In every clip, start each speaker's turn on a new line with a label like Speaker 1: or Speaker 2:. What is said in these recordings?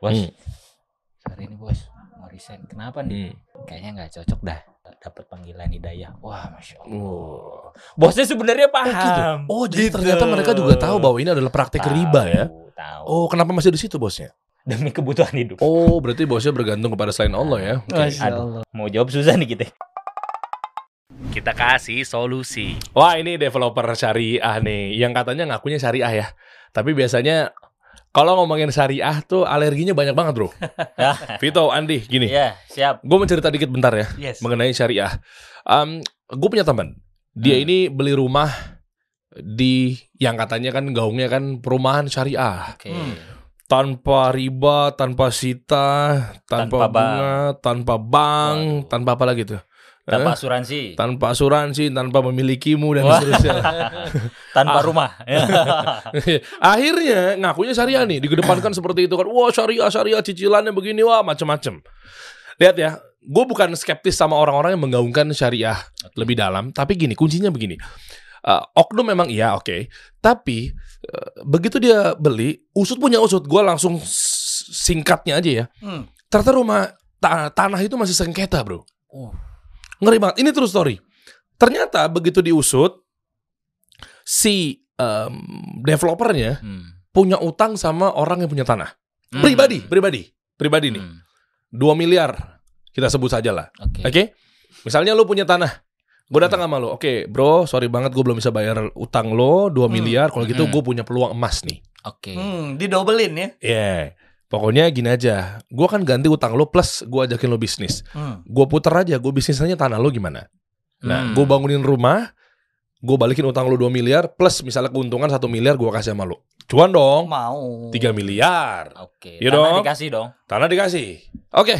Speaker 1: Bos,
Speaker 2: Hmm.
Speaker 1: hari ini bos mau resign. Kenapa nih?
Speaker 2: Hmm.
Speaker 1: Kayaknya nggak cocok dah. Dapat panggilan hidayah. Wah, masya Allah.
Speaker 2: Oh.
Speaker 1: Bosnya sebenarnya
Speaker 2: Oh, gitu.
Speaker 1: paham.
Speaker 2: Oh, jadi
Speaker 1: Gitu.
Speaker 2: ternyata mereka juga tahu bahwa ini adalah praktek
Speaker 1: Tahu,
Speaker 2: riba ya.
Speaker 1: Tahu.
Speaker 2: Oh, kenapa masih di situ bosnya?
Speaker 1: Demi kebutuhan hidup.
Speaker 2: Oh, berarti bosnya bergantung kepada selain Allah ya. Oke.
Speaker 3: Masya
Speaker 1: Aduh.
Speaker 3: Allah.
Speaker 1: Mau jawab susah nih kita.
Speaker 4: Kita kasih solusi.
Speaker 2: Wah, ini developer syariah nih, yang katanya ngakunya syariah ya. Tapi biasanya kalau ngomongin syariah tuh alerginya banyak banget, Bro. Vito, Andi, gini.
Speaker 1: Iya, siap.
Speaker 2: Gue mau cerita dikit bentar ya
Speaker 3: Yes.
Speaker 2: mengenai syariah. Um, gue punya teman. Dia
Speaker 1: Hmm.
Speaker 2: ini beli rumah di yang katanya kan gaungnya kan perumahan syariah.
Speaker 1: Oke.
Speaker 3: Hmm.
Speaker 2: Tanpa riba, tanpa sita,
Speaker 1: Tanpa
Speaker 2: tanpa, bunga, tanpa bank,
Speaker 1: Waduh.
Speaker 2: tanpa apa lagi tuh?
Speaker 1: Tanpa
Speaker 2: Eh?
Speaker 1: asuransi.
Speaker 2: tanpa asuransi, tanpa memilikimu dan seterusnya.
Speaker 1: Tanpa
Speaker 2: Ah.
Speaker 1: rumah.
Speaker 2: Akhirnya ngakunya syariah nih, digedepankan seperti itu kan. Wah syariah, syariah, cicilannya begini, wah macem-macem. Lihat ya, gue bukan skeptis sama orang-orang yang menggaungkan syariah lebih dalam. Tapi gini, kuncinya begini. Eh, oknum memang iya, oke. Tapi eh, begitu dia beli, usut punya usut. Gue langsung singkatnya aja ya.
Speaker 3: Hmm.
Speaker 2: Ternyata rumah ta- tanah itu masih sengketa bro.
Speaker 1: Oh.
Speaker 2: Ngeri banget. Ini true story. Ternyata begitu diusut, si em, developernya
Speaker 1: Hmm.
Speaker 2: punya utang sama orang yang punya tanah.
Speaker 1: Hmm.
Speaker 2: Pribadi, pribadi, pribadi nih.
Speaker 1: Hmm.
Speaker 2: 2 miliar kita sebut saja lah.
Speaker 1: Oke.
Speaker 2: Oke? Misalnya lu punya tanah. Gue datang sama lu. Oke, bro, sorry banget gue belum bisa bayar utang lo 2
Speaker 3: Hmm.
Speaker 2: miliar. Kalau gitu
Speaker 1: Hmm.
Speaker 2: gue punya peluang emas nih.
Speaker 1: Oke.
Speaker 3: Hmm, didobelin ya.
Speaker 2: Iya. Pokoknya gini aja. Gue kan ganti utang lo plus gue ajakin lo bisnis.
Speaker 3: Hmm.
Speaker 2: Gue puter aja. Gue bisnisnya tanah lo gimana? Nah,
Speaker 1: Hmm.
Speaker 2: gue bangunin rumah, gue balikin utang lu 2 miliar, plus misalnya keuntungan 1 miliar gue kasih sama lu. Cuan dong,
Speaker 3: Mau.
Speaker 2: 3 miliar.
Speaker 1: Oke.
Speaker 2: Iya
Speaker 1: Tanah
Speaker 2: dong.
Speaker 1: dikasih dong.
Speaker 2: Tanah dikasih. Oke.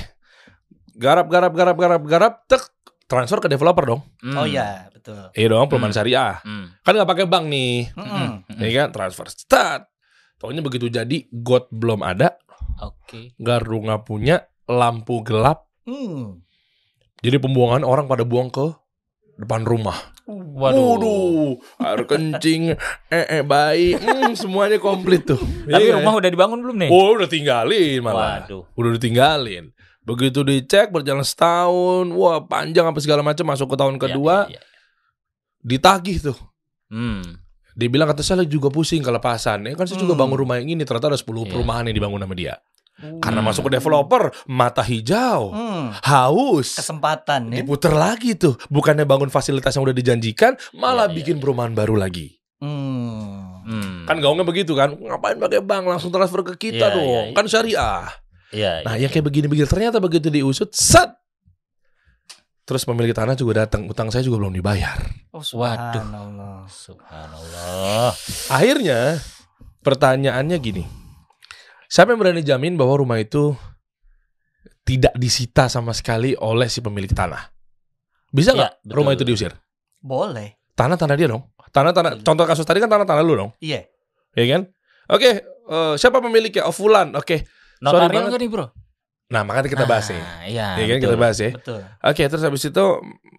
Speaker 2: Garap, garap, garap, garap, garap, tek. Transfer ke developer dong.
Speaker 1: Hmm.
Speaker 3: Oh iya, betul.
Speaker 2: Iya dong, perumahan
Speaker 1: Hmm.
Speaker 2: syariah.
Speaker 1: Hmm.
Speaker 2: Kan nggak pakai bank nih.
Speaker 3: Hmm.
Speaker 1: Hmm.
Speaker 2: Iya kan, transfer. Start. Pokoknya begitu jadi, got belum ada,
Speaker 1: Oke.
Speaker 2: garu nggak punya, lampu gelap.
Speaker 3: Hmm.
Speaker 2: Jadi pembuangan orang pada buang ke depan rumah.
Speaker 1: Waduh.
Speaker 2: Waduh, air kencing, eh, eh bayi, hmm, semuanya komplit tuh.
Speaker 1: Tapi
Speaker 2: Iya,
Speaker 1: rumah udah dibangun belum nih?
Speaker 2: Oh, udah tinggalin malah.
Speaker 1: Waduh.
Speaker 2: Udah ditinggalin. Begitu dicek berjalan setahun, wah panjang apa segala macam masuk ke tahun
Speaker 1: Iya,
Speaker 2: kedua,
Speaker 1: iya, iya.
Speaker 2: ditagih tuh.
Speaker 1: Hmm.
Speaker 2: Dia bilang kata saya juga pusing kelepasan. Ya kan saya juga
Speaker 3: Hmm.
Speaker 2: bangun rumah yang ini ternyata ada 10
Speaker 1: Iya.
Speaker 2: perumahan yang dibangun sama dia. Karena masuk ke developer, mata hijau,
Speaker 3: Hmm.
Speaker 2: haus.
Speaker 3: Kesempatan ya.
Speaker 2: Diputer lagi tuh. Bukannya bangun fasilitas yang udah dijanjikan, malah
Speaker 1: Iya, iya,
Speaker 2: bikin
Speaker 1: iya.
Speaker 2: perumahan baru lagi.
Speaker 3: Hmm.
Speaker 1: Hmm.
Speaker 2: Kan gaungnya begitu kan. Ngapain pakai bank langsung transfer ke kita
Speaker 1: Iya,
Speaker 2: dong.
Speaker 1: iya, iya.
Speaker 2: Kan syariah.
Speaker 1: Iya.
Speaker 2: Nah,
Speaker 1: iya,
Speaker 2: yang kayak begini-begini ternyata begitu diusut, set. Terus pemilik tanah juga datang, utang saya juga belum dibayar.
Speaker 3: Oh,
Speaker 1: Waduh.
Speaker 3: subhanallah.
Speaker 1: Subhanallah.
Speaker 2: Akhirnya pertanyaannya gini. Siapa yang berani jamin bahwa rumah itu tidak disita sama sekali oleh si pemilik tanah? Bisa nggak
Speaker 1: Iya, betul.
Speaker 2: rumah itu diusir?
Speaker 3: Boleh.
Speaker 2: Tanah-tanah dia dong. Tanah-tanah. Contoh kasus tadi kan tanah-tanah lu dong,
Speaker 3: Iya.
Speaker 2: ya kan? Oke, eh, siapa pemiliknya? Oh Fulan. Oke.
Speaker 1: Notarial
Speaker 2: banget.
Speaker 1: nggak nih bro?
Speaker 2: Nah makanya kita bahas nih.
Speaker 1: Ah, Iya.
Speaker 2: Ya kan
Speaker 1: betul.
Speaker 2: kita bahas ya.
Speaker 3: Betul.
Speaker 2: Oke, terus habis itu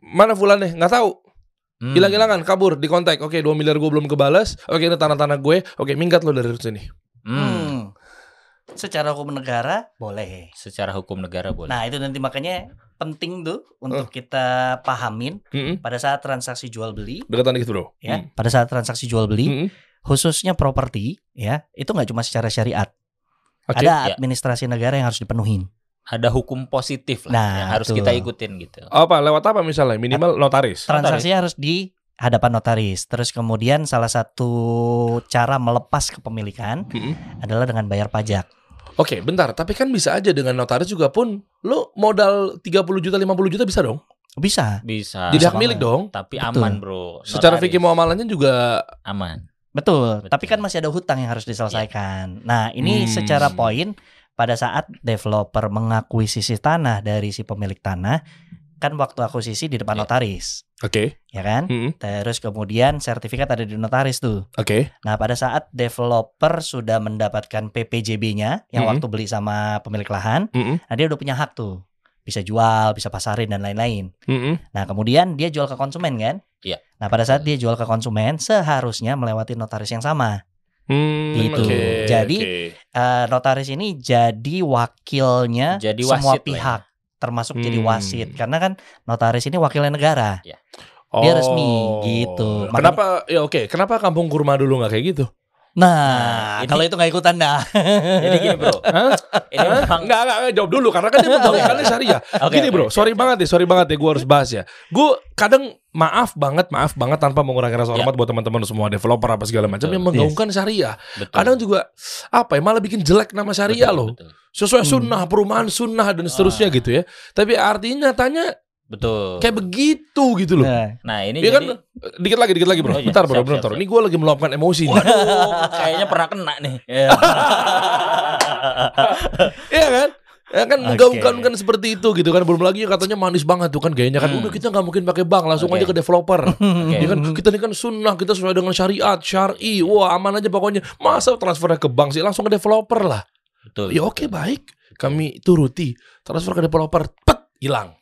Speaker 2: mana Fulan nih? Nggak tahu.
Speaker 1: Hmm.
Speaker 2: Hilang-hilangan, kabur, di kontak. Oke, 2 miliar gue belum kebalas. Oke, ini tanah-tanah gue. Oke, minggat lo dari sini.
Speaker 1: Hmm.
Speaker 3: Hmm. Secara hukum negara boleh.
Speaker 1: Secara hukum negara boleh.
Speaker 3: Nah, itu nanti makanya penting tuh untuk kita pahamin
Speaker 2: Mm-mm.
Speaker 3: pada saat transaksi jual beli
Speaker 2: Dekatan dikit bro.
Speaker 3: ya. Pada saat transaksi jual beli
Speaker 2: Mm-mm.
Speaker 3: khususnya properti ya, itu nggak cuma secara syariat.
Speaker 2: Oke.
Speaker 3: Ada
Speaker 1: Ya.
Speaker 3: administrasi negara yang harus dipenuhin.
Speaker 1: Ada hukum positif lah
Speaker 3: Nah,
Speaker 1: yang harus
Speaker 3: betul.
Speaker 1: kita ikutin gitu.
Speaker 2: Apa lewat apa misalnya? Minimal notaris.
Speaker 3: Transaksi harus di hadapan notaris. Terus kemudian salah satu cara melepas kepemilikan
Speaker 2: Mm-mm.
Speaker 3: adalah dengan bayar pajak.
Speaker 2: Oke, bentar. Tapi kan bisa aja dengan notaris juga pun lo modal 30 juta 50 juta bisa dong.
Speaker 3: Bisa.
Speaker 1: Bisa.
Speaker 2: Jadi hak milik dong.
Speaker 1: Tapi
Speaker 3: Betul.
Speaker 1: aman bro.
Speaker 2: Secara
Speaker 1: Notaris.
Speaker 2: fikih muamalahnya juga
Speaker 1: aman.
Speaker 3: Betul.
Speaker 1: Betul.
Speaker 3: Tapi kan masih ada hutang yang harus diselesaikan. Nah, ini
Speaker 2: Hmm.
Speaker 3: secara poin pada saat developer mengakuisisi tanah dari si pemilik tanah, kan waktu akuisisi di depan
Speaker 1: Iya.
Speaker 3: notaris,
Speaker 2: Oke.
Speaker 3: ya kan?
Speaker 2: Mm-mm.
Speaker 3: Terus kemudian sertifikat ada di notaris tuh.
Speaker 2: Oke.
Speaker 3: Nah, pada saat developer sudah mendapatkan PPJB-nya yang
Speaker 2: Mm-mm.
Speaker 3: waktu beli sama pemilik lahan,
Speaker 2: Mm-mm.
Speaker 3: nah dia udah punya hak tuh. Bisa jual, bisa pasarin dan lain-lain.
Speaker 2: Mm-mm.
Speaker 3: Nah, kemudian dia jual ke konsumen kan?
Speaker 1: Iya.
Speaker 3: Nah, pada saat dia jual ke konsumen, seharusnya melewati notaris yang sama.
Speaker 2: Hmm,
Speaker 3: Gitu.
Speaker 2: oke,
Speaker 3: Jadi,
Speaker 2: oke.
Speaker 3: Eh, notaris ini jadi wakilnya
Speaker 4: Jadi
Speaker 3: semua
Speaker 4: ya.
Speaker 3: Termasuk jadi
Speaker 2: Hmm.
Speaker 3: wasit. Karena kan notaris ini wakilnya negara. dia
Speaker 2: Oh.
Speaker 3: resmi, gitu. Makanya-
Speaker 2: Kenapa? Ya oke. Kenapa kampung kurma dulu nggak kayak gitu?
Speaker 3: Nah,
Speaker 4: Nah,
Speaker 3: kalau itu nggak ikutan dah.
Speaker 4: Jadi gini bro,
Speaker 2: Hah?
Speaker 4: ini memang
Speaker 2: Enggak, enggak, enggak, jawab dulu karena kan dia menggabungkannya syariah.
Speaker 4: Oke,
Speaker 2: Gini
Speaker 4: oke,
Speaker 2: bro, sorry
Speaker 4: oke.
Speaker 2: banget ya, sorry banget ya gue harus bahas ya. Gue kadang maaf banget, maaf banget tanpa mengurangi rasa hormat buat teman-teman semua developer apa segala macam
Speaker 4: Betul.
Speaker 2: yang menggaungkan syariah.
Speaker 4: betul.
Speaker 2: Kadang juga apa ya malah bikin jelek nama syariah
Speaker 4: Betul,
Speaker 2: loh.
Speaker 4: Betul.
Speaker 2: Sesuai
Speaker 3: Hmm.
Speaker 2: sunnah, perumahan sunnah dan seterusnya
Speaker 4: Ah.
Speaker 2: gitu ya. Tapi artinya nyatanya
Speaker 4: Betul.
Speaker 2: kayak begitu gitu loh.
Speaker 3: Nah,
Speaker 4: Nah ini
Speaker 2: Iya kan?
Speaker 4: jadi
Speaker 2: Dikit lagi, dikit lagi bro.
Speaker 4: Oh, iya.
Speaker 2: Bentar bro,
Speaker 4: Siap,
Speaker 2: bentar.
Speaker 4: siap,
Speaker 2: Ini gue lagi meluapkan emosi nih.
Speaker 4: Waduh, kayaknya pernah kena nih.
Speaker 2: Iya kan? Ya kan
Speaker 3: Oke.
Speaker 2: menggaungkan seperti itu gitu kan belum lagi katanya manis banget tuh kan gayanya kan
Speaker 4: Hmm.
Speaker 2: udah kita nggak mungkin pakai bank langsung
Speaker 4: Oke.
Speaker 2: aja ke developer
Speaker 4: Oke.
Speaker 2: Ya kan kita ini kan sunnah kita sesuai dengan syariat syari wah aman aja pokoknya masa transfernya ke bank sih langsung ke developer lah
Speaker 4: Betul.
Speaker 2: ya oke baik kami turuti transfer ke developer pet hilang
Speaker 4: Iya.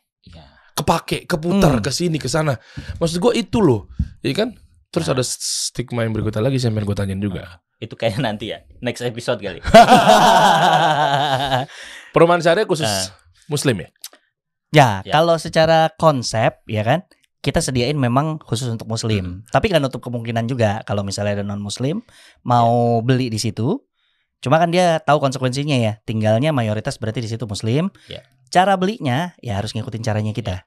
Speaker 2: Kepake keputar
Speaker 3: Hmm.
Speaker 2: ke sini ke sana maksud gue itu loh ya kan terus ada stigma yang berikutnya lagi saya pengen gue tanyain juga
Speaker 4: Itu kayaknya nanti ya, next episode kali.
Speaker 2: perumahan syariah khusus
Speaker 4: Ah.
Speaker 2: muslim ya
Speaker 3: ya,
Speaker 4: Ya.
Speaker 3: kalau secara konsep ya kan kita sediain memang khusus untuk muslim. Tapi kan nutup kemungkinan juga kalau misalnya ada non muslim mau beli di situ. Cuma kan dia tahu konsekuensinya ya. Tinggalnya mayoritas berarti di situ muslim.
Speaker 4: Ya.
Speaker 3: Cara belinya ya harus ngikutin caranya kita.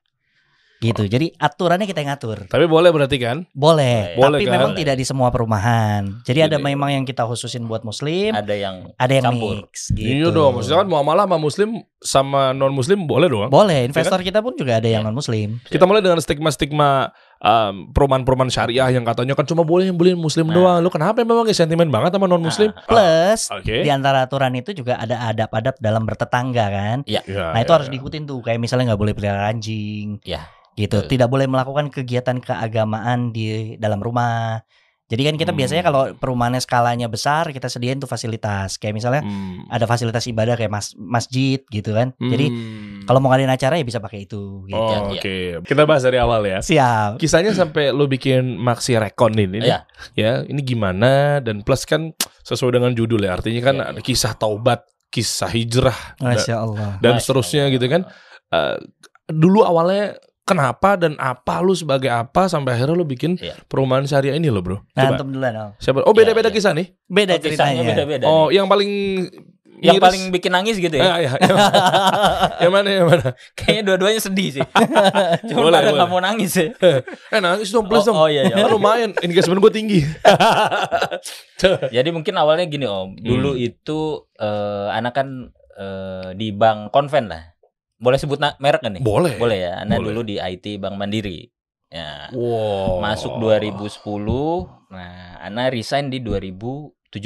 Speaker 3: Gitu. Jadi aturannya kita yang ngatur.
Speaker 2: tapi boleh berarti kan
Speaker 3: Boleh,
Speaker 2: Boleh
Speaker 3: tapi
Speaker 2: kan?
Speaker 3: memang tidak di semua perumahan. Jadi ada
Speaker 2: Jadi-
Speaker 3: memang yang kita khususin buat muslim,
Speaker 4: Ada yang
Speaker 3: ada yang
Speaker 4: campur.
Speaker 3: mix gitu.
Speaker 2: Iya dong, maksudnya kan muamalah sama muslim sama non muslim boleh dong.
Speaker 3: Boleh, investor kita pun juga ada yang
Speaker 4: Iya.
Speaker 3: non muslim.
Speaker 2: Kita mulai dengan stigma-stigma um, perumahan-perumahan syariah yang katanya kan cuma boleh yang beli muslim
Speaker 4: Nah.
Speaker 2: doang. Lu kenapa memang ya sentimen banget sama non muslim?
Speaker 4: Nah,
Speaker 3: Plus
Speaker 2: Oke.
Speaker 3: di antara aturan itu juga ada adab-adab dalam bertetangga kan.
Speaker 2: Ya,
Speaker 3: Nah, itu
Speaker 2: ya,
Speaker 3: harus
Speaker 2: ya.
Speaker 3: diikutin tuh. Kayak misalnya nggak boleh pelihara anjing.
Speaker 4: Iya,
Speaker 3: Gitu. Tidak boleh melakukan kegiatan keagamaan di dalam rumah. Jadi kan kita
Speaker 2: Hmm.
Speaker 3: biasanya kalau perumahannya skalanya besar, kita sediain tuh fasilitas. Kayak misalnya
Speaker 2: Hmm.
Speaker 3: ada fasilitas ibadah kayak mas masjid gitu kan. Jadi
Speaker 2: Hmm.
Speaker 3: Kalau mau ngadain acara ya bisa pakai itu gitu.
Speaker 2: Oh,
Speaker 4: Ya,
Speaker 2: Oke, kita bahas dari awal ya.
Speaker 3: Siap.
Speaker 2: Kisahnya sampai lu bikin maksi rekon ini,
Speaker 4: Iya.
Speaker 2: ya. Ini gimana? Dan plus kan sesuai dengan judul ya. Artinya kan
Speaker 4: Iya, iya.
Speaker 2: kisah taubat, kisah hijrah,
Speaker 3: Masya Allah.
Speaker 2: dan
Speaker 4: Masya
Speaker 2: seterusnya
Speaker 4: Allah.
Speaker 2: gitu kan. Eh, dulu awalnya kenapa dan apa lu sebagai apa sampai akhirnya lu bikin
Speaker 4: Iya.
Speaker 2: perumahan syariah ini lo bro
Speaker 3: Nah,
Speaker 2: coba
Speaker 3: antum duluan. Om.
Speaker 2: siapa oh beda-beda
Speaker 4: Iya, iya.
Speaker 2: kisah nih
Speaker 3: Beda
Speaker 4: Oh, kisahnya beda-beda.
Speaker 2: oh
Speaker 4: nih.
Speaker 2: yang paling
Speaker 4: yang
Speaker 2: miris-
Speaker 4: paling bikin nangis gitu ya.
Speaker 2: Eh, iya, iya. yang mana yang mana
Speaker 4: Kayaknya dua-duanya sedih sih. Cuma
Speaker 2: Boleh,
Speaker 4: pada
Speaker 2: boleh.
Speaker 4: nggak mau nangis ya.
Speaker 2: eh nangis dong please
Speaker 4: Oh,
Speaker 2: dong
Speaker 4: oh, iya, iya.
Speaker 2: Kan lumayan engagement gue tinggi
Speaker 4: Jadi mungkin awalnya gini om, dulu
Speaker 2: Hmm.
Speaker 4: itu eh, anak kan eh, di bank konven lah. Boleh sebut merek kan nih?
Speaker 2: boleh
Speaker 4: Boleh ya. Anak
Speaker 2: Boleh.
Speaker 4: dulu di IT Bank Mandiri. Ya.
Speaker 2: wow
Speaker 4: Masuk 2010. Nah, Ana resign di 2017.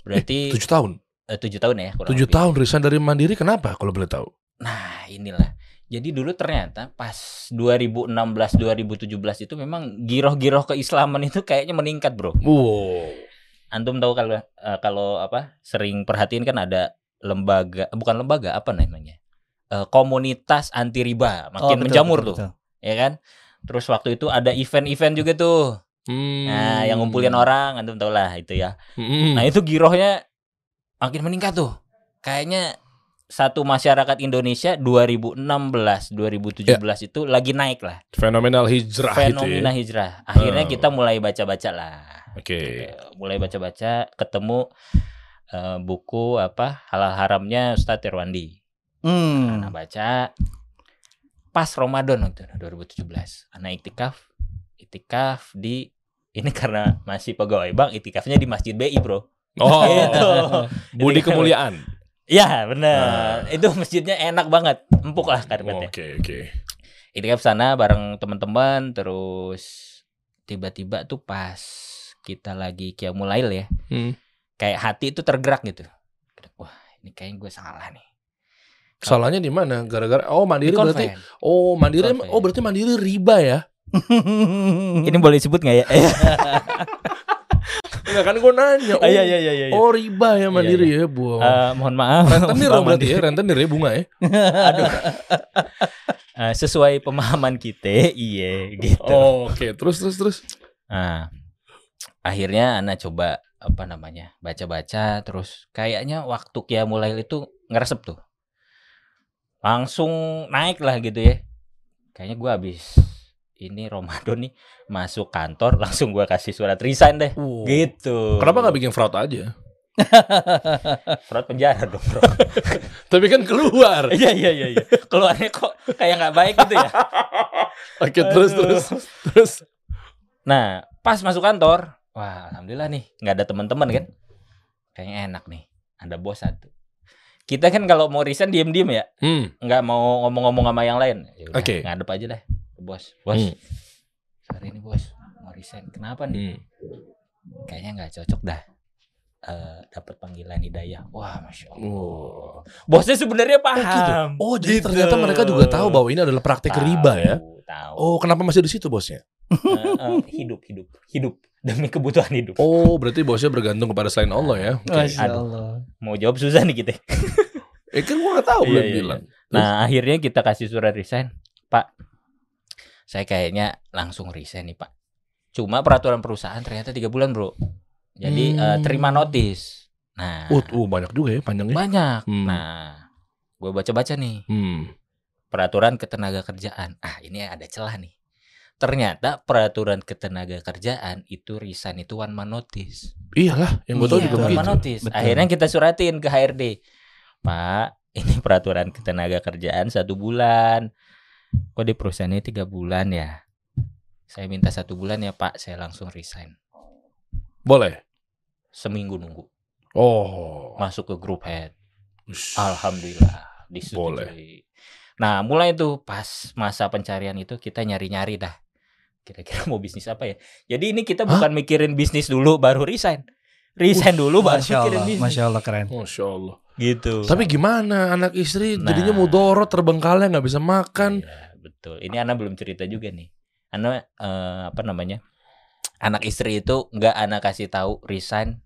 Speaker 4: Berarti
Speaker 2: tujuh tahun
Speaker 4: eh, tujuh tahun ya. kurang
Speaker 2: tujuh tahun resign dari mandiri kenapa kalau boleh tahu
Speaker 4: Nah, inilah. Jadi dulu ternyata pas 2016 2017 itu memang giroh-giroh keislaman itu kayaknya meningkat, Bro.
Speaker 2: wow
Speaker 4: Antum tahu kalau eh, kalau apa? Sering perhatiin kan ada lembaga, bukan lembaga, apa namanya? Eh, komunitas anti riba
Speaker 3: Oh,
Speaker 4: makin
Speaker 3: betul,
Speaker 4: menjamur
Speaker 3: betul,
Speaker 4: tuh,
Speaker 3: betul.
Speaker 4: ya kan? Terus waktu itu ada event-event juga tuh.
Speaker 2: Hmm.
Speaker 4: Nah, yang ngumpulin orang, antum tahu lah itu ya.
Speaker 2: Hmm.
Speaker 4: Nah, itu girohnya makin meningkat tuh. Kayaknya satu masyarakat Indonesia 2016 2017 itu lagi naik lah
Speaker 2: fenomenal hijrah itu ya
Speaker 4: hijrah. Akhirnya
Speaker 2: Hmm.
Speaker 4: kita mulai baca-baca lah.
Speaker 2: oke
Speaker 4: Gitu. Mulai baca-baca ketemu eh, buku apa halal haramnya Ustadz Irwandi.
Speaker 3: Hmm.
Speaker 4: Nah, baca pas Ramadan waktu itu, 2017. Anak iktikaf iktikaf di ini karena masih pegawai bank iktikafnya di Masjid BI, Bro.
Speaker 2: Oh
Speaker 4: Gitu.
Speaker 2: budi
Speaker 4: Jadi-
Speaker 2: kemuliaan
Speaker 4: Ya benar. Itu masjidnya enak banget, empuk lah karpetnya.
Speaker 2: oke oke
Speaker 4: Ini kan sana bareng teman-teman, terus tiba-tiba tuh pas kita lagi kiamulail ya,
Speaker 2: Hmm.
Speaker 4: kayak hati itu tergerak gitu. Wah ini kayaknya gue salah nih.
Speaker 2: Salahnya di mana? Gara-gara oh mandiri
Speaker 4: Di
Speaker 2: berarti oh mandiri oh berarti mandiri riba ya?
Speaker 4: Ini boleh disebut nggak ya?
Speaker 2: Enggak kan gue nanya. Oh,
Speaker 4: iya iya iya. iya.
Speaker 2: oh riba ya mandiri ya, Bu.
Speaker 4: Eh, mohon maaf.
Speaker 2: rentenir dong berarti ya, rentenir ya bunga ya.
Speaker 4: Aduh. Eh, sesuai pemahaman kita, iya gitu.
Speaker 2: Oh, Oke, terus terus terus.
Speaker 4: Nah, akhirnya Ana coba apa namanya baca-baca terus kayaknya waktu Kia mulai itu ngeresep tuh langsung naik lah gitu ya kayaknya gua habis ini Ramadan nih masuk kantor langsung gua kasih surat resign deh gitu
Speaker 2: Kenapa nggak bikin fraud aja?
Speaker 4: surat penjara dong bro
Speaker 2: Tapi kan keluar.
Speaker 4: iya iya iya iya keluarnya kok kayak nggak baik gitu ya
Speaker 2: Oke, terus terus terus.
Speaker 4: Nah, pas masuk kantor, wah alhamdulillah nih nggak ada teman-teman kan. Kayaknya enak nih, ada bos satu. Kita kan kalau mau resign diem-diem ya,
Speaker 2: Hmm.
Speaker 4: nggak mau ngomong-ngomong sama yang lain. Ya
Speaker 2: Oke.
Speaker 4: Ngadep aja deh, bos. Bos,
Speaker 2: Hmm.
Speaker 4: hari ini bos mau resign. Kenapa nih?
Speaker 2: Hmm.
Speaker 4: Kayaknya nggak cocok dah. Eh dapat panggilan hidayah. Wah, masya Allah.
Speaker 2: Oh.
Speaker 4: Bosnya sebenarnya paham.
Speaker 2: Oh, jadi
Speaker 4: Gitu.
Speaker 2: ternyata mereka juga tahu bahwa ini adalah praktik
Speaker 4: Tahu,
Speaker 2: riba ya.
Speaker 4: Tahu.
Speaker 2: Oh, kenapa masih di situ bosnya?
Speaker 4: Eh, eh, hidup, hidup, hidup demi kebutuhan hidup.
Speaker 2: Oh, berarti bosnya bergantung kepada selain Allah ya. Oke.
Speaker 3: Masya
Speaker 4: Aduh.
Speaker 3: Allah.
Speaker 4: Mau jawab susah nih kita.
Speaker 2: Eh kan gua gak tahu
Speaker 4: Iya,
Speaker 2: belum
Speaker 4: iya,
Speaker 2: bilang.
Speaker 4: Nah akhirnya kita kasih surat resign Pak Saya kayaknya langsung resign nih Pak. Cuma peraturan perusahaan ternyata tiga bulan bro. Jadi
Speaker 2: Hmm.
Speaker 4: eh, terima notis. Nah.
Speaker 2: Uh, uh, banyak juga ya panjangnya.
Speaker 4: banyak.
Speaker 2: Hmm.
Speaker 4: Nah gue baca-baca nih.
Speaker 2: Hmm.
Speaker 4: Peraturan ketenaga kerjaan. Ah ini ada celah nih. Ternyata peraturan ketenaga kerjaan itu resign itu one man notice.
Speaker 2: Iyalah, yang gua tahu
Speaker 3: Iya,
Speaker 2: juga
Speaker 4: one man notice.
Speaker 3: Betul.
Speaker 4: Akhirnya kita suratin ke HRD Pak ini peraturan ketenaga kerjaan satu bulan Kok di perusahaannya tiga bulan ya Saya minta satu bulan ya Pak Saya langsung resign
Speaker 2: Boleh.
Speaker 4: Seminggu nunggu
Speaker 2: Oh.
Speaker 4: Masuk ke grup head
Speaker 2: Ush.
Speaker 4: Alhamdulillah disetujui.
Speaker 2: Boleh.
Speaker 4: Nah mulai tuh pas masa pencarian itu kita nyari-nyari dah Kira-kira mau bisnis apa ya Jadi ini kita
Speaker 2: Hah?
Speaker 4: bukan mikirin bisnis dulu baru resign Resign dulu baru
Speaker 3: Masya Allah,
Speaker 4: bisnis
Speaker 3: Masya Allah keren.
Speaker 2: Masya Allah.
Speaker 4: Gitu
Speaker 2: Tapi gimana anak istri
Speaker 4: Nah.
Speaker 2: jadinya mudorot terbengkalai nggak bisa makan.
Speaker 4: Iya, betul. Ini Ana belum cerita juga nih. Ana eh, apa namanya? Anak istri itu nggak Ana kasih tahu resign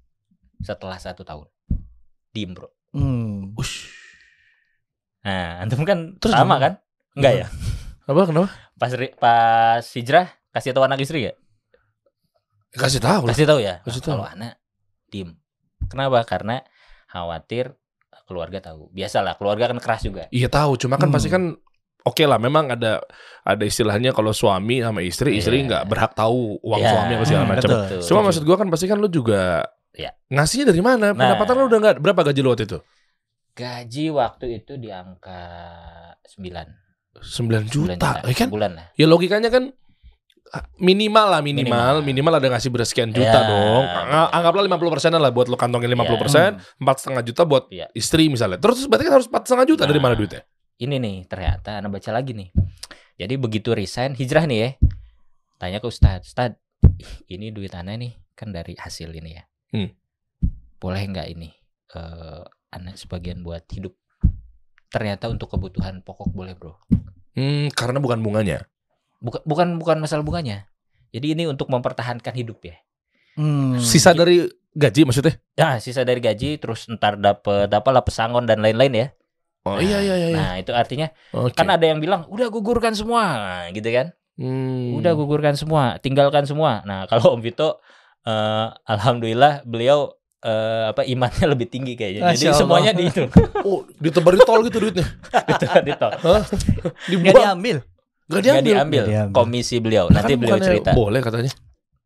Speaker 4: setelah satu tahun. Diem bro.
Speaker 3: Hmm.
Speaker 2: Ush.
Speaker 4: Nah, antum kan
Speaker 2: Terus
Speaker 4: sama
Speaker 2: gimana?
Speaker 4: kan? Enggak ya?
Speaker 2: Apa kenapa?
Speaker 4: Pas pas hijrah kasih tahu anak istri ya?
Speaker 2: Kasih tahu lah.
Speaker 4: Kasih tahu ya.
Speaker 2: Kasih
Speaker 4: Nah,
Speaker 2: tahu.
Speaker 4: Kalau anak diem. Kenapa? Karena khawatir keluarga tahu. Biasalah keluarga kan keras juga.
Speaker 2: Iya tahu, cuma kan
Speaker 3: Hmm.
Speaker 2: pasti kan oke lah memang ada ada istilahnya kalau suami sama istri, istri
Speaker 4: Iya.
Speaker 2: nggak berhak tahu uang
Speaker 4: Iya.
Speaker 2: suami apa segala
Speaker 3: Hmm,
Speaker 2: macam.
Speaker 3: betul.
Speaker 4: Betul.
Speaker 2: Cuma maksud gua kan pasti kan lu juga
Speaker 4: Iya.
Speaker 2: ngasihnya dari mana? Pendapatan lu udah nggak berapa gaji lu waktu itu?
Speaker 4: Gaji waktu itu di angka 9
Speaker 2: 9 juta, ya kan?
Speaker 4: Bulan lah.
Speaker 2: Ya logikanya kan minimal lah minimal,
Speaker 4: Minimal.
Speaker 2: minimal ada ngasih bersekian juta
Speaker 4: Ya,
Speaker 2: dong. Anggaplah 50 persen lah buat lo kantongin 50 persen, empat setengah juta buat
Speaker 4: Iya.
Speaker 2: istri misalnya. Terus berarti kan harus empat setengah juta dari
Speaker 4: Nah.
Speaker 2: mana duitnya?
Speaker 4: ini nih ternyata anak baca lagi nih jadi begitu resign hijrah nih ya tanya ke Ustadz Ustadz ini duit anak nih kan dari hasil ini ya
Speaker 2: Hmm.
Speaker 4: boleh nggak ini eh anak sebagian buat hidup ternyata untuk kebutuhan pokok boleh bro
Speaker 2: Hmm, karena bukan bunganya.
Speaker 4: Bukan bukan bukan masalah bunganya jadi ini untuk mempertahankan hidup ya
Speaker 3: Hmm.
Speaker 2: Sisa dari gaji maksudnya?
Speaker 4: nah sisa dari gaji terus ntar dapet apa lah pesangon dan lain-lain ya
Speaker 2: Oh
Speaker 4: Nah,
Speaker 2: iya iya iya. iya.
Speaker 4: nah itu artinya
Speaker 2: Oke.
Speaker 4: kan ada yang bilang udah gugurkan semua Nah, gitu kan
Speaker 2: Hmm.
Speaker 4: Udah gugurkan semua, tinggalkan semua. Nah, kalau Om Vito eh, alhamdulillah beliau eh, apa imannya lebih tinggi kayaknya.
Speaker 3: Masya
Speaker 4: Jadi
Speaker 3: Allah.
Speaker 4: semuanya di itu.
Speaker 2: Oh, ditebar di tol gitu duitnya.
Speaker 4: Gitu, gitu.
Speaker 2: Hah?
Speaker 3: Nggak
Speaker 2: Dibuang.
Speaker 3: diambil.
Speaker 2: Gak diambil.
Speaker 4: diambil
Speaker 3: Nggak diambil.
Speaker 4: komisi beliau.
Speaker 2: Nah,
Speaker 4: Nanti
Speaker 2: kan
Speaker 4: beliau cerita.
Speaker 2: Boleh katanya.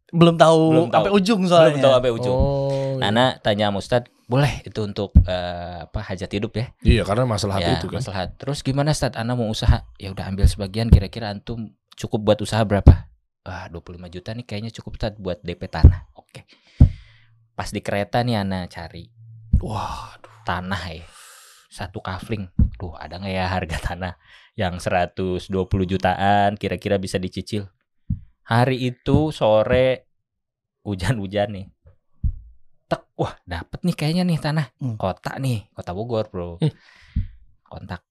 Speaker 3: Belum tahu,
Speaker 4: Belum tahu.
Speaker 3: sampai ujung
Speaker 4: Belum
Speaker 3: soalnya.
Speaker 4: tahu sampai ujung.
Speaker 2: Oh.
Speaker 4: Nana tanya sama Ustadz, boleh itu untuk eh, apa hajat hidup ya?
Speaker 2: Iya, karena masalah
Speaker 4: ya,
Speaker 2: itu kan.
Speaker 4: masalah. Terus gimana Ustadz? Ana mau usaha. Ya udah ambil sebagian kira-kira antum cukup buat usaha berapa? Wah, 25 juta nih kayaknya cukup Ustadz buat DP tanah. Oke. Pas di kereta nih Ana cari
Speaker 2: Wah,
Speaker 4: tanah ya satu kafling duh ada nggak ya harga tanah yang 120 jutaan kira-kira bisa dicicil. Hari itu sore hujan-hujan nih. Tek wah dapet nih kayaknya nih tanah.
Speaker 3: Hmm.
Speaker 4: kota nih kota Bogor bro.
Speaker 2: Hmm.
Speaker 4: kontak.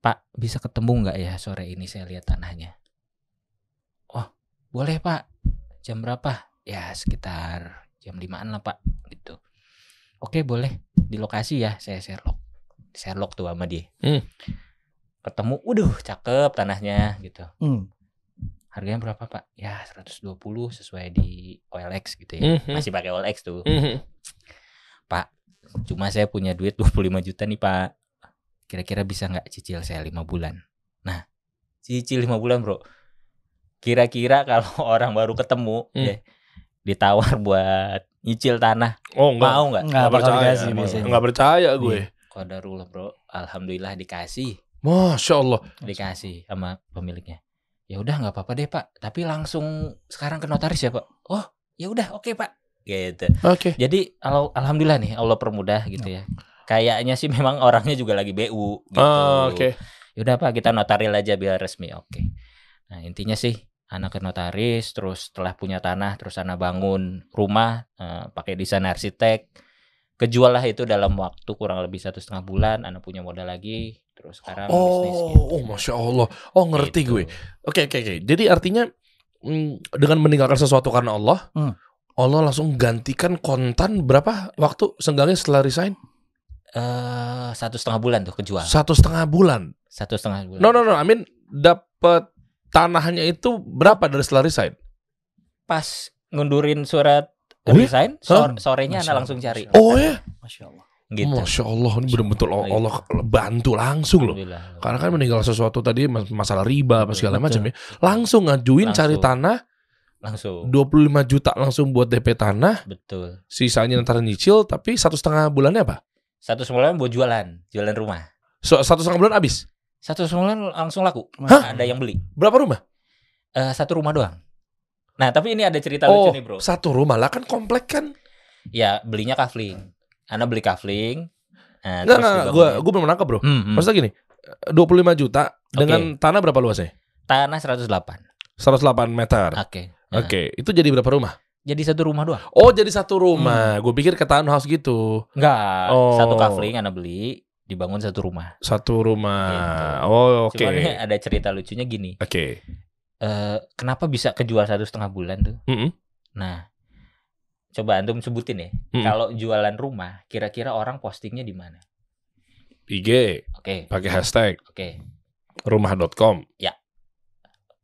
Speaker 4: Pak bisa ketemu nggak ya sore ini saya lihat tanahnya? Oh boleh Pak. Jam berapa? Ya sekitar jam 5an lah Pak gitu. Oke boleh. Di lokasi ya saya Sherlock. Sherlock tuh sama dia.
Speaker 2: Hmm.
Speaker 4: Ketemu waduh cakep tanahnya gitu
Speaker 3: Hmm.
Speaker 4: Harganya berapa, Pak? Ya, 120 sesuai di OLX gitu ya.
Speaker 2: Mhm.
Speaker 4: Masih pakai OLX tuh.
Speaker 2: Mhm.
Speaker 4: Cuma saya punya duit 25 juta nih, Pak. Kira-kira bisa nggak cicil saya 5 bulan? Nah, cicil 5 bulan, Bro. Kira-kira kalau orang baru ketemu
Speaker 2: Hmm.
Speaker 4: ya, ditawar buat nyicil tanah,
Speaker 2: Oh enggak.
Speaker 4: mau nggak?
Speaker 3: Nggak
Speaker 2: percaya,
Speaker 3: dikasih
Speaker 2: emang.
Speaker 3: biasanya.
Speaker 2: Nggak percaya gue.
Speaker 4: Qadarullah, Bro. Alhamdulillah dikasih.
Speaker 2: Masya Allah.
Speaker 4: dikasih sama pemiliknya. Ya udah nggak apa-apa deh pak, tapi langsung sekarang ke notaris ya pak. Oh ya udah oke pak. Gitu.
Speaker 2: Oke.
Speaker 4: Jadi al- alhamdulillah nih Allah permudah gitu ya. Kayaknya sih memang orangnya juga lagi BU. Gitu.
Speaker 2: Ah, Oke.
Speaker 4: Yaudah pak kita notaril aja biar resmi. Oke. Nah intinya sih anak ke notaris, terus setelah punya tanah, terus anak bangun rumah, eh, pakai desain arsitek, kejual lah itu dalam waktu kurang lebih satu setengah bulan, anak punya modal lagi, terus sekarang bisnis
Speaker 2: Oh,
Speaker 4: gitu.
Speaker 2: oh, masya Allah. Oh, ngerti
Speaker 4: Gitu.
Speaker 2: gue. Oke, oke, oke. Jadi artinya mm, dengan meninggalkan sesuatu karena Allah,
Speaker 3: Hmm.
Speaker 2: Allah langsung gantikan kontan berapa waktu senggangnya setelah resign?
Speaker 4: eh satu setengah bulan tuh kejual.
Speaker 2: Satu setengah bulan.
Speaker 4: Satu setengah bulan.
Speaker 2: No, no, no. I mean, dapat tanahnya itu berapa dari setelah resign?
Speaker 4: Pas ngundurin surat
Speaker 2: Oh ya?
Speaker 4: resign, sor- sorenya
Speaker 3: Allah,
Speaker 4: langsung cari.
Speaker 2: Oh ya,
Speaker 3: Masya Allah.
Speaker 4: Gitu.
Speaker 2: masya Allah. Ini betul-betul
Speaker 4: Allah.
Speaker 2: Allah bantu langsung loh. Karena kan meninggal sesuatu tadi mas- masalah riba apa segala
Speaker 3: Betul.
Speaker 2: macam ya. Langsung ngajuin cari
Speaker 4: Langsung.
Speaker 2: tanah
Speaker 4: langsung
Speaker 2: 25 juta langsung buat DP tanah,
Speaker 4: betul.
Speaker 2: sisanya ntar nyicil tapi satu setengah bulannya apa?
Speaker 4: Satu sebulan buat jualan, jualan rumah.
Speaker 2: So, satu setengah bulan habis.
Speaker 4: Satu sebulan langsung laku.
Speaker 2: Hah?
Speaker 4: Ada yang beli.
Speaker 2: Berapa rumah?
Speaker 4: Eh satu rumah doang. Nah, tapi ini ada cerita
Speaker 2: oh,
Speaker 4: lucu nih, Bro.
Speaker 2: satu rumah lah kan komplek kan?
Speaker 4: Ya, belinya kafling. Ana beli kafling. Nah,
Speaker 2: Enggak
Speaker 4: terus
Speaker 2: enggak, gua gua belum menangkap, Bro.
Speaker 4: Hmm, hmm.
Speaker 2: Maksudnya gini, 25 juta dengan tanah berapa luasnya?
Speaker 4: tanah 108.
Speaker 2: 108 meter.
Speaker 4: Oke. Nah,
Speaker 2: Oke, itu jadi berapa rumah?
Speaker 4: Jadi satu rumah doang.
Speaker 2: Oh, jadi satu rumah. Gue pikir ke townhouse gitu.
Speaker 4: Enggak,
Speaker 2: Oh.
Speaker 4: satu kafling Ana beli, dibangun satu rumah.
Speaker 2: Satu rumah.
Speaker 4: Gitu.
Speaker 2: Oh, oke.
Speaker 4: Cuman nih ada cerita lucunya gini.
Speaker 2: Oke.
Speaker 4: Eh, kenapa bisa kejual satu setengah bulan tuh?
Speaker 2: Mm-mm.
Speaker 4: Nah, coba antum sebutin ya.
Speaker 2: Mm.
Speaker 4: Kalau jualan rumah, kira-kira orang postingnya di mana?
Speaker 2: IG
Speaker 4: Oke,
Speaker 2: pakai hashtag
Speaker 4: oke.
Speaker 2: rumah.com.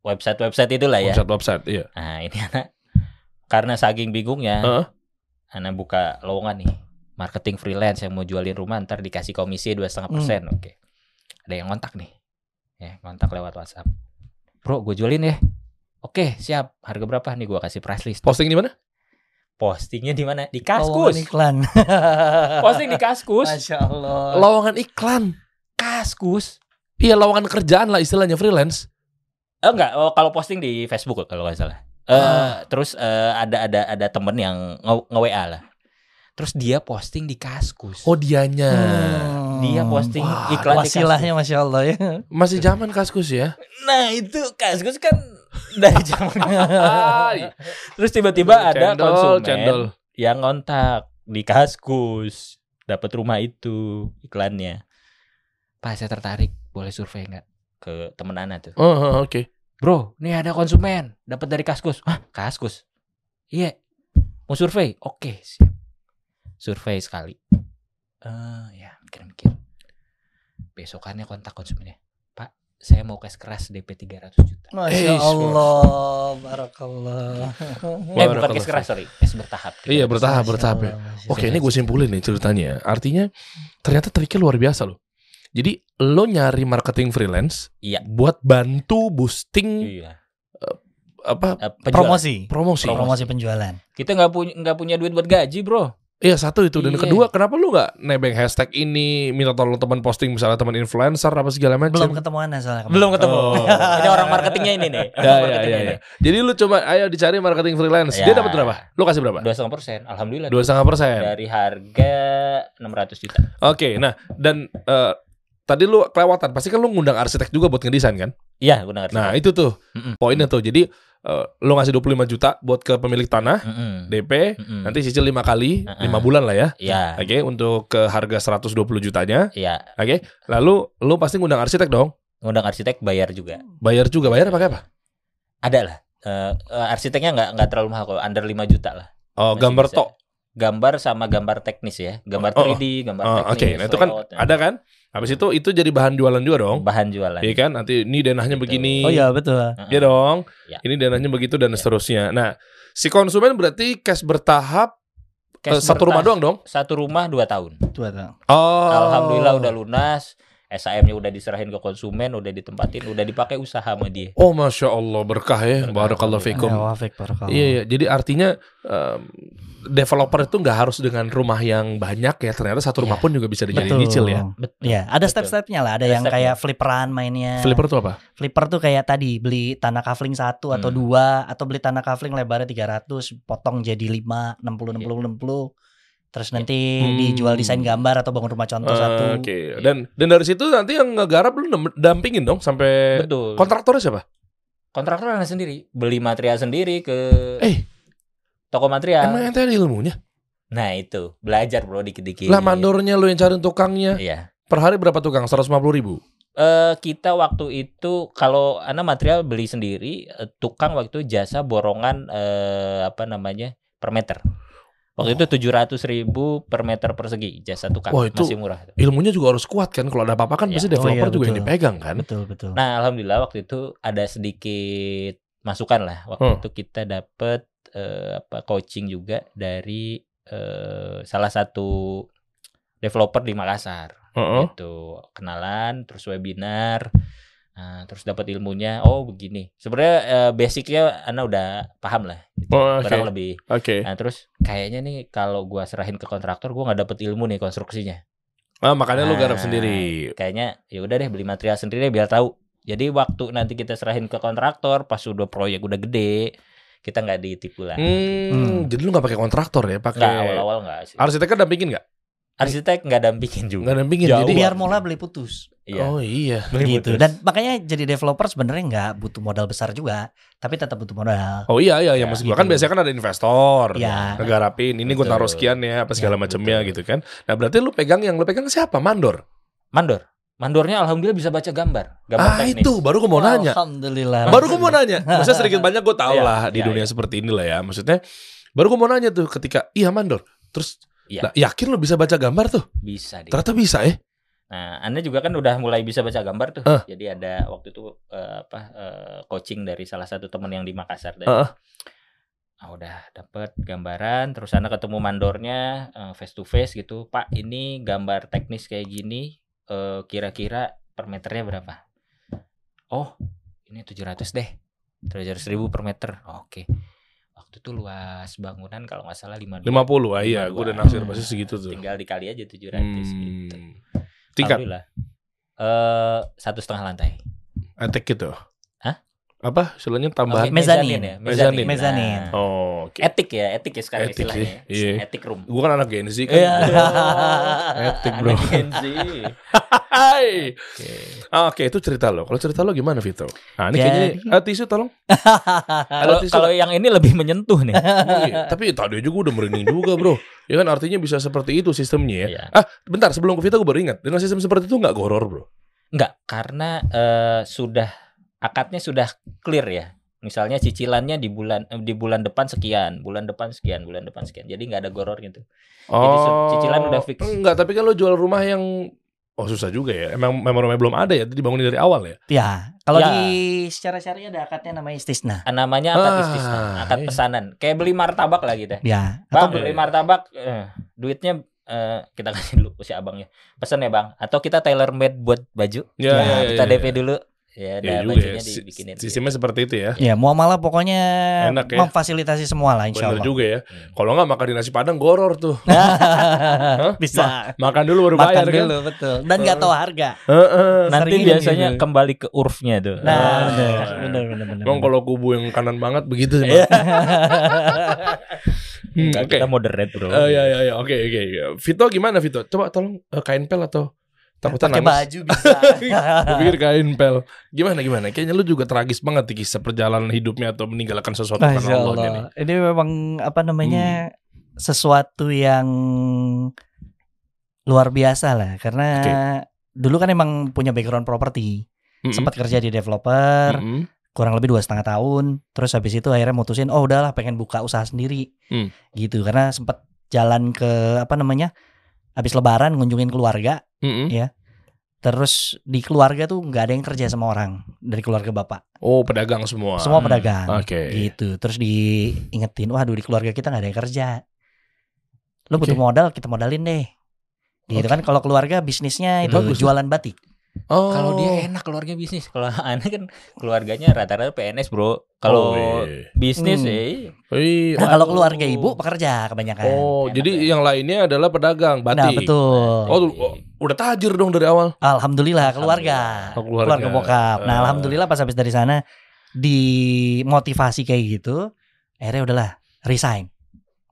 Speaker 4: Website-website itulah ya.
Speaker 2: Website-website, iya.
Speaker 4: Nah, ini anak karena saking bingungnya,
Speaker 2: Heeh.
Speaker 4: anak buka lowongan nih. Marketing freelance yang mau jualin rumah ntar dikasih komisi dua setengah persen, oke. Ada yang kontak nih, ya kontak lewat WhatsApp. Bro, gue jualin ya. Oke, siap. Harga berapa nih? Gue kasih price list.
Speaker 2: Posting di mana?
Speaker 4: Postingnya di mana? Di
Speaker 3: Oh,
Speaker 4: Kaskus.
Speaker 3: iklan.
Speaker 4: Posting di Kaskus.
Speaker 3: Masya Allah.
Speaker 2: Lowongan iklan.
Speaker 4: Kaskus.
Speaker 2: Iya, lowongan kerjaan lah istilahnya freelance.
Speaker 4: Eh, enggak, oh, kalau posting di Facebook kalau nggak salah. Eh,
Speaker 2: Ah.
Speaker 4: terus eh, ada ada ada temen yang nge, nge-WA lah. Terus dia posting di Kaskus.
Speaker 2: Oh, dianya.
Speaker 3: Hmm.
Speaker 4: Dia posting
Speaker 2: Wah,
Speaker 4: iklan.
Speaker 3: Wasilahnya Masya Allah ya.
Speaker 2: Masih zaman kaskus ya.
Speaker 4: Nah, itu Kaskus kan dari zaman. Terus tiba-tiba ada
Speaker 2: Cendol,
Speaker 4: konsumen
Speaker 2: cendol.
Speaker 4: yang ngontak di Kaskus, dapat rumah itu iklannya. Pak, saya tertarik. Boleh survei nggak ke temen Ana tuh?
Speaker 2: Oh, oh, oke.
Speaker 4: Bro, nih ada konsumen dapat dari Kaskus. Hah, Kaskus? Iya. Mau survei? Oke, siap. Survei sekali. Eh, ya, mikir-mikir. Besokannya kontak konsumennya. Pak, saya mau cash keras DP 300 juta.
Speaker 3: Masya
Speaker 2: Eh,
Speaker 3: Allah. Barakallah.
Speaker 4: Eh, bukan cash keras, sorry. Cash bertahap.
Speaker 2: Iya, bertahap, bertahap ya. Oke, ini gue simpulin nih ceritanya. Artinya ternyata triknya luar biasa loh. Jadi lo nyari marketing freelance
Speaker 4: Iya.
Speaker 2: buat bantu boosting
Speaker 4: Iya.
Speaker 2: apa
Speaker 4: Eh.
Speaker 3: Promosi.
Speaker 2: promosi.
Speaker 3: Promosi penjualan.
Speaker 4: Kita nggak punya nggak punya duit buat gaji, bro.
Speaker 2: Iya satu itu dan
Speaker 4: Iya.
Speaker 2: kedua kenapa lu nggak nebeng hashtag ini minta tolong teman posting misalnya teman influencer apa segala macam.
Speaker 3: Belum ketemu Anda soalnya. kemarin.
Speaker 4: Belum ketemu.
Speaker 2: Oh.
Speaker 4: ini orang marketingnya ini nih.
Speaker 2: Ya, ya, ya, ya. Jadi lu coba ayo dicari marketing freelance. Dia
Speaker 4: Ya.
Speaker 2: dapat berapa? Lu kasih berapa?
Speaker 4: Dua setengah persen. Alhamdulillah.
Speaker 2: Dua setengah persen.
Speaker 4: Dari harga 600 juta.
Speaker 2: Oke, nah dan eh, tadi lu kelewatan. Pasti kan lu ngundang arsitek juga buat ngedesain kan?
Speaker 4: Iya, gue dengar.
Speaker 2: Nah itu tuh
Speaker 4: Mm-mm.
Speaker 2: poinnya tuh. Jadi eh, lu ngasih 25 juta buat ke pemilik tanah
Speaker 4: Mm-mm.
Speaker 2: DP.
Speaker 4: Mm-mm.
Speaker 2: Nanti cicil lima kali, lima bulan lah ya.
Speaker 4: Iya.
Speaker 2: Oke, untuk ke harga 120 jutanya.
Speaker 4: Iya.
Speaker 2: Oke, lalu lu pasti ngundang arsitek dong.
Speaker 4: Ngundang arsitek bayar juga.
Speaker 2: Bayar juga, bayar pakai apa?
Speaker 4: Ada lah. Eh, arsiteknya nggak nggak terlalu mahal kok, under 5 juta lah.
Speaker 2: Oh,
Speaker 4: Masih
Speaker 2: gambar
Speaker 4: bisa.
Speaker 2: tok.
Speaker 4: Gambar sama gambar teknis ya, gambar
Speaker 2: Oh, oh.
Speaker 4: 3D, gambar
Speaker 2: Oh,
Speaker 4: teknis.
Speaker 2: Oke, nah itu kan ada kan? Habis itu itu jadi bahan jualan juga dong.
Speaker 4: bahan jualan.
Speaker 2: Iya kan? Nanti ini danahnya
Speaker 4: Betul.
Speaker 2: begini.
Speaker 3: Oh iya betul.
Speaker 2: Iya dong.
Speaker 4: Ya.
Speaker 2: Ini dananya begitu dan seterusnya. Nah, si konsumen berarti cash bertahap eh,
Speaker 4: Cash
Speaker 2: satu rumah doang dong.
Speaker 4: Satu rumah dua tahun.
Speaker 3: Tuh, tuh.
Speaker 2: Oh.
Speaker 4: Alhamdulillah udah lunas. SAM-nya udah diserahin ke konsumen, udah ditempatin, udah dipakai usaha sama dia.
Speaker 2: Oh, masya Allah berkah ya.
Speaker 4: Berkah,
Speaker 2: Barakallahu fikum.
Speaker 3: Ya, wafik barakallah.
Speaker 2: Iya, iya. Jadi artinya em, developer itu nggak harus dengan rumah yang banyak ya. Ternyata satu rumah
Speaker 4: Iya.
Speaker 2: pun juga bisa dijadiin
Speaker 3: Betul.
Speaker 2: nyicil ya.
Speaker 4: Betul.
Speaker 3: Iya, ada step-stepnya lah. Ada
Speaker 4: Ada
Speaker 3: yang
Speaker 4: stepnya.
Speaker 3: kayak flipperan mainnya.
Speaker 2: Flipper tuh apa?
Speaker 3: Flipper tuh kayak tadi beli tanah kafling satu atau
Speaker 4: Hmm.
Speaker 3: dua atau beli tanah kafling lebarnya 300 potong jadi 5 60
Speaker 4: Iya.
Speaker 3: 60 60 terus nanti
Speaker 2: Hmm.
Speaker 3: dijual desain gambar atau bangun rumah contoh
Speaker 2: Eh,
Speaker 3: satu.
Speaker 2: Oke. Dan dan dari situ nanti yang ngegarap lu dampingin dong sampai
Speaker 4: Betul.
Speaker 2: kontraktornya siapa?
Speaker 4: Kontraktor ada sendiri, beli material sendiri ke
Speaker 2: Eh.
Speaker 4: toko material.
Speaker 2: Emang ente ada ilmunya?
Speaker 4: Nah itu belajar bro dikit-dikit.
Speaker 2: Lah mandornya lu yang cari tukangnya.
Speaker 4: Iya.
Speaker 2: Per hari berapa tukang? 150 ribu.
Speaker 4: Eh kita waktu itu kalau anak material beli sendiri, eh, tukang waktu itu jasa borongan eh, apa namanya per meter. Waktu itu tujuh ratus ribu per meter persegi jasa tukang
Speaker 2: Wah, itu-
Speaker 4: masih murah.
Speaker 2: Ilmunya juga harus kuat kan. Kalau ada apa-apa kan
Speaker 4: Iya.
Speaker 2: pasti
Speaker 3: Oh,
Speaker 2: developer
Speaker 3: iya,
Speaker 2: juga yang dipegang kan.
Speaker 3: Betul betul.
Speaker 4: Nah alhamdulillah waktu itu ada sedikit masukan lah. Waktu
Speaker 2: Hmm.
Speaker 4: itu kita dapet eh, apa coaching juga dari eh, salah satu developer di Makassar.
Speaker 2: Heeh.
Speaker 4: gitu kenalan terus webinar nah, terus dapat ilmunya oh begini sebenarnya eh, basicnya Ana udah paham lah gitu.
Speaker 2: Oh, Oke.
Speaker 4: kurang lebih
Speaker 2: Oke.
Speaker 4: nah terus kayaknya nih kalau gua serahin ke kontraktor gua nggak dapet ilmu nih konstruksinya
Speaker 2: Ah, makanya lu garap
Speaker 4: Nah,
Speaker 2: sendiri.
Speaker 4: kayaknya ya udah deh beli material sendiri deh, biar tahu jadi waktu nanti kita serahin ke kontraktor pas udah proyek udah gede kita nggak ditipu lah
Speaker 2: Hmm,
Speaker 3: Hmm.
Speaker 2: jadi lu gak pakai kontraktor ya,
Speaker 4: nggak
Speaker 2: pakai
Speaker 4: awal-awal nggak sih
Speaker 2: arsiteknya dampingin nggak?
Speaker 4: Arsitek nggak dampingin juga
Speaker 2: Nggak dampingin.
Speaker 4: Jauh.
Speaker 2: Jadi
Speaker 3: Biar mola beli putus.
Speaker 4: iya
Speaker 2: Oh iya.
Speaker 3: gitu. Dan makanya jadi developer sebenarnya nggak butuh modal besar juga, tapi tetap butuh modal.
Speaker 2: Oh iya iya, ya,
Speaker 4: Ya,
Speaker 2: maksud gua kan
Speaker 3: gitu.
Speaker 2: biasanya kan ada investor.
Speaker 3: Iya.
Speaker 2: Ngegarapin, ini gua
Speaker 4: Betul.
Speaker 2: taruh sekian ya, apa segala
Speaker 3: Ya,
Speaker 2: macamnya gitu kan. Nah, berarti lu pegang yang lu pegang siapa? Mandor.
Speaker 4: mandor mandornya alhamdulillah bisa baca gambar gambar
Speaker 2: ah,
Speaker 4: teknis
Speaker 2: itu baru gua mau nanya.
Speaker 3: Alhamdulillah.
Speaker 2: Baru gua mau nanya. Maksudnya sedikit banyak gua tahu
Speaker 4: Iya,
Speaker 2: lah di
Speaker 4: iya,
Speaker 2: dunia
Speaker 4: iya.
Speaker 2: seperti inilah ya. Maksudnya baru gua mau nanya tuh ketika iya mandor. Terus
Speaker 4: Iya.
Speaker 2: lah, yakin lu bisa baca gambar tuh?
Speaker 4: bisa dia.
Speaker 2: Ternyata bisa ya.
Speaker 4: Nah, Anda juga kan udah mulai bisa baca gambar tuh.
Speaker 2: Eh.
Speaker 4: Jadi ada waktu itu eh, apa eh, coaching dari salah satu teman yang di Makassar tadi.
Speaker 2: Heeh.
Speaker 4: Ah, udah dapet gambaran, terus Anda ketemu mandornya eh, face to face gitu. Pak, ini gambar teknis kayak gini eh, kira-kira per meternya berapa? Oh, ini 700 deh. 700 ribu per meter. Oke. Waktu itu luas bangunan kalau nggak salah 52.
Speaker 2: 50. Ah iya, gua udah naksir pasti segitu tuh.
Speaker 4: Tinggal dikali aja 700 gitu.
Speaker 2: Hmm. Tingkat
Speaker 4: Alhamdulillah. Eh satu setengah lantai.
Speaker 2: etek gitu. Apa? Istilahnya tambahan.
Speaker 3: Mezanin.
Speaker 4: ya,
Speaker 2: Mezanin.
Speaker 3: Mezanin.
Speaker 4: Nah,
Speaker 2: Oh, oke.
Speaker 4: Etik ya, etik ya sekarang
Speaker 2: Etik
Speaker 4: istilahnya.
Speaker 2: sih, iya.
Speaker 4: Etik room.
Speaker 2: Gua kan anak Gen Z kan.
Speaker 3: Iya.
Speaker 2: Etik, bro.
Speaker 4: Anak Gen Z.
Speaker 2: Hai.
Speaker 4: Oke.
Speaker 2: Ah, Oke, itu cerita lo. Kalau cerita lo gimana, Vito? Nah, ini
Speaker 3: Jadi-
Speaker 2: kayaknya eh, tisu tolong.
Speaker 4: Kalau yang ini lebih menyentuh nih.
Speaker 2: Iya, Tapi tadi juga udah merinding juga, Bro. Ya kan artinya bisa seperti itu sistemnya ya.
Speaker 4: Iya.
Speaker 2: Ah, bentar sebelum ke Vito gue baru ingat. Dengan sistem seperti itu nggak goror, Bro.
Speaker 4: Enggak, karena eh, sudah akadnya sudah clear ya. Misalnya cicilannya di bulan eh, di bulan depan sekian, bulan depan sekian, bulan depan sekian. Jadi nggak ada goror gitu. Jadi se- cicilan udah fix.
Speaker 2: Enggak, tapi kan lo jual rumah yang Oh susah juga ya. Emang memang rumahnya belum ada ya. Itu dibangunin dari awal ya.
Speaker 3: Ya, kalau
Speaker 4: Ya.
Speaker 3: di secara syariah ada akadnya namanya istisna.
Speaker 4: Ah, Namanya akad
Speaker 2: Ah,
Speaker 4: istisna, akad
Speaker 2: iya.
Speaker 4: pesanan. Kayak beli martabak lah gitu.
Speaker 3: Ya,
Speaker 4: Bang
Speaker 3: atau
Speaker 4: beli
Speaker 2: Iya.
Speaker 4: martabak, eh, duitnya eh, kita kasih dulu si abangnya. Pesan ya bang. Atau kita tailor made buat baju.
Speaker 2: Ya,
Speaker 3: Ya,
Speaker 2: ya,
Speaker 4: kita
Speaker 2: ya,
Speaker 4: DP
Speaker 2: ya.
Speaker 4: dulu. Ya,
Speaker 2: Ya
Speaker 4: ada
Speaker 2: juga ya.
Speaker 4: dibikinin.
Speaker 2: Sistemnya seperti itu ya.
Speaker 3: ya muamalah pokoknya
Speaker 2: Enak ya.
Speaker 3: memfasilitasi semua lah insya
Speaker 2: Bener
Speaker 3: Allah.
Speaker 2: juga ya.
Speaker 4: Hmm.
Speaker 2: Kalau nggak makan di nasi padang goror tuh.
Speaker 3: Bisa.
Speaker 2: Makan dulu baru
Speaker 3: Makan
Speaker 2: bayar kan.
Speaker 3: dulu betul. Dan nggak tahu harga.
Speaker 2: Heeh.
Speaker 4: Nanti
Speaker 3: Sering
Speaker 4: biasanya
Speaker 3: gitu.
Speaker 4: kembali ke urfnya tuh.
Speaker 3: Nah,
Speaker 2: Ah.
Speaker 3: benar, benar, benar, benar.
Speaker 2: Emang kalau kubu yang kanan banget begitu sih.
Speaker 3: Iya.
Speaker 2: Hmm, Oke.
Speaker 4: Kita moderate bro.
Speaker 2: Eh, ya ya ya oke oke oke. Vito gimana Vito? Coba tolong eh, kain pel atau takutnya
Speaker 3: pakai baju bisa.
Speaker 2: Gue pikir kain pel. Gimana gimana? Kayaknya lu juga tragis banget di kisah perjalanan hidupnya atau meninggalkan sesuatu karena Allah.
Speaker 3: Allah. Ini memang apa namanya sesuatu yang luar biasa lah karena dulu kan emang punya background properti
Speaker 2: Mm-mm.
Speaker 3: sempat kerja di developer
Speaker 2: Mm-mm.
Speaker 3: kurang lebih dua setengah tahun terus habis itu akhirnya mutusin oh udahlah pengen buka usaha sendiri
Speaker 2: Hmm.
Speaker 3: gitu karena sempat jalan ke apa namanya habis lebaran ngunjungin keluarga
Speaker 2: Mm-mm.
Speaker 3: Ya. Terus di keluarga tuh nggak ada yang kerja sama orang dari keluarga bapak.
Speaker 2: Oh, pedagang semua.
Speaker 3: Semua
Speaker 4: Hmm,
Speaker 3: pedagang.
Speaker 2: Oke.
Speaker 3: Gitu. Terus diingetin, waduh di keluarga kita nggak ada yang kerja. Lo butuh
Speaker 2: Oke.
Speaker 3: modal, kita modalin deh. Gitu
Speaker 2: Oke.
Speaker 3: kan kalau keluarga bisnisnya itu
Speaker 2: Bagus.
Speaker 3: jualan batik.
Speaker 2: Oh.
Speaker 4: Kalau dia enak keluarga bisnis. Kalau aneh kan keluarganya rata-rata PNS, Bro. Kalau
Speaker 2: Oh, iya.
Speaker 4: bisnis
Speaker 3: Hmm.
Speaker 4: eh.
Speaker 3: Nah, kalau
Speaker 2: Oh.
Speaker 3: keluarga ibu pekerja kebanyakan.
Speaker 2: Oh,
Speaker 4: Enak
Speaker 2: jadi
Speaker 4: ya.
Speaker 2: yang lainnya adalah pedagang batik.
Speaker 3: nah, betul.
Speaker 2: Oh, tuh, oh, udah tajir dong dari awal.
Speaker 3: Alhamdulillah keluarga.
Speaker 2: Oh, keluarga.
Speaker 3: keluarga bokap. Nah,
Speaker 2: Eh.
Speaker 3: alhamdulillah pas habis dari sana dimotivasi kayak gitu, akhirnya udahlah resign.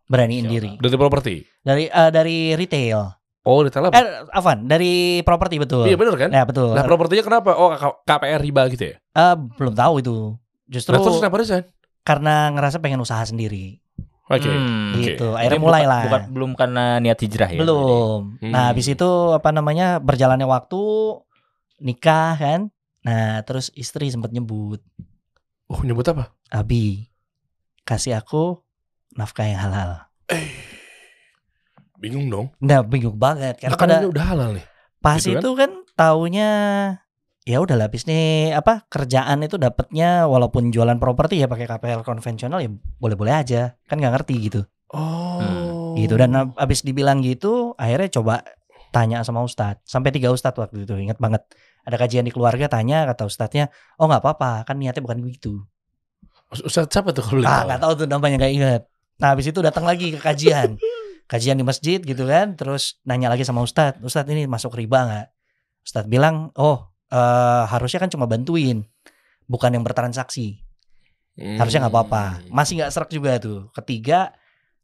Speaker 3: Beraniin
Speaker 4: Masya
Speaker 3: diri.
Speaker 2: Dari properti.
Speaker 3: Dari eh, dari retail.
Speaker 2: Oh, retail apa?
Speaker 3: Eh, Afan, dari properti betul.
Speaker 2: Iya bener kan?
Speaker 3: Ya, betul.
Speaker 2: Nah, propertinya kenapa? Oh, KPR riba gitu ya?
Speaker 3: Eh, belum tahu itu. Justru
Speaker 2: Nah, terus kenapa resign?
Speaker 3: karena ngerasa pengen usaha sendiri.
Speaker 2: Oke.
Speaker 4: Hmm.
Speaker 2: Oke.
Speaker 3: Gitu.
Speaker 4: Jadi
Speaker 3: Akhirnya mulai lah.
Speaker 4: Bukan belum karena niat hijrah ya.
Speaker 3: Belum.
Speaker 2: Hmm.
Speaker 3: Nah, habis itu apa namanya? berjalannya waktu nikah kan. Nah, terus istri sempat nyebut,
Speaker 2: Oh, nyebut apa?
Speaker 3: "Abi, kasih aku nafkah yang halal."
Speaker 2: Bingung dong.
Speaker 3: Nah, bingung banget karena
Speaker 2: Nah, kan
Speaker 3: pada
Speaker 2: ini udah halal nih.
Speaker 3: pas
Speaker 2: gitu kan?
Speaker 3: itu kan taunya ya udah lah habis nih apa kerjaan itu dapatnya walaupun jualan properti ya pakai KPL konvensional ya boleh-boleh aja kan nggak ngerti gitu
Speaker 2: Oh.
Speaker 3: gitu dan ab- abis dibilang gitu akhirnya coba tanya sama ustadz sampai tiga ustadz waktu itu ingat banget ada kajian di keluarga tanya kata ustadznya oh nggak apa-apa kan niatnya bukan begitu
Speaker 2: Ustaz siapa tuh kalau
Speaker 3: ah nggak tahu tuh namanya nggak inget nah abis itu datang lagi ke kajian kajian di masjid gitu kan terus nanya lagi sama ustadz ustadz ini masuk riba nggak? Ustadz bilang oh eh, harusnya kan cuma bantuin bukan yang bertransaksi. Harusnya nggak apa-apa.
Speaker 2: Hmm.
Speaker 3: masih nggak serak juga tuh. Ketiga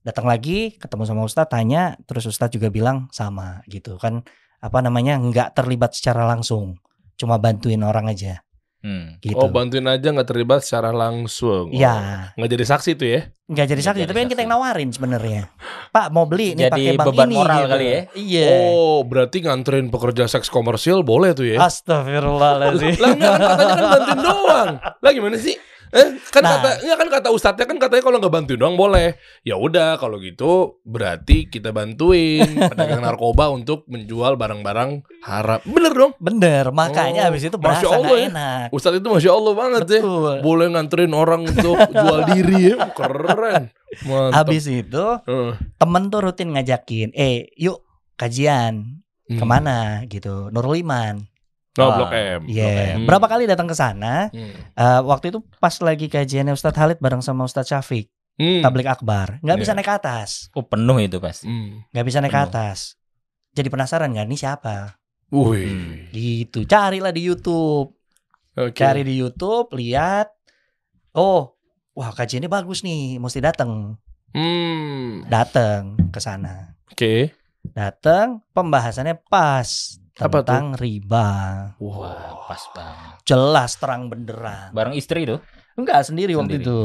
Speaker 3: datang lagi ketemu sama ustadz tanya terus ustadz juga bilang sama gitu kan. Apa namanya nggak terlibat secara langsung cuma bantuin orang aja
Speaker 4: Hmm.
Speaker 3: gitu
Speaker 2: Oh, bantuin aja nggak terlibat secara langsung.
Speaker 3: ya
Speaker 2: Oh, nggak jadi saksi tuh ya?
Speaker 3: nggak jadi
Speaker 4: Nggak
Speaker 3: saksi
Speaker 4: jadi
Speaker 3: tapi kan kita yang nawarin sebenarnya pak mau beli nih
Speaker 4: Jadi
Speaker 3: pakai bank
Speaker 4: beban
Speaker 3: ini
Speaker 4: moral
Speaker 3: gitu.
Speaker 4: kali ya?
Speaker 3: iya
Speaker 2: Oh, berarti nganterin pekerja seks komersil boleh tuh ya?
Speaker 3: Astagfirullahaladzim
Speaker 2: Lah enggak kan katanya kan bantuin doang. Lah gimana sih? Eh, kan
Speaker 3: Nah.
Speaker 2: kata enggak kan kata ustadznya kan katanya kalau nggak bantuin doang boleh. Ya udah kalau gitu berarti kita bantuin pedagang narkoba untuk menjual barang-barang haram. Bener dong?
Speaker 3: bener makanya
Speaker 2: Oh,
Speaker 3: habis itu
Speaker 2: Masya
Speaker 3: berasa
Speaker 2: Allah
Speaker 3: nggak
Speaker 2: ya.
Speaker 3: enak
Speaker 2: Ustadz itu masya Allah banget ya.
Speaker 3: betul
Speaker 2: Boleh nganterin orang untuk jual diri ya. Keren. Mantap.
Speaker 3: habis itu
Speaker 2: Heeh.
Speaker 3: temen tuh rutin ngajakin eh yuk kajian
Speaker 2: Hmm.
Speaker 3: ke mana gitu Nurul Iman
Speaker 2: Oh,
Speaker 4: Ah,
Speaker 2: Blok M.
Speaker 3: Iya,
Speaker 2: Hmm.
Speaker 3: berapa kali datang ke sana?
Speaker 2: Hmm.
Speaker 3: Eh, waktu itu pas lagi kajiannya Ustadz Halid bareng sama Ustadz Syafiq,
Speaker 2: Hmm.
Speaker 3: tablik akbar, nggak bisa
Speaker 2: Iya.
Speaker 3: naik ke atas,
Speaker 4: Oh, penuh itu pasti.
Speaker 2: Hmm.
Speaker 3: nggak bisa naik ke atas. Jadi penasaran nggak ini siapa?
Speaker 2: Wih.
Speaker 4: Hmm.
Speaker 3: Gitu, carilah di YouTube,
Speaker 2: Oke.
Speaker 3: cari di YouTube, lihat, oh, wah kajiannya bagus nih, mesti datang,
Speaker 2: Hmm.
Speaker 3: datang ke sana,
Speaker 2: Oke.
Speaker 3: datang, pembahasannya pas
Speaker 2: Apa tuh?
Speaker 3: tentang riba,
Speaker 2: Wah.
Speaker 4: Wah, pas banget.
Speaker 3: jelas terang benderang.
Speaker 4: Bareng istri tuh.
Speaker 3: Enggak sendiri waktu
Speaker 4: Sendiri.
Speaker 3: itu,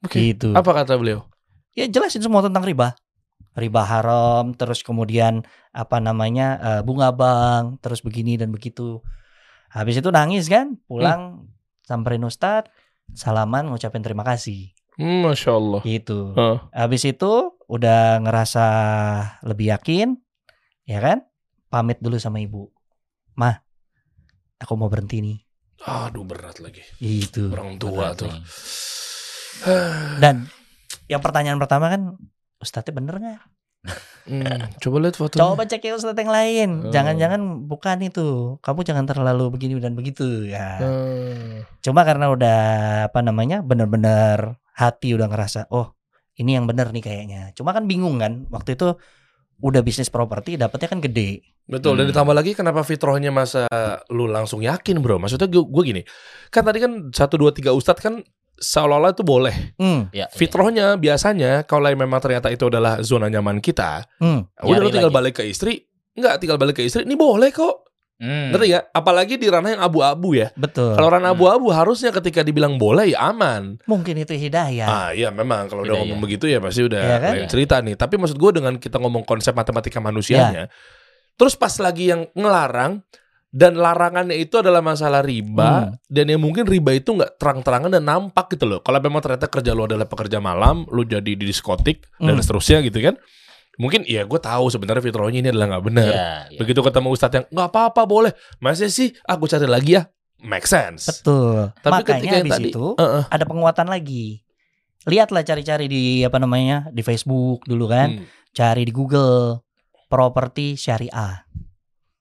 Speaker 2: Oke.
Speaker 3: gitu.
Speaker 2: Apa kata beliau?
Speaker 3: ya jelasin semua tentang riba riba haram terus kemudian apa namanya eh, bunga bank terus begini dan begitu habis itu nangis kan pulang samperin ustad salaman ngucapin terima kasih
Speaker 2: Hmm, Masya Allah.
Speaker 3: gitu
Speaker 2: Heeh.
Speaker 3: habis itu udah ngerasa lebih yakin ya kan pamit dulu sama ibu mah aku mau berhenti nih
Speaker 2: Aduh berat lagi.
Speaker 3: gitu
Speaker 2: Orang tua tuh.
Speaker 4: nih.
Speaker 3: dan yang pertanyaan pertama kan ustadznya bener nggak
Speaker 2: Hmm, coba lihat fotonya.
Speaker 3: Coba cek ya ustadz yang lain.
Speaker 2: Oh.
Speaker 3: Jangan-jangan bukan itu. Kamu jangan terlalu begini dan begitu ya.
Speaker 2: Hmm.
Speaker 3: Cuma karena udah apa namanya bener-bener hati udah ngerasa oh ini yang bener nih kayaknya. Cuma kan bingung kan waktu itu udah bisnis properti dapetnya kan gede.
Speaker 2: Betul, dan
Speaker 4: Hmm.
Speaker 2: ditambah lagi kenapa fitrohnya masa lu langsung yakin bro? Maksudnya gue, gue gini, kan tadi kan satu dua tiga ustadz kan seolah-olah itu boleh.
Speaker 3: Hmm,
Speaker 4: Ya,
Speaker 2: Fitrohnya biasanya kalau memang ternyata itu adalah zona nyaman kita,
Speaker 3: hmm.
Speaker 2: udah lu
Speaker 4: Nyari
Speaker 2: tinggal
Speaker 4: lagi.
Speaker 2: balik ke istri, nggak tinggal balik ke istri, ini boleh kok.
Speaker 4: Hmm.
Speaker 2: Ngerti ya? Apalagi di ranah yang abu-abu ya.
Speaker 3: betul.
Speaker 2: Kalau ranah
Speaker 4: Hmm.
Speaker 2: abu-abu harusnya ketika dibilang boleh ya aman.
Speaker 3: Mungkin itu hidayah.
Speaker 2: Ah iya memang kalau udah ngomong
Speaker 4: ya.
Speaker 2: begitu ya pasti udah
Speaker 3: Iya kan?
Speaker 2: lain cerita nih. Tapi maksud gue dengan kita ngomong konsep matematika manusianya, terus pas lagi yang ngelarang dan larangannya itu adalah masalah riba
Speaker 3: Hmm.
Speaker 2: dan yang mungkin riba itu nggak terang-terangan dan nampak gitu loh. Kalau memang ternyata kerja lu adalah pekerja malam, lu jadi di diskotik dan
Speaker 3: Hmm.
Speaker 2: seterusnya gitu kan. Mungkin ya gue tahu sebenarnya fitrahnya ini adalah nggak benar.
Speaker 4: Iya, iya.
Speaker 2: Begitu ketemu ustadz yang nggak apa-apa boleh, masa sih aku cari lagi ya, make sense.
Speaker 3: Betul.
Speaker 2: Tapi ketika
Speaker 3: Makanya
Speaker 2: yang
Speaker 3: habis
Speaker 2: tadi,
Speaker 3: itu
Speaker 2: Heeh.
Speaker 3: ada penguatan lagi. Lihatlah cari-cari di apa namanya di Facebook dulu kan,
Speaker 2: Hmm.
Speaker 3: cari di Google properti syariah.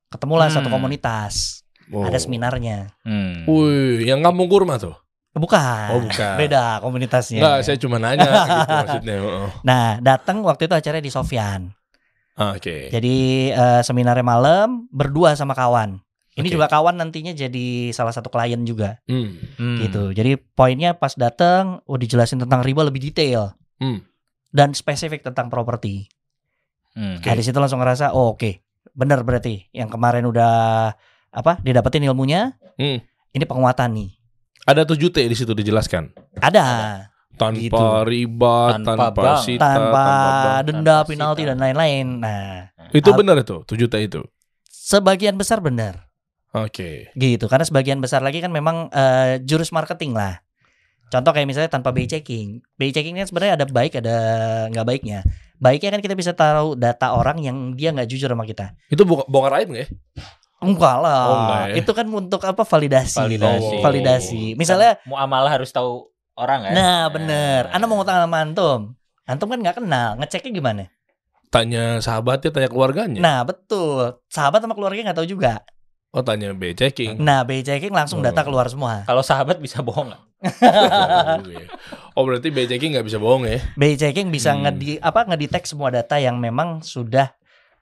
Speaker 3: Ketemulah
Speaker 4: Hmm.
Speaker 3: satu komunitas,
Speaker 2: Oh.
Speaker 3: ada seminarnya.
Speaker 4: Hmm.
Speaker 2: Wih, yang kampung kurma tuh?
Speaker 3: Bukan.
Speaker 2: Oh, bukan.
Speaker 3: Beda komunitasnya.
Speaker 2: Enggak, saya cuma nanya gitu maksudnya. Oh.
Speaker 3: Nah, datang waktu itu acaranya di Sofyan.
Speaker 2: Ah, Oke.
Speaker 3: Jadi eh, seminarnya malam berdua sama kawan. Ini
Speaker 2: Oke.
Speaker 3: juga kawan nantinya jadi salah satu klien juga
Speaker 2: Hmm.
Speaker 4: Hmm.
Speaker 3: gitu. Jadi poinnya pas datang, oh dijelasin tentang riba lebih detail
Speaker 2: Hmm.
Speaker 3: dan spesifik tentang properti.
Speaker 4: Hmm.
Speaker 3: Nah, di situ langsung ngerasa, oh oke, bener berarti yang kemarin udah apa didapetin ilmunya,
Speaker 2: Hmm.
Speaker 3: ini penguatan nih.
Speaker 2: Ada 7 T di situ dijelaskan.
Speaker 3: Ada
Speaker 2: Tanpa
Speaker 3: Gitu.
Speaker 2: riba,
Speaker 4: Tanpa
Speaker 2: tanpa,
Speaker 4: bank.
Speaker 2: sita,
Speaker 3: tanpa
Speaker 2: bank.
Speaker 3: denda,
Speaker 4: tanpa
Speaker 3: penalti
Speaker 4: sita.
Speaker 3: dan lain-lain. Nah,
Speaker 2: Itu benar itu, 7 T itu.
Speaker 3: sebagian besar benar.
Speaker 2: Oke.
Speaker 3: gitu karena sebagian besar lagi kan memang eh, jurus marketing lah contoh kayak misalnya tanpa BI checking BI checking kan sebenarnya ada baik ada nggak baiknya baiknya kan kita bisa taruh data orang yang dia nggak jujur sama kita
Speaker 2: Itu bong- bongkar aib nggak ya?
Speaker 3: Enggak lah
Speaker 2: Oh, enggak ya?
Speaker 3: itu kan untuk apa validasi
Speaker 4: Validasi.
Speaker 2: Oh.
Speaker 3: validasi misalnya
Speaker 4: Kan muamalah harus tahu orang kan.
Speaker 3: nah bener anda mau ngutang sama antum antum kan nggak kenal ngeceknya gimana
Speaker 2: Tanya sahabatnya, tanya keluarganya.
Speaker 3: nah betul sahabat sama keluarga nggak tahu juga
Speaker 2: Oh, tanya B checking.
Speaker 3: nah BI checking langsung data
Speaker 2: Oh.
Speaker 3: keluar semua
Speaker 4: Kalau sahabat bisa bohong nggak?
Speaker 2: oh, berarti B checking nggak bisa bohong ya?
Speaker 3: BI checking bisa
Speaker 2: Hmm.
Speaker 3: ngedi apa ngedetect semua data yang memang sudah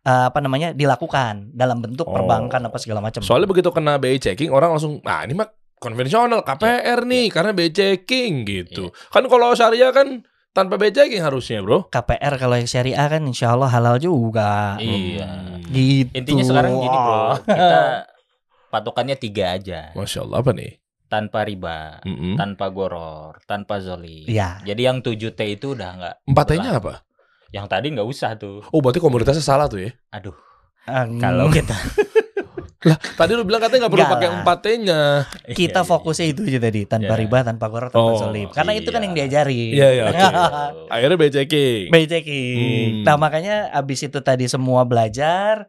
Speaker 3: eh, apa namanya dilakukan dalam bentuk
Speaker 2: Oh.
Speaker 3: perbankan apa segala macam.
Speaker 2: Soalnya begitu kena BI checking orang langsung, nah ini mah konvensional KPR nih karena BI checking gitu. Kan kalau syariah kan tanpa BI checking harusnya, Bro.
Speaker 3: KPR kalau yang syariah kan insya Allah halal juga.
Speaker 4: Iya.
Speaker 2: Hmm.
Speaker 3: Gitu.
Speaker 4: Intinya sekarang gini bro, kita patokannya tiga aja,
Speaker 2: Masya Allah apa nih?
Speaker 4: tanpa riba,
Speaker 2: Mm-mm.
Speaker 4: tanpa goror, tanpa zolim.
Speaker 3: Iya.
Speaker 4: Jadi yang 7 T itu udah nggak.
Speaker 2: Empat T-nya
Speaker 4: berlaku.
Speaker 2: apa?
Speaker 4: Yang tadi nggak usah tuh.
Speaker 2: Oh, berarti komunitasnya salah tuh ya?
Speaker 4: Aduh,
Speaker 3: Hmm.
Speaker 4: kalau kita
Speaker 2: Tadi lu bilang katanya nggak perlu pakai
Speaker 3: lah.
Speaker 2: empat T-nya.
Speaker 3: kita
Speaker 4: Iya, iya,
Speaker 3: fokusnya itu aja tadi tanpa
Speaker 4: Iya.
Speaker 3: riba, tanpa goror, tanpa
Speaker 2: Oh,
Speaker 3: zolim. Karena itu kan
Speaker 4: iya.
Speaker 3: yang diajari.
Speaker 2: Iya, iya, oke.
Speaker 4: iya.
Speaker 2: Akhirnya. BI checking. Hmm.
Speaker 3: Nah makanya abis itu tadi semua belajar,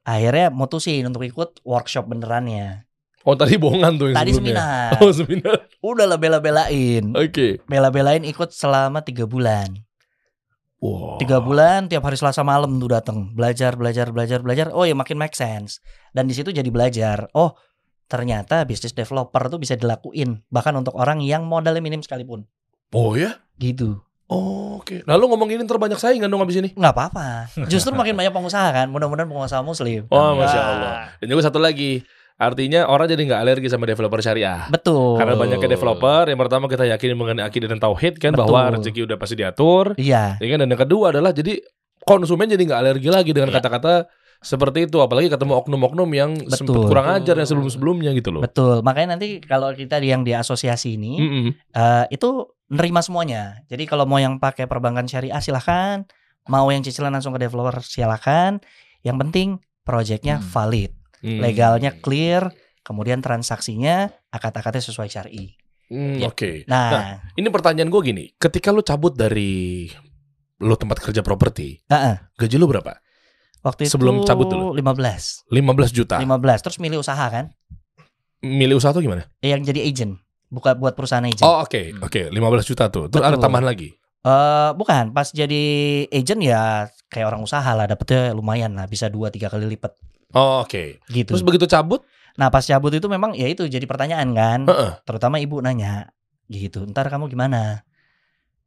Speaker 3: akhirnya mutusin untuk ikut workshop benerannya.
Speaker 2: Oh, tadi bohongan tuh yang
Speaker 3: Tadi
Speaker 2: sebelumnya.
Speaker 3: seminar.
Speaker 2: Oh, seminar.
Speaker 3: Udah lah bela-belain.
Speaker 2: Oke.
Speaker 3: Bela-belain ikut selama tiga bulan.
Speaker 2: Wow.
Speaker 3: Tiga bulan tiap hari Selasa malam tuh datang belajar belajar belajar belajar. Oh ya makin make sense. Dan di situ jadi belajar. Oh ternyata bisnis developer tuh bisa dilakuin bahkan untuk orang yang modalnya minim sekalipun.
Speaker 2: Oh ya?
Speaker 3: Gitu.
Speaker 2: Oh, Oke. Lalu ngomongin terbanyak saingan dong abis ini.
Speaker 3: nggak apa-apa. Justru makin banyak pengusaha kan. Mudah-mudahan pengusaha muslim.
Speaker 2: Oh, masya
Speaker 3: Ah,
Speaker 2: Allah. Dan juga satu lagi. Artinya orang jadi nggak alergi sama developer syariah.
Speaker 3: Betul.
Speaker 2: Karena banyaknya developer, yang pertama kita yakin mengenai akidah dan tauhid kan
Speaker 3: Betul.
Speaker 2: bahwa rezeki udah pasti diatur.
Speaker 3: Iya.
Speaker 2: Ya kan? Dan yang kedua adalah jadi konsumen jadi nggak alergi lagi dengan
Speaker 4: Iya.
Speaker 2: kata-kata seperti itu. Apalagi ketemu oknum-oknum yang
Speaker 3: Betul.
Speaker 2: sempat kurang ajar yang sebelum-sebelumnya gitu loh.
Speaker 3: Betul. Makanya nanti kalau kita yang di asosiasi ini
Speaker 2: Mm-mm.
Speaker 3: eh, itu nerima semuanya. Jadi kalau mau yang pakai perbankan syariah silahkan, mau yang cicilan langsung ke developer silahkan. Yang penting proyeknya
Speaker 4: Hmm.
Speaker 3: valid,
Speaker 2: Mm.
Speaker 3: legalnya clear, kemudian transaksinya akad-akadnya sesuai syari.
Speaker 2: Mm,
Speaker 4: Ya.
Speaker 2: Oke.
Speaker 3: Nah,
Speaker 2: Ini pertanyaan gue gini. Ketika lu cabut dari lu tempat kerja properti,
Speaker 3: Heeh.
Speaker 2: gaji lu berapa?
Speaker 3: waktu itu
Speaker 2: Sebelum cabut dulu.
Speaker 3: 15.
Speaker 2: 15 juta.
Speaker 3: 15 terus milih usaha kan?
Speaker 2: Milih usaha tuh gimana?
Speaker 3: Yang jadi agent, buka buat perusahaan agent.
Speaker 2: Oh oke,
Speaker 4: Hmm.
Speaker 2: oke, 15 juta tuh. Terus ada
Speaker 3: Betul.
Speaker 2: tambahan lagi.
Speaker 3: Eh, bukan, pas jadi agent ya kayak orang usaha lah, dapetnya lumayan lah, bisa 2 3 kali lipat
Speaker 2: Oh oke.
Speaker 3: gitu.
Speaker 2: Terus begitu cabut,
Speaker 3: Nah pas cabut itu memang ya itu jadi pertanyaan kan.
Speaker 2: Heeh.
Speaker 3: Terutama ibu nanya gitu. Ntar kamu gimana?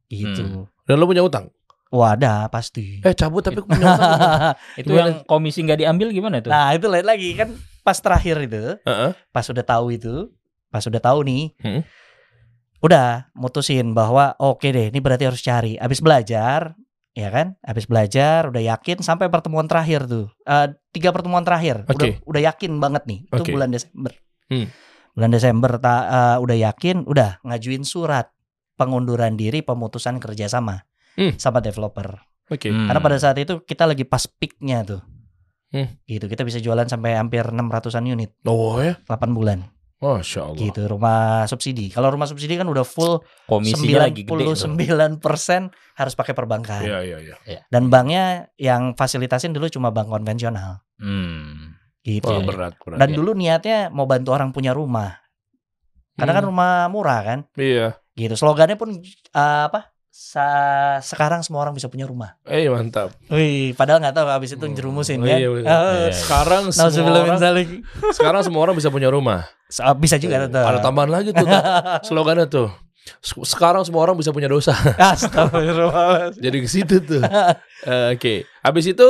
Speaker 3: Gitu.
Speaker 2: dan lu punya utang.
Speaker 3: Wah ada pasti.
Speaker 2: Eh cabut tapi aku punya utang.
Speaker 4: itu
Speaker 3: Gimana?
Speaker 4: yang komisi nggak diambil gimana tuh?
Speaker 3: nah itu lain lagi kan pas terakhir itu,
Speaker 2: Heeh.
Speaker 3: pas udah tahu itu, pas udah tahu nih,
Speaker 2: Hmm.
Speaker 3: udah mutusin bahwa oke deh, ini berarti harus cari. Abis belajar, ya kan? Abis belajar, udah yakin sampai pertemuan terakhir tuh, Eh, tiga pertemuan terakhir, udah
Speaker 2: Oke.
Speaker 3: udah yakin banget nih. Itu
Speaker 2: Oke.
Speaker 3: bulan Desember.
Speaker 2: Hmm.
Speaker 3: Bulan Desember ta- eh, udah yakin, udah ngajuin surat pengunduran diri pemutusan kerjasama
Speaker 2: Hmm.
Speaker 3: sama developer.
Speaker 2: Oke.
Speaker 4: Hmm.
Speaker 3: Karena pada saat itu kita lagi pas peaknya tuh.
Speaker 2: Hmm.
Speaker 3: Gitu, kita bisa jualan sampai hampir 600-an unit
Speaker 2: Oh ya.
Speaker 3: 8 bulan.
Speaker 2: Masya Allah.
Speaker 3: gitu rumah subsidi. Kalau rumah subsidi kan udah full
Speaker 4: Komisinya lagi gede. tuh.
Speaker 3: 99% harus pakai perbankan.
Speaker 2: Iya, iya, iya.
Speaker 3: Dan banknya yang fasilitasin dulu cuma bank konvensional
Speaker 4: Hmm.
Speaker 3: gitu.
Speaker 4: Iya.
Speaker 2: berat, berat.
Speaker 3: Dan dulu niatnya mau bantu orang punya rumah. Karena kan
Speaker 2: Hmm.
Speaker 3: rumah murah kan.
Speaker 2: Iya.
Speaker 3: Gitu. Slogannya pun eh, apa? Sa- sekarang semua orang bisa punya rumah.
Speaker 2: Eh, mantap.
Speaker 3: Wih, padahal nggak tahu habis itu jerumusin
Speaker 2: Oh,
Speaker 3: kan.
Speaker 2: iya.
Speaker 3: Eh,
Speaker 4: Iya.
Speaker 2: Sekarang semua
Speaker 3: Nauzubillah min
Speaker 2: orang,
Speaker 3: zalik.
Speaker 2: sekarang semua orang bisa punya rumah.
Speaker 3: Bisa juga tetap.
Speaker 2: Ada tambahan lagi tuh. Slogannya tuh. "Se- Sekarang semua orang bisa punya dosa.
Speaker 3: Astagfirullah.
Speaker 2: Jadi ke situ tuh. Eh, Oke. Habis itu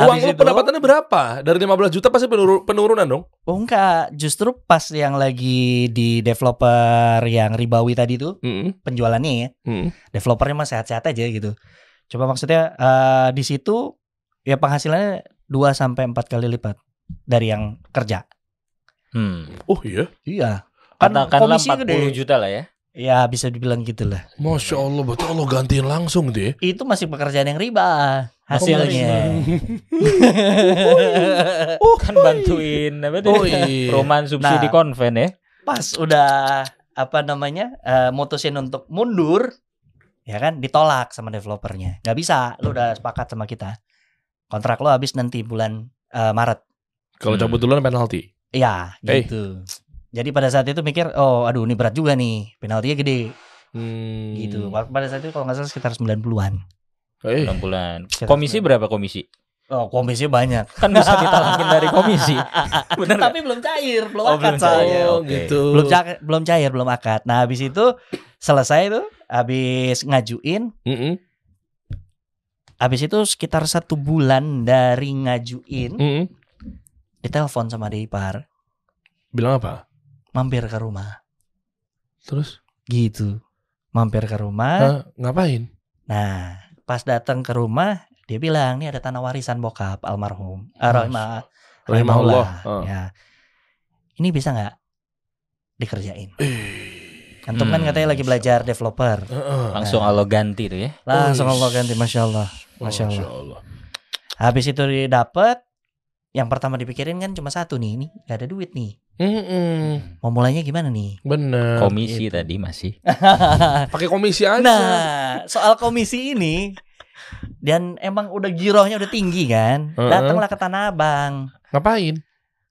Speaker 2: uang
Speaker 3: Habis
Speaker 2: lu
Speaker 3: itu-
Speaker 2: pendapatannya berapa? Dari 15 juta pasti penuru- penurunan dong.
Speaker 3: Oh enggak, justru pas yang lagi di developer yang ribawi tadi tuh
Speaker 2: Mm,
Speaker 3: penjualannya ya,
Speaker 2: mm.
Speaker 3: developernya mah sehat-sehat aja gitu. Coba maksudnya eh, di situ ya penghasilannya 2 sampai 4 kali lipat dari yang kerja.
Speaker 4: Hmm.
Speaker 2: Oh iya.
Speaker 3: Iya. Kan
Speaker 4: Katakanlah
Speaker 3: komisinya
Speaker 4: 40
Speaker 3: gede.
Speaker 4: juta lah ya.
Speaker 3: Ya bisa dibilang gitulah.
Speaker 2: Masya Allah, berarti Allah gantiin langsung deh.
Speaker 3: Itu masih pekerjaan yang riba hasilnya.
Speaker 4: Kan bantuin apa tuh?
Speaker 2: Oh iya.
Speaker 4: Perumahan subsidi
Speaker 3: Nah.
Speaker 4: konven ya.
Speaker 3: Pas udah apa namanya eh, mutusin untuk mundur, ya kan ditolak sama developernya. Gak bisa, lu udah sepakat sama kita. Kontrak lo habis nanti bulan eh, Maret.
Speaker 2: Kalau
Speaker 4: Hmm.
Speaker 2: cabut duluan penalti.
Speaker 3: Iya,
Speaker 2: Eh.
Speaker 3: gitu. Jadi pada saat itu mikir, oh aduh ini berat juga nih, penaltinya gede
Speaker 2: Hmm.
Speaker 3: gitu. Pada saat itu kalau nggak salah sekitar 90-an.
Speaker 2: Eh,
Speaker 4: 6 bulan.
Speaker 3: Sekitar
Speaker 4: Komisi berapa komisi?
Speaker 3: Oh, komisinya banyak.
Speaker 4: Kan bisa ditalakin dari komisi. Bener?
Speaker 3: Tapi belum cair, belum
Speaker 4: Oh,
Speaker 3: akad
Speaker 4: belum cair.
Speaker 2: oh,
Speaker 4: oke.
Speaker 2: gitu.
Speaker 3: Belum cair, belum cair, belum akad. Nah, habis itu selesai tuh, habis ngajuin,
Speaker 2: Mm-mm.
Speaker 3: habis itu sekitar satu bulan dari ngajuin,
Speaker 2: Mm-mm.
Speaker 3: ditelepon sama Deipar,
Speaker 2: Bilang apa?
Speaker 3: mampir ke rumah.
Speaker 2: Terus?
Speaker 3: Gitu. Mampir ke rumah.
Speaker 2: Hah, ngapain?
Speaker 3: Nah, pas datang ke rumah, dia bilang, "Ini ada tanah warisan bokap almarhum." Rahimah-
Speaker 2: Rahimahullah. Ah.
Speaker 3: Ya. Ini bisa nggak dikerjain? Antum kan
Speaker 4: Hmm,
Speaker 3: katanya lagi belajar developer.
Speaker 2: heeh.
Speaker 4: Langsung Allah ganti tuh ya.
Speaker 3: Langsung. Allah ganti, masya Allah. Masya Allah.
Speaker 2: Allah.
Speaker 3: Habis itu didapet, yang pertama dipikirin kan cuma satu nih, ini gak ada duit nih.
Speaker 2: Mm-mm.
Speaker 3: Mau mulainya gimana nih?
Speaker 2: Bener.
Speaker 4: Komisi tadi masih.
Speaker 2: Pakai komisi aja.
Speaker 3: Nah, soal komisi ini dan emang udah girohnya udah tinggi kan.
Speaker 2: Heeh.
Speaker 3: Datanglah ke Tanah Abang.
Speaker 2: Ngapain?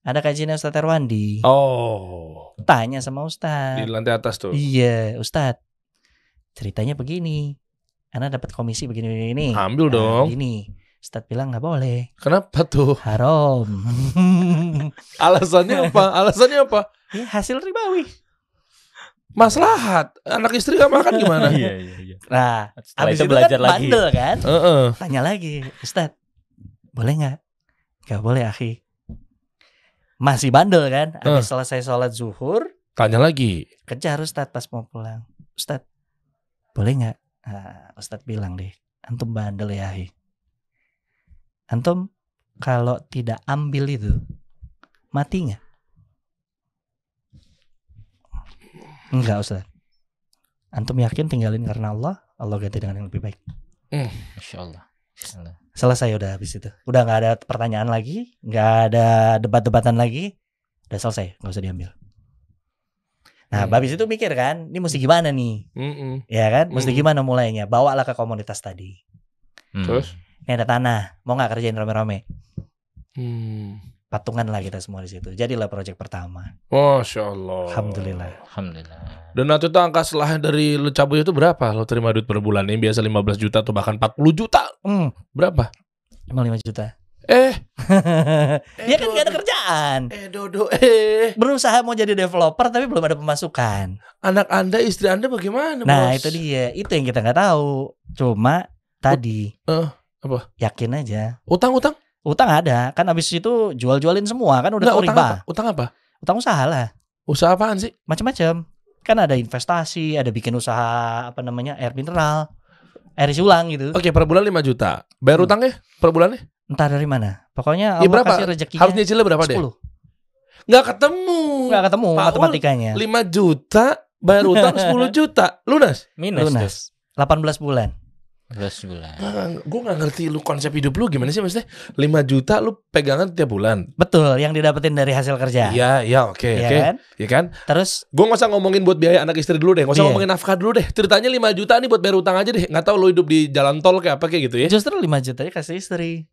Speaker 3: Ada kajian Ustadz Erwandi.
Speaker 2: Oh,
Speaker 3: Tanya sama
Speaker 2: di
Speaker 3: Ustadz.
Speaker 2: lantai atas tuh.
Speaker 3: Iya, Ustadz. Ceritanya begini. Anda dapat komisi begini ini.
Speaker 2: Ambil dong.
Speaker 3: Ini. Ustadz bilang nggak boleh.
Speaker 2: Kenapa tuh?
Speaker 3: Haram.
Speaker 2: Alasannya apa? Alasannya apa?
Speaker 3: ya, hasil ribawi.
Speaker 2: Maslahat. Anak istri gak makan gimana?
Speaker 4: Iya iya iya.
Speaker 3: Nah,
Speaker 4: Setelah
Speaker 3: habis
Speaker 4: itu
Speaker 3: itu
Speaker 4: belajar
Speaker 3: kan
Speaker 4: lagi.
Speaker 3: bandel kan?
Speaker 2: Heeh.
Speaker 3: Tanya lagi, Ustadz, boleh nggak? Gak boleh, akhi. Masih bandel kan? Habis selesai sholat zuhur,
Speaker 2: Tanya lagi.
Speaker 3: kejar Ustadz pas mau pulang. Ustadz, boleh nggak? Nah, Ustadz bilang deh, antum bandel ya, akhi. Antum kalau tidak ambil itu, mati nggak? Enggak, Ustadz. Antum yakin tinggalin karena Allah, Allah ganti dengan yang lebih baik.
Speaker 4: Masya Allah. Masya Allah.
Speaker 3: selesai udah habis itu udah nggak ada pertanyaan lagi nggak ada debat-debatan lagi udah selesai nggak usah diambil nah
Speaker 2: Hmm.
Speaker 3: habis itu mikir kan ini mesti gimana nih
Speaker 2: Mm-mm.
Speaker 3: ya kan mesti
Speaker 2: Hmm.
Speaker 3: gimana mulainya bawalah ke komunitas tadi
Speaker 4: Hmm.
Speaker 2: Terus?
Speaker 3: Ini ada tanah mau nggak kerjain rame-rame
Speaker 2: Hmm.
Speaker 3: patungan lah kita semua di situ jadilah proyek pertama
Speaker 2: Masya Allah.
Speaker 3: alhamdulillah
Speaker 4: Alhamdulillah.
Speaker 2: Dan waktu itu angka setelah dari lu cabut itu berapa? Lo terima duit per bulan ini biasa 15 juta atau bahkan 40 juta.
Speaker 3: hmm,
Speaker 2: Berapa?
Speaker 3: emang 5 juta
Speaker 2: Eh,
Speaker 3: dia kan gak ada kerjaan
Speaker 2: eh Dodo, eh.
Speaker 3: berusaha mau jadi developer tapi belum ada pemasukan
Speaker 2: Anak Anda, istri Anda bagaimana,
Speaker 3: nah
Speaker 2: Bos?
Speaker 3: itu dia itu yang kita nggak tahu cuma tadi
Speaker 2: Eh, apa?
Speaker 3: yakin aja
Speaker 2: Utang-utang?
Speaker 3: Utang ada, kan abis itu jual-jualin semua kan udah
Speaker 2: Enggak,
Speaker 3: tahu
Speaker 2: utang
Speaker 3: riba.
Speaker 2: apa? Utang apa?
Speaker 3: Utang usaha lah,
Speaker 2: Usaha apaan sih?
Speaker 3: macam-macam. Kan ada investasi, ada bikin usaha apa namanya air mineral, air isi ulang gitu.
Speaker 2: Oke, per bulan 5 juta. Bayar
Speaker 3: Hmm.
Speaker 2: utangnya per bulannya?
Speaker 3: Entah dari mana. Pokoknya
Speaker 2: Ya,
Speaker 3: Allah
Speaker 2: berapa?
Speaker 3: kasih rezekinya
Speaker 2: Harus nyicilnya berapa deh?
Speaker 3: 10.
Speaker 2: Nggak ketemu.
Speaker 3: Nggak ketemu
Speaker 2: Pak Ul,
Speaker 3: matematikanya.
Speaker 2: 5 juta, bayar utang 10 juta. Lunas?
Speaker 4: Minus.
Speaker 3: Lunas. 18 bulan.
Speaker 4: Terus bulan.
Speaker 2: gue gak ngerti lu konsep hidup lu gimana sih maksudnya 5 juta lu pegangan tiap bulan
Speaker 3: Betul, yang didapetin dari hasil kerja.
Speaker 2: Iya iya oke
Speaker 3: Iya
Speaker 2: oke
Speaker 3: kan?
Speaker 2: ya kan
Speaker 3: Terus
Speaker 2: Gue gak usah ngomongin buat biaya anak istri dulu deh Gak usah
Speaker 3: Iya.
Speaker 2: ngomongin nafkah dulu deh Ceritanya 5 juta nih buat bayar utang aja deh Gak tahu lu hidup di jalan tol kayak apa kayak gitu ya
Speaker 3: justru 5 jutanya kasih istri.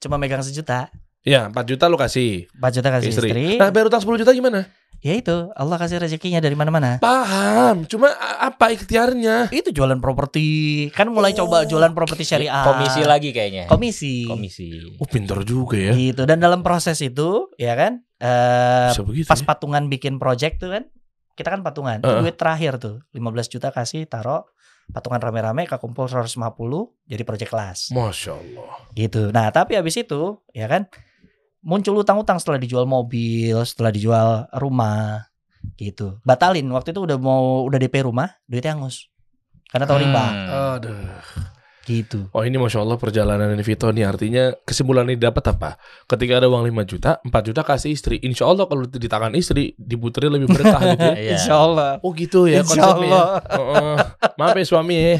Speaker 3: Cuma megang sejuta.
Speaker 2: Iya 4 juta lu kasih
Speaker 3: 4 juta kasih istri.
Speaker 2: istri. Nah bayar utang 10 juta gimana?
Speaker 3: Ya itu, Allah kasih rezekinya dari mana-mana.
Speaker 2: Paham Cuma apa ikhtiarnya
Speaker 3: Itu jualan properti. Kan mulai coba jualan properti syariah.
Speaker 4: Komisi lagi kayaknya.
Speaker 3: Komisi.
Speaker 4: Komisi.
Speaker 2: Oh pinter juga ya
Speaker 3: Gitu. Dan dalam proses itu, ya kan? eh
Speaker 2: begitu
Speaker 3: pas
Speaker 2: ya?
Speaker 3: patungan bikin project tuh kan, kita kan patungan.
Speaker 2: Heeh.
Speaker 3: Duit terakhir tuh, 15 juta kasih taruh patungan rame-rame kekumpul 150 jadi project kelas.
Speaker 2: Masya Allah
Speaker 3: gitu. Nah, tapi habis itu ya kan muncul utang-utang setelah dijual mobil, setelah dijual rumah gitu. Batalin waktu itu udah mau udah DP rumah, duitnya hangus. Karena tahu riba
Speaker 4: Hmm.
Speaker 2: Aduh
Speaker 3: gitu.
Speaker 2: Oh ini Masya Allah perjalanan ini Vito nih Artinya kesimpulan ini dapat apa? Ketika ada uang 5 juta 4 juta kasih istri Insya Allah kalau di tangan istri Diputerin lebih berkah gitu ya
Speaker 4: Iya.
Speaker 3: Allah.
Speaker 2: Oh gitu ya
Speaker 3: Insya
Speaker 2: konsepnya ya?
Speaker 3: Allah.
Speaker 2: Heeh. Maaf ya suami ya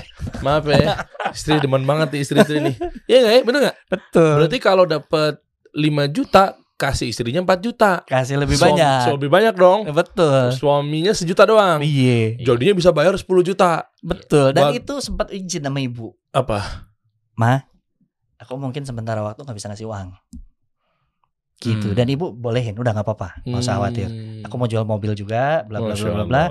Speaker 2: Maaf ya Istri demen banget nih istri-istri nih Iya gak ya? Bener gak?
Speaker 3: Betul.
Speaker 2: Berarti kalau dapat 5 juta Kasih istrinya 4 juta
Speaker 3: Kasih lebih
Speaker 2: Suam-
Speaker 3: banyak.
Speaker 2: Lebih banyak dong
Speaker 3: Betul.
Speaker 2: Suaminya sejuta doang
Speaker 3: Iya.
Speaker 2: Jadinya bisa bayar 10 juta
Speaker 3: Betul. Dan
Speaker 2: Buat-
Speaker 3: itu sempat izin sama ibu.
Speaker 2: Apa?
Speaker 3: Ma, aku mungkin sementara waktu nggak bisa ngasih uang. Gitu.
Speaker 4: Hmm.
Speaker 3: Dan ibu bolehin, udah nggak apa-apa, nggak usah khawatir.
Speaker 2: Hmm.
Speaker 3: Aku mau jual mobil juga, bla bla bla bla bla.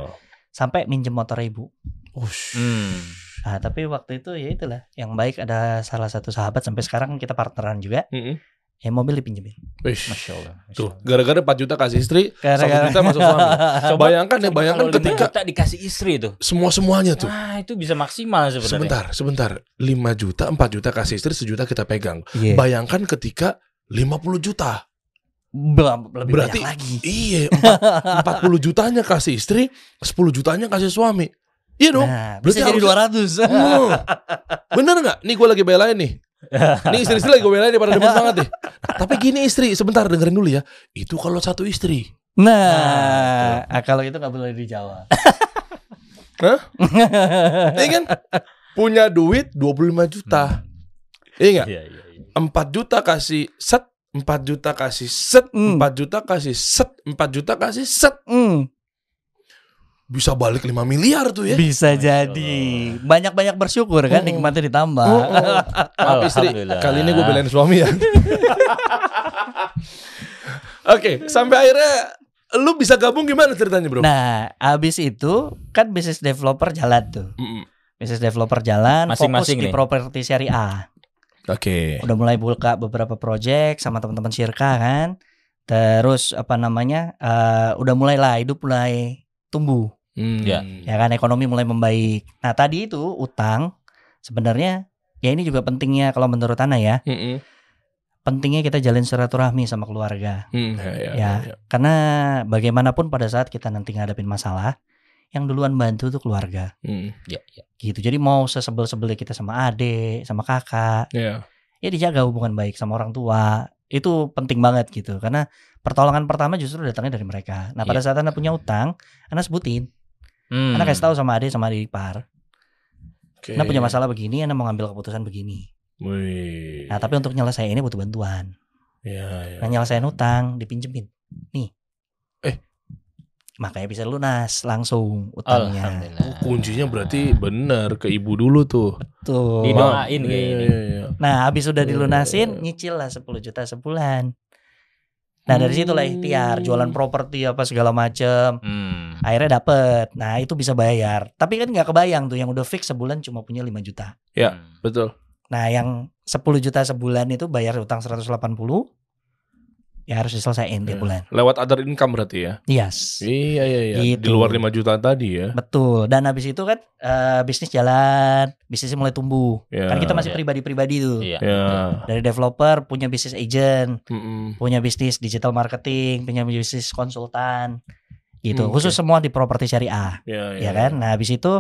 Speaker 3: Sampai minjem motor ibu.
Speaker 2: Ush.
Speaker 4: Hmm.
Speaker 3: Nah, tapi waktu itu ya itulah, yang baik ada salah satu sahabat sampai sekarang kita partneran juga,
Speaker 2: Mm-mm.
Speaker 3: Ya mobil dipinjemin.
Speaker 2: Wish.
Speaker 4: Masya Allah. Masya
Speaker 2: Tuh, gara-gara 4 juta kasih istri,
Speaker 3: Gara-gara-
Speaker 2: 1 juta masuk suami.
Speaker 4: Coba-
Speaker 2: bayangkan ya, bayangkan ketika
Speaker 4: juta dikasih istri tuh.
Speaker 2: semua-semuanya tuh.
Speaker 4: Ah, itu bisa maksimal sebenarnya.
Speaker 2: Sebentar, sebentar. 5 juta, 4 juta kasih istri, sejuta kita pegang.
Speaker 3: Iya.
Speaker 2: Bayangkan ketika 50 juta.
Speaker 3: Belum lebih
Speaker 2: Berarti-
Speaker 3: banyak lagi.
Speaker 2: Iya, empat- 40 jutanya kasih istri, 10 jutanya kasih suami. Iya dong.
Speaker 3: Nah, bisa jadi
Speaker 2: harusnya-
Speaker 3: 200.
Speaker 2: Hmm. Bener nggak? Nih gue lagi belain nih. Nih istri-istri lagi gue belain pada demen banget nih. Tapi gini istri, sebentar dengerin dulu ya. Itu kalau satu istri.
Speaker 3: Nah, ah, kalau itu nggak boleh dijawab.
Speaker 2: Iya kan? Punya duit 25 juta. Iya nggak?
Speaker 4: Iya, iya, iya.
Speaker 2: 4 juta kasih set, 4 juta kasih set,
Speaker 3: Hmm.
Speaker 2: 4 juta kasih set, 4 juta kasih set.
Speaker 3: Hmm,
Speaker 2: Bisa balik 5 miliar tuh ya.
Speaker 3: bisa jadi. Banyak-banyak bersyukur kan,
Speaker 2: Oh.
Speaker 3: nikmatnya ditambah.
Speaker 2: Oh, oh. Maaf istri,
Speaker 4: Alhamdulillah.
Speaker 2: kali ini gue belain suami ya. Oke, sampai akhirnya lu bisa gabung gimana ceritanya bro?
Speaker 3: Nah, abis itu kan bisnis developer jalan tuh.
Speaker 2: Mm-mm.
Speaker 3: Bisnis developer jalan, fokus
Speaker 4: Masing-masing
Speaker 3: di
Speaker 4: nih.
Speaker 3: properti syariah.
Speaker 2: Oke.
Speaker 3: Udah mulai buka beberapa project sama teman-teman Syirka kan. Terus apa namanya? eh, udah mulai lah hidup mulai tumbuh.
Speaker 2: Hmm.
Speaker 4: Ya.
Speaker 3: Ya kan ekonomi mulai membaik. Nah, tadi itu utang sebenarnya ya ini juga pentingnya kalau menurut Ana ya.
Speaker 2: Mm-mm.
Speaker 3: Pentingnya kita jalin silaturahmi sama keluarga.
Speaker 2: Hmm, ya, ya,
Speaker 3: Ya.
Speaker 2: ya.
Speaker 3: Karena bagaimanapun pada saat kita nanti ngadepin masalah, yang duluan bantu tuh keluarga.
Speaker 2: Hmm,
Speaker 4: Ya, ya.
Speaker 3: Gitu. Jadi mau sesebel-sebelnya kita sama adik, sama kakak,
Speaker 2: ya.
Speaker 3: ya dijaga hubungan baik sama orang tua. Itu penting banget gitu. Karena pertolongan pertama justru datangnya dari mereka. Nah, pada
Speaker 4: Iya.
Speaker 3: saat Anda punya utang, Anda sebutin.
Speaker 4: Hmm.
Speaker 3: Anda kasih tahu sama adik sama adik ipar.
Speaker 2: Oke.
Speaker 3: Anda punya masalah begini, Anda mau ngambil keputusan begini.
Speaker 2: Wih.
Speaker 3: Nah, tapi untuk nyelesain ini butuh bantuan.
Speaker 2: Ya, ya.
Speaker 3: Nah, nyelesain utang dipinjemin. Nih.
Speaker 2: Eh.
Speaker 3: Makanya bisa lunas langsung utangnya.
Speaker 4: Alhamdulillah.
Speaker 2: Oh, kuncinya berarti bener ke ibu dulu tuh.
Speaker 3: Tuh.
Speaker 4: Didoain kayak
Speaker 2: Iya,
Speaker 4: ini.
Speaker 2: iya, iya.
Speaker 3: Nah, habis udah
Speaker 2: Iya.
Speaker 3: dilunasin, nyicil lah 10 juta sebulan. Nah, dari situlah ikhtiar, jualan properti apa segala macem.
Speaker 4: Hmm.
Speaker 3: Akhirnya dapet. Nah, itu bisa bayar. Tapi kan nggak kebayang tuh yang udah fix sebulan cuma punya 5 juta.
Speaker 2: Ya.
Speaker 4: Hmm.
Speaker 2: Betul.
Speaker 3: Nah, yang 10 juta sebulan itu bayar utang 180 ya harus diselesaikan tiap
Speaker 2: Iya.
Speaker 3: bulan.
Speaker 2: Lewat other income berarti ya.
Speaker 3: Yes.
Speaker 2: Iya, iya, iya. Di
Speaker 3: Gitu.
Speaker 2: luar 5 juta tadi ya.
Speaker 3: Betul. Dan habis itu kan eh, bisnis jalan, bisnisnya mulai tumbuh.
Speaker 2: Ya.
Speaker 3: Kan kita masih
Speaker 4: Iya.
Speaker 3: pribadi-pribadi tuh.
Speaker 4: Iya.
Speaker 2: Ya.
Speaker 3: Dari developer punya bisnis agent,
Speaker 2: Mm-mm.
Speaker 3: punya bisnis digital marketing, punya bisnis konsultan. Gitu.
Speaker 2: Hmm,
Speaker 3: Khusus semua di properti syariah,
Speaker 2: Ya,
Speaker 3: ya kan? Nah, habis itu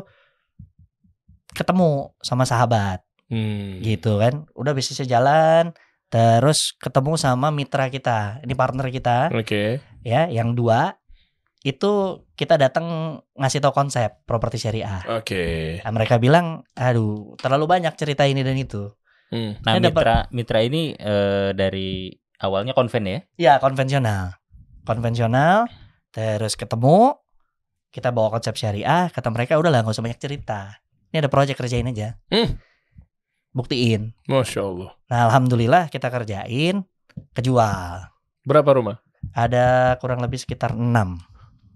Speaker 3: ketemu sama sahabat
Speaker 2: Hmm.
Speaker 3: gitu kan. Udah bisnisnya jalan, terus ketemu sama mitra kita. Ini partner kita
Speaker 2: Oke.
Speaker 3: ya, yang dua itu kita datang ngasih tau konsep properti syariah.
Speaker 2: Oke.
Speaker 3: Nah, mereka bilang, aduh terlalu banyak cerita ini dan itu.
Speaker 2: Hmm.
Speaker 4: Nah,
Speaker 3: Saya dapat-
Speaker 4: mitra mitra ini eh, dari awalnya konven ya.
Speaker 3: Ya konvensional, konvensional. Terus ketemu, kita bawa konsep syariah. Kata mereka udahlah nggak usah banyak cerita. Ini ada proyek kerjain aja.
Speaker 2: Hmm.
Speaker 3: Buktiin.
Speaker 2: Masya Allah.
Speaker 3: Nah alhamdulillah kita kerjain, kejual.
Speaker 2: Berapa rumah?
Speaker 3: Ada kurang lebih sekitar 6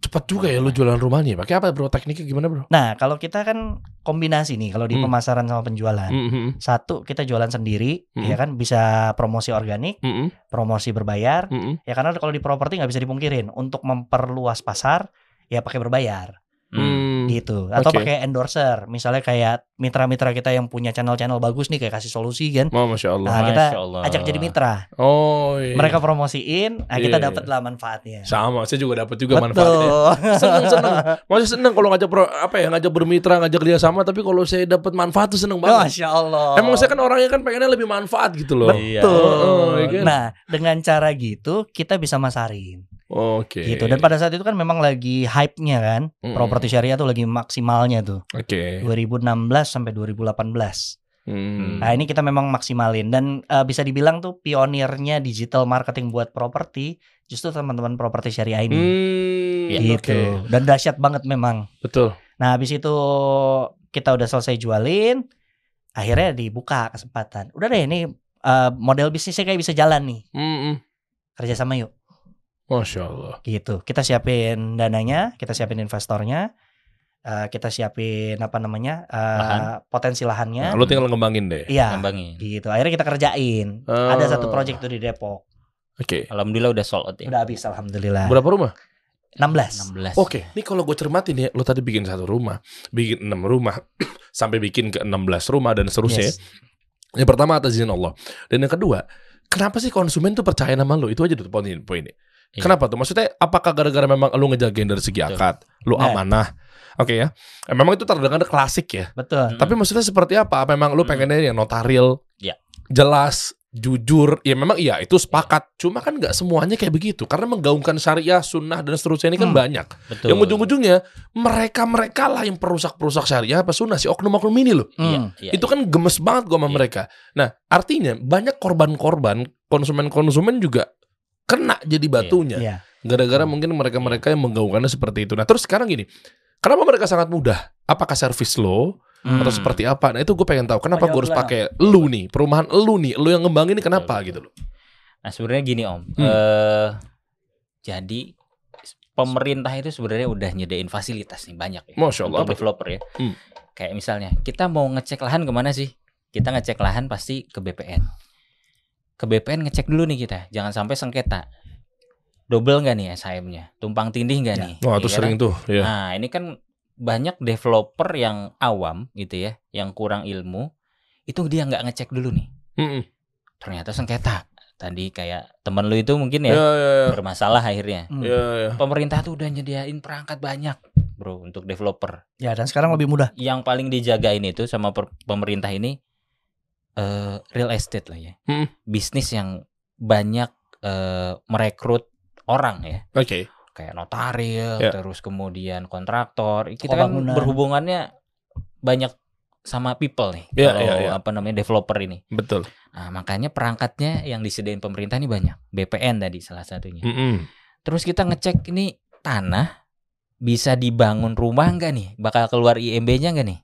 Speaker 2: Cepat juga ya lu jualan rumahnya. Pakai apa bro? Tekniknya gimana bro?
Speaker 3: Nah kalau kita kan kombinasi nih kalau di
Speaker 2: Hmm.
Speaker 3: pemasaran sama penjualan.
Speaker 2: Hmm,
Speaker 3: Satu kita jualan sendiri,
Speaker 2: Hmm.
Speaker 3: ya kan bisa promosi organik,
Speaker 2: hmm, hmm,
Speaker 3: promosi berbayar.
Speaker 2: hmm, hmm.
Speaker 3: Ya karena kalau di properti nggak bisa dipungkirin untuk memperluas pasar ya pakai berbayar
Speaker 2: Hmm.
Speaker 3: gitu atau
Speaker 2: Oke.
Speaker 3: pakai endorser misalnya kayak mitra-mitra kita yang punya channel-channel bagus nih kayak kasih solusi kan
Speaker 2: Oh, Masya Allah.
Speaker 3: nah kita
Speaker 4: Masya Allah.
Speaker 3: ajak jadi mitra
Speaker 2: Oh, iya.
Speaker 3: mereka promosiin nah kita
Speaker 2: Iya,
Speaker 3: dapat lah manfaatnya
Speaker 2: sama. Saya juga dapat juga manfaatnya.
Speaker 3: betul
Speaker 2: Seneng seneng. Masih seneng kalau ngajak pro, apa ya ngajak bermitra, ngajak dia sama. Tapi kalau saya dapat manfaat tuh seneng banget.
Speaker 3: Masya Allah
Speaker 2: Emang saya kan orangnya kan pengennya lebih manfaat gitu loh.
Speaker 4: Iya.
Speaker 3: betul
Speaker 2: Oh, iya kan?
Speaker 3: nah dengan cara gitu kita bisa masarin
Speaker 2: Oke.
Speaker 3: gitu dan pada saat itu kan memang lagi hype-nya kan
Speaker 2: Mm-mm.
Speaker 3: properti syariah tuh lagi maksimalnya tuh
Speaker 2: Oke.
Speaker 3: 2016 sampai 2018
Speaker 2: Hmm.
Speaker 3: Nah ini kita memang maksimalin dan eh, bisa dibilang tuh pionirnya digital marketing buat properti justru teman-teman properti syariah ini
Speaker 2: Hmm,
Speaker 3: gitu
Speaker 2: oke.
Speaker 3: dan dahsyat banget memang.
Speaker 2: Betul.
Speaker 3: Nah habis itu kita udah selesai jualin, akhirnya dibuka kesempatan. Udah deh ini eh, model bisnisnya kayak bisa jalan nih
Speaker 2: Hmm, hmm.
Speaker 3: kerja sama yuk
Speaker 2: Masya Allah.
Speaker 3: gitu. Kita siapin dananya, kita siapin investornya, eh, kita siapin apa namanya eh,
Speaker 4: Lahan.
Speaker 3: potensi lahannya.
Speaker 2: Nah, lu tinggal ngembangin deh.
Speaker 3: Iya.
Speaker 4: Ngembangin.
Speaker 3: Gitu. Akhirnya kita kerjain.
Speaker 2: Ah.
Speaker 3: Ada satu project tuh di Depok.
Speaker 2: Oke.
Speaker 4: Alhamdulillah udah sold out ya.
Speaker 3: Udah habis alhamdulillah.
Speaker 2: Berapa rumah?
Speaker 3: 16.
Speaker 4: 16.
Speaker 2: Oke, ini kalau gue cermatin ya, lu tadi bikin satu rumah, bikin enam rumah, sampai bikin ke 16 rumah dan seterusnya.
Speaker 3: Yes.
Speaker 2: Yang pertama atas izin Allah. Dan yang kedua, kenapa sih konsumen tuh percaya sama lu? Itu aja tuh poin poinnya.
Speaker 4: Iya.
Speaker 2: Kenapa tuh? Maksudnya apakah gara-gara memang lu ngejagain dari segi
Speaker 4: Betul.
Speaker 2: akad, lu
Speaker 3: Nah.
Speaker 2: amanah? Oke ya. Eh, Memang itu terdengar klasik ya.
Speaker 3: Betul.
Speaker 2: Tapi maksudnya seperti apa? Apa Memang lu
Speaker 4: Mm.
Speaker 2: pengennya yang notaril,
Speaker 4: Ya.
Speaker 2: jelas, jujur. Ya memang iya itu sepakat. Cuma kan nggak semuanya kayak begitu. Karena menggaungkan syariah, sunnah dan seterusnya ini kan
Speaker 3: Hmm.
Speaker 2: banyak.
Speaker 4: Betul.
Speaker 2: Yang ujung-ujungnya mereka-mereka lah yang perusak-perusak syariah apa sunnah si oknum-oknum ini loh.
Speaker 4: Iya,
Speaker 3: Hmm.
Speaker 4: iya,
Speaker 2: itu kan gemes banget gua sama
Speaker 4: Iya.
Speaker 2: mereka. Nah, artinya banyak korban-korban konsumen-konsumen juga kena jadi batunya.
Speaker 3: Iya.
Speaker 2: Gara-gara mungkin mereka-mereka yang menggaungkannya seperti itu. Nah, terus sekarang gini. Kenapa mereka sangat mudah? Apakah servis lo
Speaker 4: Hmm.
Speaker 2: atau seperti apa? Nah, itu gue pengen tahu. Kenapa gue harus pakai lu nih, perumahan lu nih, lu yang ngembangin ini kenapa
Speaker 4: Betul,
Speaker 2: gitu loh.
Speaker 4: Nah sebenarnya gini om,
Speaker 2: Hmm.
Speaker 4: eh jadi pemerintah itu sebenarnya udah nyediain fasilitas nih banyak ya
Speaker 2: Masya Allah.
Speaker 4: untuk developer ya.
Speaker 2: Hmm.
Speaker 4: Kayak misalnya kita mau ngecek lahan ke mana sih? Kita ngecek lahan pasti ke BPN. Ke BPN ngecek dulu nih kita, jangan sampai sengketa. Double nggak nih SHM-nya? Tumpang tindih nggak
Speaker 3: Ya.
Speaker 4: nih?
Speaker 2: Wah, itu
Speaker 4: Iya
Speaker 2: sering
Speaker 4: kan?
Speaker 2: tuh. Ya.
Speaker 4: Nah ini kan banyak developer yang awam gitu ya, yang kurang ilmu, itu dia nggak ngecek dulu nih.
Speaker 2: Mm-mm.
Speaker 4: Ternyata sengketa. Tadi kayak temen lu itu mungkin
Speaker 2: Ya,
Speaker 4: ya
Speaker 2: ya, ya.
Speaker 4: bermasalah akhirnya.
Speaker 3: Hmm.
Speaker 2: Ya, ya.
Speaker 4: Pemerintah tuh udah nyediain perangkat banyak, bro, untuk developer.
Speaker 3: Ya dan sekarang lebih mudah.
Speaker 4: Yang paling dijagain itu sama pemerintah ini eh real estate lah ya,
Speaker 2: Hmm.
Speaker 4: bisnis yang banyak eh, merekrut orang ya,
Speaker 2: Oke.
Speaker 4: kayak notaril,
Speaker 2: Ya.
Speaker 4: terus kemudian kontraktor. Kita
Speaker 3: Toko
Speaker 4: kan
Speaker 3: bangunan.
Speaker 4: berhubungannya banyak sama people nih,
Speaker 2: Ya,
Speaker 4: kalau
Speaker 2: ya, ya.
Speaker 4: apa namanya developer ini.
Speaker 2: Betul.
Speaker 4: Nah, makanya perangkatnya yang disediain pemerintah ini banyak. BPN tadi salah satunya.
Speaker 2: Mm-mm.
Speaker 4: Terus kita ngecek ini tanah bisa dibangun rumah nggak nih? Bakal keluar IMB-nya nggak nih?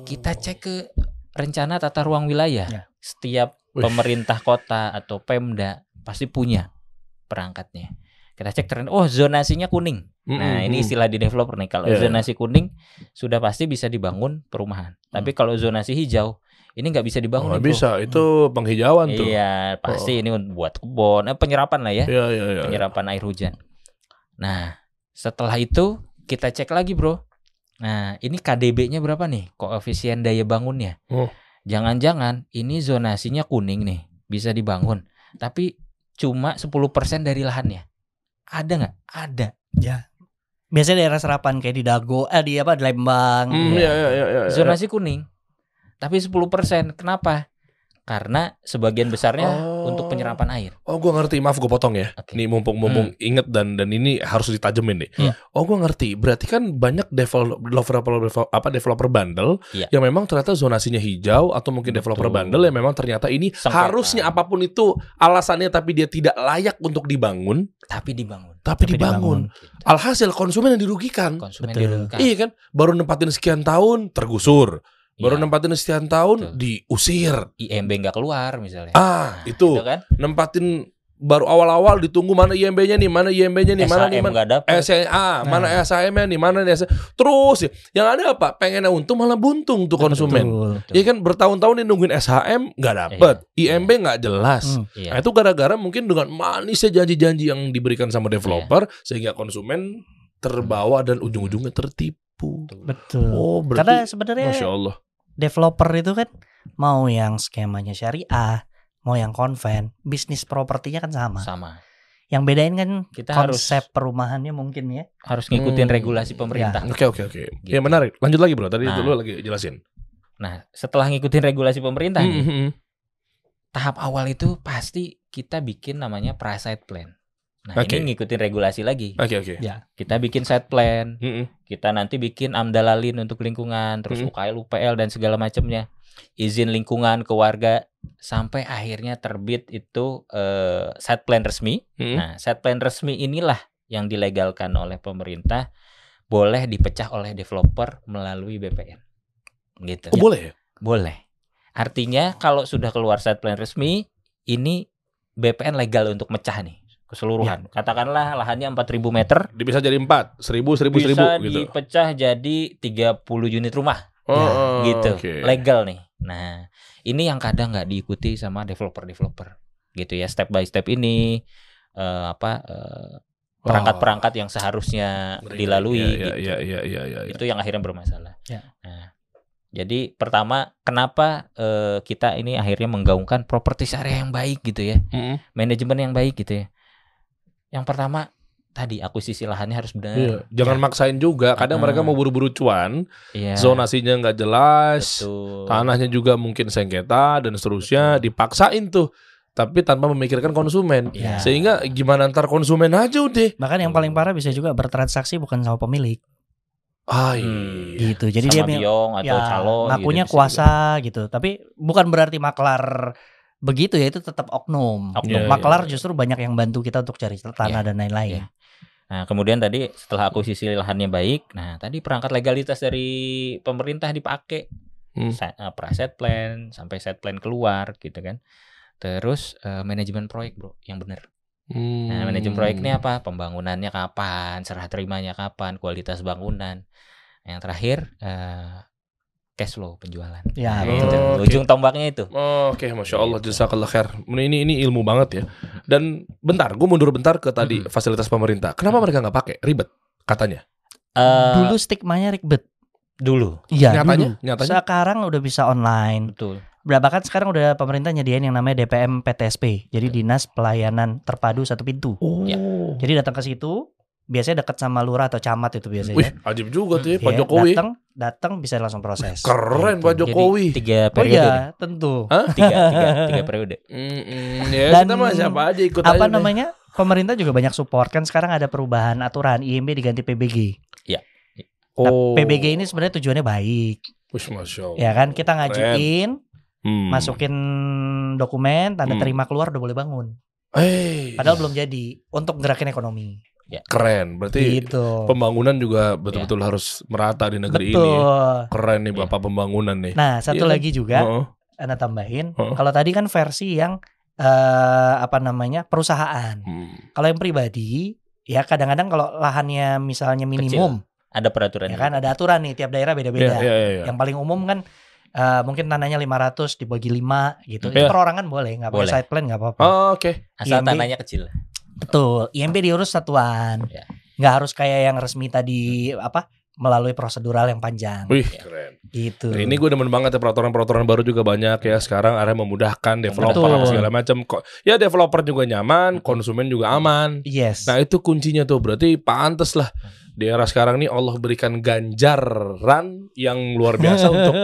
Speaker 4: Kita cek ke rencana tata ruang wilayah.
Speaker 3: Ya.
Speaker 4: Setiap
Speaker 2: Wih.
Speaker 4: pemerintah kota atau Pemda pasti punya perangkatnya. Kita cek ternyata oh zonasinya kuning. Nah, ini istilah di developer nih. Kalau
Speaker 2: Iya.
Speaker 4: zonasi kuning sudah pasti bisa dibangun perumahan. Tapi kalau zonasi hijau ini nggak bisa
Speaker 2: Oh,
Speaker 4: dibangun. bro.
Speaker 2: bisa. Itu penghijauan tuh.
Speaker 4: Iya, pasti
Speaker 2: Oh.
Speaker 4: ini buat kebun, eh, penyerapan lah ya
Speaker 2: Iya, iya, iya.
Speaker 4: penyerapan air hujan. Nah, setelah itu kita cek lagi, Bro. Nah, ini KDB-nya berapa nih? Koefisien daya bangunnya.
Speaker 2: Oh.
Speaker 4: Jangan-jangan ini zonasinya kuning nih, bisa dibangun. Tapi cuma 10% dari lahannya. Ada nggak? Ada.
Speaker 3: Biasanya daerah serapan kayak di Dago, eh di apa di Lembang.
Speaker 2: Hmm,
Speaker 3: Ya.
Speaker 2: iya, iya, iya, iya.
Speaker 4: Zonasi kuning. Tapi 10%. Kenapa? Karena sebagian besarnya
Speaker 2: Oh.
Speaker 4: Untuk penyerapan air.
Speaker 2: Oh, gua ngerti. Maaf gue potong ya.
Speaker 4: Oke.
Speaker 2: Nih mumpung-mumpung inget dan dan ini harus ditajemin nih.
Speaker 3: Iya.
Speaker 2: Oh, gua ngerti. Berarti kan banyak developer apa developer bundle
Speaker 4: Iya.
Speaker 2: yang memang ternyata zonasinya hijau atau mungkin
Speaker 4: Betul.
Speaker 2: developer bundle yang memang ternyata ini
Speaker 4: Sengketa.
Speaker 2: harusnya apa pun itu alasannya tapi dia tidak layak untuk dibangun,
Speaker 4: Tapi dibangun.
Speaker 2: tapi,
Speaker 3: Tapi
Speaker 2: dibangun.
Speaker 4: Gitu.
Speaker 2: Alhasil konsumen yang dirugikan.
Speaker 4: Konsumen
Speaker 3: Betul.
Speaker 4: dirugikan.
Speaker 2: Iya kan? Baru nempatin sekian tahun tergusur. Baru
Speaker 4: Iya.
Speaker 2: nempatin sekian tahun
Speaker 4: Betul.
Speaker 2: diusir.
Speaker 4: IMB nggak keluar misalnya.
Speaker 2: Ah, itu.
Speaker 4: Gitu kan?
Speaker 2: Nempatin baru awal-awal ditunggu mana IMB-nya nih, mana IMB-nya nih, mana nih, mana. SMA, mana
Speaker 3: Nah.
Speaker 2: SHM-nya nih, mana nih. Terus ya, yang ada apa? Pengennya untung malah buntung tuh konsumen. Iya kan bertahun-tahun nih nungguin SHM nggak dapet, IMB nggak jelas.
Speaker 3: Hmm.
Speaker 4: Iya.
Speaker 2: Nah, itu gara-gara mungkin dengan manisnya janji-janji yang diberikan sama developer
Speaker 4: Iya.
Speaker 2: sehingga konsumen terbawa dan ujung-ujungnya tertipu.
Speaker 3: Betul.
Speaker 2: Oh,
Speaker 3: Karena
Speaker 2: berarti
Speaker 3: sebenarnya
Speaker 2: Masya Allah.
Speaker 3: Developer itu kan mau yang skemanya syariah, mau yang konven, bisnis propertinya kan sama.
Speaker 4: Sama.
Speaker 3: Yang bedain kan
Speaker 4: Kita harus
Speaker 3: konsep perumahannya mungkin ya.
Speaker 4: harus ngikutin
Speaker 2: Hmm.
Speaker 4: regulasi pemerintah.
Speaker 2: Oke oke oke.
Speaker 4: Gitu.
Speaker 2: Ya menarik. Lanjut lagi bro. Tadi
Speaker 4: Nah.
Speaker 2: dulu lagi jelasin.
Speaker 4: Nah, setelah ngikutin regulasi pemerintah nih,
Speaker 2: Hmm, hmm,
Speaker 4: tahap awal itu pasti kita bikin namanya pra-site plan. Nah,
Speaker 2: Oke.
Speaker 4: ini ngikutin regulasi lagi.
Speaker 2: hmm. Oke oke.
Speaker 4: Kita bikin site plan,
Speaker 2: Hmm, hmm.
Speaker 4: kita nanti bikin amdalalin untuk lingkungan, terus
Speaker 2: Mm.
Speaker 4: UKL, UPL dan segala macamnya. Izin lingkungan ke warga sampai akhirnya terbit itu eh, site plan resmi.
Speaker 2: Hmm.
Speaker 4: Nah, site plan resmi inilah yang dilegalkan oleh pemerintah boleh dipecah oleh developer melalui BPN. Gitu.
Speaker 2: Oh boleh ya?
Speaker 4: Boleh. Artinya kalau sudah keluar site plan resmi, ini BPN legal untuk mecah nih keseluruhan. Katakanlah lahannya 4000 meter
Speaker 2: Dia bisa jadi empat, seribu, seribu, seribu
Speaker 4: bisa
Speaker 2: gitu.
Speaker 4: dipecah jadi 30 unit rumah
Speaker 2: Oh,
Speaker 3: Ya,
Speaker 2: oh,
Speaker 4: gitu.
Speaker 2: oke.
Speaker 4: Legal nih. Nah, ini yang kadang nggak diikuti sama developer-developer. Gitu ya, step by step ini eh, apa eh, perangkat-perangkat yang seharusnya dilalui
Speaker 2: Iya,
Speaker 4: gitu.
Speaker 2: iya, iya, iya, iya, iya.
Speaker 4: Itu yang akhirnya bermasalah.
Speaker 3: Ya.
Speaker 4: Nah, jadi pertama, kenapa eh, kita ini akhirnya menggaungkan properti area yang baik gitu ya,
Speaker 2: Mm-mm.
Speaker 4: manajemen yang baik gitu ya. Yang pertama tadi akuisisi lahannya harus benar.
Speaker 2: Iya. Jangan maksain juga. Kadang
Speaker 4: Ah.
Speaker 2: mereka mau buru-buru cuan,
Speaker 4: Iya.
Speaker 2: zonasinya nggak jelas,
Speaker 4: Betul.
Speaker 2: tanahnya juga mungkin sengketa dan seterusnya, dipaksain tuh. Tapi tanpa memikirkan konsumen.
Speaker 4: Iya.
Speaker 2: Sehingga gimana ntar konsumen aja udah.
Speaker 3: Bahkan yang paling parah bisa juga bertransaksi bukan sama pemilik
Speaker 2: Ah,
Speaker 4: Hmm.
Speaker 2: iya.
Speaker 3: gitu. Jadi
Speaker 4: sama
Speaker 3: dia
Speaker 4: biong atau
Speaker 3: ya,
Speaker 4: calo
Speaker 3: ngakunya
Speaker 4: gitu,
Speaker 3: kuasa gitu. Tapi bukan berarti maklar begitu ya itu tetap oknum.
Speaker 4: Oknum.
Speaker 2: Iya,
Speaker 3: maklar
Speaker 2: iya.
Speaker 3: justru banyak yang bantu kita untuk cari tanah
Speaker 4: Iya,
Speaker 3: dan lain-lain.
Speaker 4: iya. Nah, kemudian tadi setelah akuisisi lahannya baik, nah tadi perangkat legalitas dari pemerintah dipakai.
Speaker 2: Hmm.
Speaker 4: Eh, Praset plan sampai set plan keluar gitu kan. Terus eh, manajemen proyek, Bro, yang benar. Nah,
Speaker 2: Hmm.
Speaker 4: manajemen proyek ini apa? Pembangunannya kapan, serah terimanya kapan, kualitas bangunan. Yang terakhir eh, cash flow penjualan.
Speaker 3: Ya,
Speaker 4: Nah,
Speaker 3: betul.
Speaker 4: itu tuh,
Speaker 2: Oke.
Speaker 4: ujung tombaknya itu.
Speaker 2: Oke, masya Allah,
Speaker 4: Gitu.
Speaker 2: jazakallah khair. Ini ini ilmu banget ya. Dan bentar, gue mundur bentar ke tadi
Speaker 4: Mhm.
Speaker 2: fasilitas pemerintah. Kenapa
Speaker 4: Mhm.
Speaker 2: mereka nggak pakai? Ribet katanya.
Speaker 4: Eh,
Speaker 3: Dulu stigmanya ribet.
Speaker 4: dulu.
Speaker 3: Iya,
Speaker 2: nyatanya,
Speaker 3: dulu.
Speaker 2: nyatanya.
Speaker 3: Sekarang udah bisa online.
Speaker 4: Betul.
Speaker 3: Berapa kan sekarang udah pemerintah nyediain yang namanya DPM PTSP. Jadi Dinas Pelayanan Terpadu Satu Pintu.
Speaker 2: Oh.
Speaker 4: Ya.
Speaker 3: Jadi datang ke situ, biasanya dekat sama lurah atau camat itu
Speaker 2: Wih,
Speaker 3: biasanya.
Speaker 2: ajib juga tuh ya, Pak
Speaker 3: Iya,
Speaker 2: Jokowi.
Speaker 3: Datang, datang bisa langsung proses.
Speaker 2: Keren
Speaker 3: Gitu.
Speaker 2: Pak Jokowi.
Speaker 4: Jadi tiga
Speaker 3: Oh
Speaker 4: periode. nih.
Speaker 3: iya, tentu.
Speaker 4: Tiga, tiga, tiga periode.
Speaker 2: Mm-mm, ya
Speaker 3: Dan
Speaker 2: kita mah siapa aja ikut
Speaker 3: Apa
Speaker 2: aja deh.
Speaker 3: namanya? Pemerintah juga banyak support kan sekarang ada perubahan aturan IMB diganti PBG. Nah,
Speaker 2: Oh.
Speaker 3: PBG ini sebenarnya tujuannya baik,
Speaker 2: Wih, masya Allah.
Speaker 3: ya kan? Kita ngajuin,
Speaker 2: Hmm.
Speaker 3: masukin dokumen, tanda
Speaker 2: Hmm.
Speaker 3: terima keluar udah boleh bangun.
Speaker 2: Eh,
Speaker 3: Padahal belum jadi untuk gerakin ekonomi.
Speaker 2: Keren. Berarti
Speaker 3: Gitu.
Speaker 2: pembangunan juga betul-betul harus merata di negeri ini. ya.
Speaker 3: Betul.
Speaker 2: Keren nih
Speaker 4: Iya.
Speaker 2: Bapak pembangunan nih.
Speaker 3: Nah, satu
Speaker 2: Iya kan?
Speaker 3: lagi juga
Speaker 2: Heeh.
Speaker 3: Anda tambahin.
Speaker 2: Heeh.
Speaker 3: Kalau tadi kan versi yang eh apa namanya? perusahaan.
Speaker 2: Hmm.
Speaker 3: Kalau yang pribadi, ya kadang-kadang kalau lahannya misalnya minimum,
Speaker 4: Ada peraturan.
Speaker 3: ya kan ada aturan nih tiap daerah
Speaker 2: Iya,
Speaker 3: beda-beda.
Speaker 2: iya, iya, iya.
Speaker 3: Yang paling umum kan eh, mungkin tanahnya 500 dibagi 5 gitu.
Speaker 2: Iya.
Speaker 3: Itu perorangan boleh, nggak pakai
Speaker 4: Boleh.
Speaker 3: side plan nggak apa-apa.
Speaker 2: Oh, Oke.
Speaker 4: Asal
Speaker 3: IMB.
Speaker 4: tanahnya kecil.
Speaker 3: Betul. IMB diurus satuan.
Speaker 4: Ya.
Speaker 3: Nggak harus kayak yang resmi tadi apa? melalui prosedural yang panjang.
Speaker 2: Wih, keren.
Speaker 3: Gitu.
Speaker 2: Nah, ini gue demen banget ya peraturan-peraturan baru juga banyak ya sekarang akhirnya memudahkan developer
Speaker 3: Betul.
Speaker 2: apa segala macam kok. Ya developer juga nyaman, konsumen juga aman.
Speaker 3: Yes.
Speaker 2: Nah itu kuncinya tuh berarti pantes lah di era sekarang nih Allah berikan ganjaran yang luar biasa untuk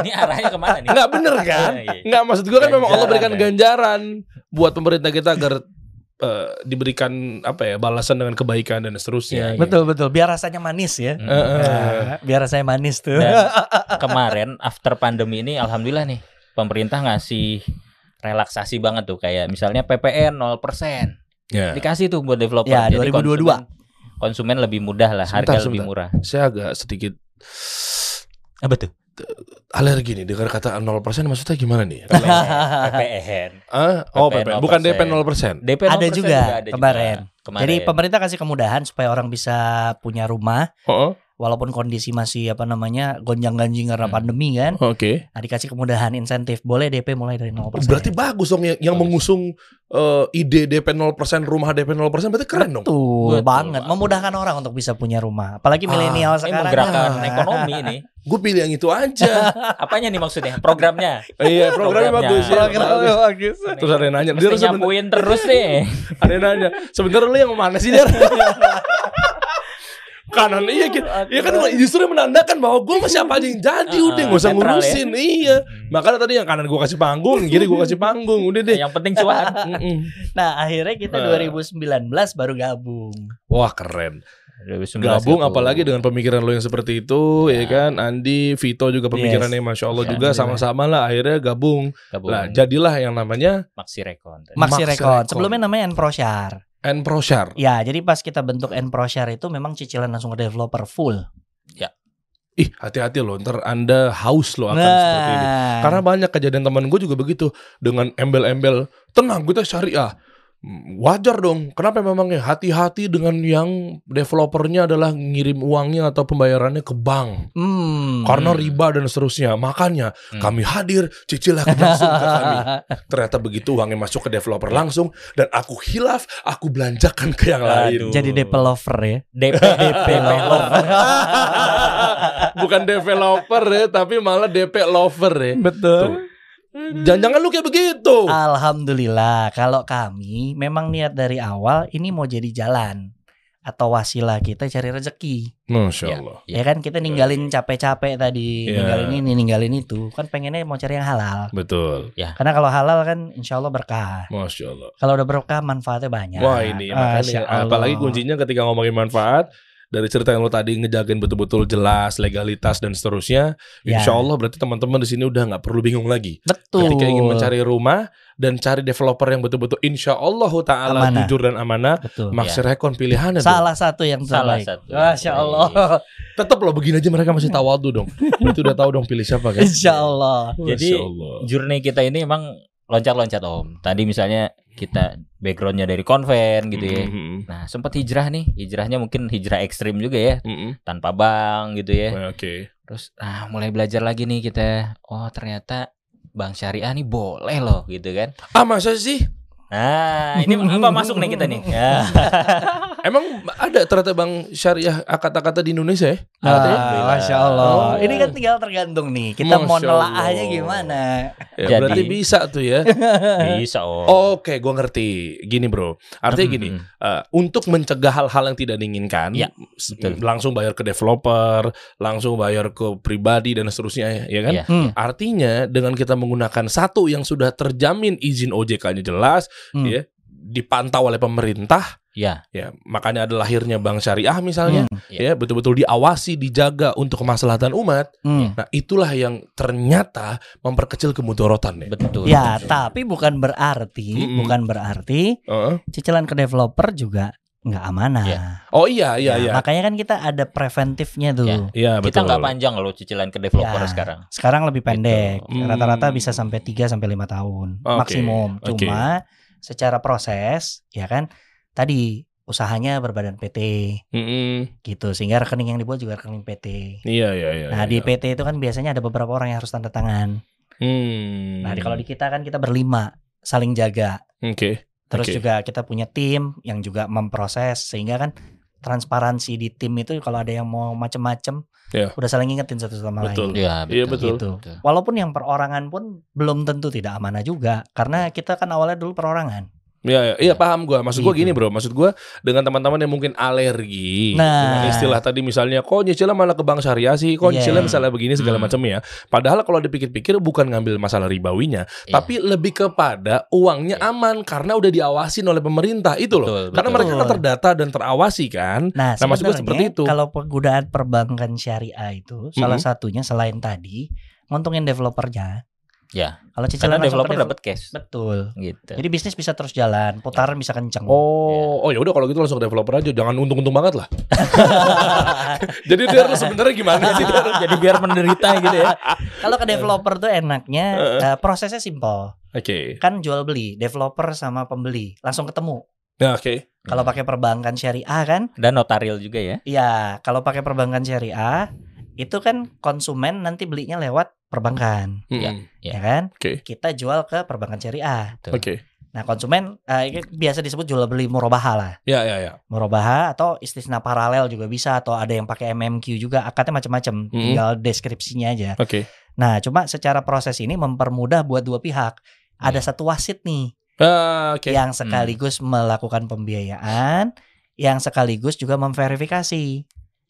Speaker 4: Ini arahnya ke mana nih?
Speaker 2: nggak bener kan?
Speaker 4: Iya, iya.
Speaker 2: Nggak maksud gue kan memang Allah berikan ganjaran buat pemerintah kita agar eh, diberikan apa ya balasan dengan kebaikan dan seterusnya.
Speaker 4: Iya,
Speaker 3: betul betul. Biar rasanya manis ya.
Speaker 4: Mm.
Speaker 2: Eh, eh.
Speaker 3: Nah, biar rasanya manis tuh.
Speaker 4: Dan kemarin after pandemi ini alhamdulillah nih pemerintah ngasih relaksasi banget tuh kayak misalnya PPN 0%.
Speaker 2: Ya.
Speaker 4: Dikasih tuh buat developer.
Speaker 3: Ya,
Speaker 4: Jadi
Speaker 3: 2022.
Speaker 4: Konsumen, konsumen lebih mudah lah,
Speaker 2: Sebentar,
Speaker 4: harga lebih
Speaker 2: sebentar.
Speaker 4: murah.
Speaker 2: Saya agak sedikit
Speaker 4: Apa tuh?
Speaker 2: Alergi nih dengar kata 0% maksudnya gimana nih?
Speaker 4: PPN.
Speaker 2: Ah, oh,
Speaker 4: PPN
Speaker 2: bukan DP
Speaker 4: 0%.
Speaker 2: 0%.
Speaker 4: DP
Speaker 3: Ada
Speaker 4: 0%
Speaker 3: juga
Speaker 4: ada
Speaker 3: kemarin.
Speaker 4: Kemarin.
Speaker 3: Jadi pemerintah kasih kemudahan supaya orang bisa punya rumah
Speaker 2: Oh,
Speaker 3: walaupun kondisi masih apa namanya gonjang-ganjing karena
Speaker 4: Hmm.
Speaker 3: pandemi kan.
Speaker 2: oke.
Speaker 3: Nah, dikasih kemudahan insentif boleh DP mulai dari 0%.
Speaker 2: Berarti bagus dong yang, yang
Speaker 4: Bagus.
Speaker 2: mengusung eh, ide DP 0% rumah DP 0% berarti keren dong.
Speaker 3: Betul,
Speaker 4: Betul
Speaker 3: banget, memudahkan orang untuk bisa punya rumah. Apalagi
Speaker 2: Ah,
Speaker 3: milenial
Speaker 4: ini
Speaker 3: sekarang.
Speaker 4: menggerakkan
Speaker 3: Ah.
Speaker 4: ekonomi ini.
Speaker 2: Gue pilih yang itu aja.
Speaker 4: Apanya nih maksudnya? Programnya.
Speaker 2: iya, programnya
Speaker 4: Programnya.
Speaker 2: bagus ya.
Speaker 3: Programnya
Speaker 2: bagus. Terus ada yang nanya,
Speaker 4: Mesti
Speaker 2: dia
Speaker 4: nyapuin terus nih.
Speaker 2: ada yang nanya, sebentar lu yang mana sih dia? Kanan iya gitu. Ya kan justru menandakan bahwa gue masih apa aja yang jadi
Speaker 4: Ah,
Speaker 2: udah nggak usah
Speaker 4: ya.
Speaker 2: ngurusin iya. Makanya tadi yang kanan gue kasih panggung, kiri gue kasih panggung, udah deh.
Speaker 4: Yang penting cuan.
Speaker 3: Nah, akhirnya kita
Speaker 2: Ah.
Speaker 3: 2019 baru gabung.
Speaker 2: Wah keren.
Speaker 4: 2019
Speaker 2: Gabung apalagi dengan pemikiran lo yang seperti itu ya,
Speaker 4: Ya.
Speaker 2: kan Andi Vito juga pemikirannya masya Allah
Speaker 4: Ya,
Speaker 2: juga sama-sama lah akhirnya gabung
Speaker 4: Gabung.
Speaker 2: lah jadilah yang namanya
Speaker 4: Maxi Recon.
Speaker 3: Maxi. Recon. Sebelumnya namanya Enproshar.
Speaker 2: Enproshare
Speaker 3: Ya, jadi pas kita bentuk Enproshar itu memang cicilan langsung ke developer full.
Speaker 2: ih hati-hati loh ntar anda haus loh akan seperti ini.
Speaker 3: Nah,
Speaker 2: karena banyak kejadian teman gue juga begitu dengan embel-embel tenang kita syariah Hmm, wajar dong kenapa memangnya hati-hati dengan yang developernya adalah ngirim uangnya atau pembayarannya ke bank
Speaker 3: hmm.
Speaker 2: karena riba dan seterusnya makanya
Speaker 4: Hmm.
Speaker 2: kami hadir cicilah langsung ke kami Ternyata begitu uangnya masuk ke developer langsung dan aku hilaf, aku belanjakan ke yang lain.
Speaker 4: Aduh.
Speaker 3: Jadi developer ya.
Speaker 4: DP DP lover.
Speaker 2: Bukan developer ya, tapi malah DP lover ya.
Speaker 3: Betul.
Speaker 2: Jangan-jangan lu kayak begitu.
Speaker 3: Alhamdulillah, kalau kami memang niat dari awal ini mau jadi jalan atau wasilah kita cari rezeki.
Speaker 2: Masya
Speaker 4: Ya.
Speaker 2: Allah.
Speaker 3: Ya kan kita ninggalin capek-capek tadi,
Speaker 2: Iya.
Speaker 3: ninggalin ini, ninggalin itu. Kan pengennya mau cari yang halal.
Speaker 2: Betul.
Speaker 3: Karena kalau halal kan insya Allah berkah.
Speaker 2: Masya Allah.
Speaker 3: Kalau udah berkah manfaatnya banyak.
Speaker 2: Wah ini makanya apalagi kuncinya ketika ngomongin manfaat dari cerita yang lo tadi ngejagain betul-betul jelas legalitas dan seterusnya,
Speaker 3: Ya.
Speaker 2: insya Allah berarti teman-teman di sini udah nggak perlu bingung lagi.
Speaker 3: Betul.
Speaker 2: Ketika ingin mencari rumah dan cari developer yang betul-betul insya Allah taala
Speaker 3: Amanah.
Speaker 2: jujur dan amanah,
Speaker 3: Betul.
Speaker 2: Maxi Recon pilihannya dong.
Speaker 3: Salah satu yang
Speaker 4: Salah
Speaker 3: terbaik.
Speaker 4: satu.
Speaker 3: Masya Allah.
Speaker 2: Tetap loh begini aja mereka masih tawadu dong. Berarti udah tahu dong pilih siapa kan?
Speaker 3: Insya Allah.
Speaker 4: Jadi,
Speaker 2: Masya Allah.
Speaker 4: Journey kita ini emang loncat-loncat om. Tadi misalnya kita backgroundnya dari konven gitu ya.
Speaker 2: Mm-mm.
Speaker 4: Nah sempat hijrah nih, hijrahnya mungkin hijrah ekstrim juga ya,
Speaker 2: Mm-mm.
Speaker 4: tanpa bank gitu ya.
Speaker 2: Oke.
Speaker 4: Terus ah mulai belajar lagi nih kita. Oh ternyata bank syariah nih boleh loh gitu kan.
Speaker 2: Ah masa sih?
Speaker 4: Nah ini apa masuk nih kita nih? Ya.
Speaker 2: Emang ada ternyata bang syariah kata-kata di Indonesia ya?
Speaker 3: Ah. Masya Allah.
Speaker 2: Oh.
Speaker 3: Ini kan tinggal tergantung nih. Kita mau
Speaker 2: Masya
Speaker 3: nelaahnya
Speaker 2: Allah.
Speaker 3: gimana?
Speaker 2: Ya,
Speaker 4: Jadi-
Speaker 2: berarti bisa tuh ya.
Speaker 4: Bisa om.
Speaker 2: Oke, gua ngerti. Gini bro, artinya gini.
Speaker 4: Mm-mm.
Speaker 2: eh, untuk mencegah hal-hal yang tidak diinginkan,
Speaker 4: Ya, betul.
Speaker 2: langsung bayar ke developer, langsung bayar ke pribadi dan seterusnya, ya kan?
Speaker 4: Iya.
Speaker 3: Hmm.
Speaker 2: Artinya dengan kita menggunakan satu yang sudah terjamin izin OJK-nya jelas,
Speaker 3: Hmm.
Speaker 2: ya, dipantau oleh pemerintah,
Speaker 4: Ya.
Speaker 2: ya, makanya ada lahirnya bank syariah misalnya,
Speaker 3: Hmm.
Speaker 4: Ya.
Speaker 2: ya, betul-betul diawasi, dijaga untuk kemaslahatan umat.
Speaker 3: Hmm.
Speaker 2: Nah, itulah yang ternyata memperkecil kemudorotan ya.
Speaker 4: Betul.
Speaker 3: Ya, tapi bukan berarti,
Speaker 2: Mm-mm.
Speaker 3: bukan berarti
Speaker 2: Heeh.
Speaker 3: cicilan ke developer juga nggak amanah.
Speaker 4: Ya.
Speaker 2: Oh iya, iya,
Speaker 3: Nah,
Speaker 2: iya.
Speaker 3: Makanya kan kita ada preventifnya tuh.
Speaker 4: Ya.
Speaker 2: Iya,
Speaker 4: Kita
Speaker 2: betul.
Speaker 4: nggak panjang loh cicilan ke developer
Speaker 3: Ya.
Speaker 4: sekarang.
Speaker 3: Sekarang lebih pendek.
Speaker 2: Gitu.
Speaker 3: Rata-rata
Speaker 2: Hmm.
Speaker 3: bisa sampai 3 sampai 5 tahun
Speaker 2: Oke,
Speaker 3: maksimum. Cuma secara proses ya kan tadi usahanya berbadan PT
Speaker 2: Mm-mm.
Speaker 3: gitu sehingga rekening yang dibuat juga rekening PT.
Speaker 2: Iya, iya, iya.
Speaker 3: Nah, di
Speaker 2: iya.
Speaker 3: PT itu kan biasanya ada beberapa orang yang harus tanda tangan.
Speaker 2: Hmm.
Speaker 3: Nah, di- kalau di kita kan kita berlima saling jaga.
Speaker 2: Oke.
Speaker 3: Terus
Speaker 2: Oke.
Speaker 3: juga kita punya tim yang juga memproses sehingga kan transparansi di tim itu kalau ada yang mau macem-macem
Speaker 2: Iya.
Speaker 3: udah saling ngingetin satu sama
Speaker 2: Betul.
Speaker 3: lain.
Speaker 4: Iya,
Speaker 2: Iya, betul.
Speaker 3: Gitu. Walaupun yang perorangan pun belum tentu tidak amanah juga karena kita kan awalnya dulu perorangan.
Speaker 2: Iya, iya, iya paham gua. Maksud gua
Speaker 3: Gitu.
Speaker 2: gini, Bro. Maksud gua dengan teman-teman yang mungkin alergi
Speaker 3: Nah.
Speaker 2: dengan istilah tadi misalnya kok nyicilnya malah ke bank syariah sih, kok
Speaker 3: Iya.
Speaker 2: nyicilnya misalnya begini segala
Speaker 4: Hmm.
Speaker 2: macam ya. Padahal kalau dipikir-pikir bukan ngambil masalah ribawinya,
Speaker 4: Iya.
Speaker 2: tapi lebih kepada uangnya
Speaker 4: Iya.
Speaker 2: aman karena udah diawasin oleh pemerintah itu loh.
Speaker 4: Betul,
Speaker 2: Karena
Speaker 4: betul.
Speaker 2: mereka kan terdata dan terawasi kan.
Speaker 3: Nah,
Speaker 2: Nah, maksud gua
Speaker 3: sebenarnya
Speaker 2: seperti itu.
Speaker 3: kalau penggunaan perbankan syariah itu salah satunya selain tadi nguntungin developernya.
Speaker 4: Ya.
Speaker 3: Kalau
Speaker 4: Karena
Speaker 3: cicilan ke
Speaker 4: developer
Speaker 3: devel-
Speaker 4: dapat cash.
Speaker 3: betul.
Speaker 4: Gitu.
Speaker 3: Jadi bisnis bisa terus jalan, putaran bisa kenceng.
Speaker 2: Oh, oh ya udah kalau gitu langsung ke developer aja, jangan untung-untung banget lah. Jadi dia harus sebenarnya gimana sih?
Speaker 4: Jadi biar menderita gitu ya.
Speaker 3: Kalau ke developer tuh enaknya eh, prosesnya simpel.
Speaker 2: Oke.
Speaker 3: Kan jual beli, developer sama pembeli langsung ketemu.
Speaker 2: Ya, oke.
Speaker 3: Kalau pakai perbankan syariah kan,
Speaker 4: Dan notaril juga ya.
Speaker 3: iya, kalau pakai perbankan syariah itu kan konsumen nanti belinya lewat perbankan.
Speaker 2: Mm-mm.
Speaker 4: Iya.
Speaker 3: ya kan?
Speaker 2: Oke.
Speaker 3: Kita jual ke perbankan syariah.
Speaker 2: Oke.
Speaker 3: Nah, konsumen eh, ini biasa disebut jual beli murabaha lah.
Speaker 2: Ya, ya, ya.
Speaker 3: Murabaha atau istisna paralel juga bisa atau ada yang pakai MMQ juga, akadnya macam-macam.
Speaker 2: Hmm.
Speaker 3: Tinggal deskripsinya aja.
Speaker 2: Oke.
Speaker 3: Nah, cuma secara proses ini mempermudah buat dua pihak. Ada
Speaker 4: Iya.
Speaker 3: satu wasit nih
Speaker 2: Ah, oke.
Speaker 3: yang sekaligus melakukan pembiayaan, yang sekaligus juga memverifikasi.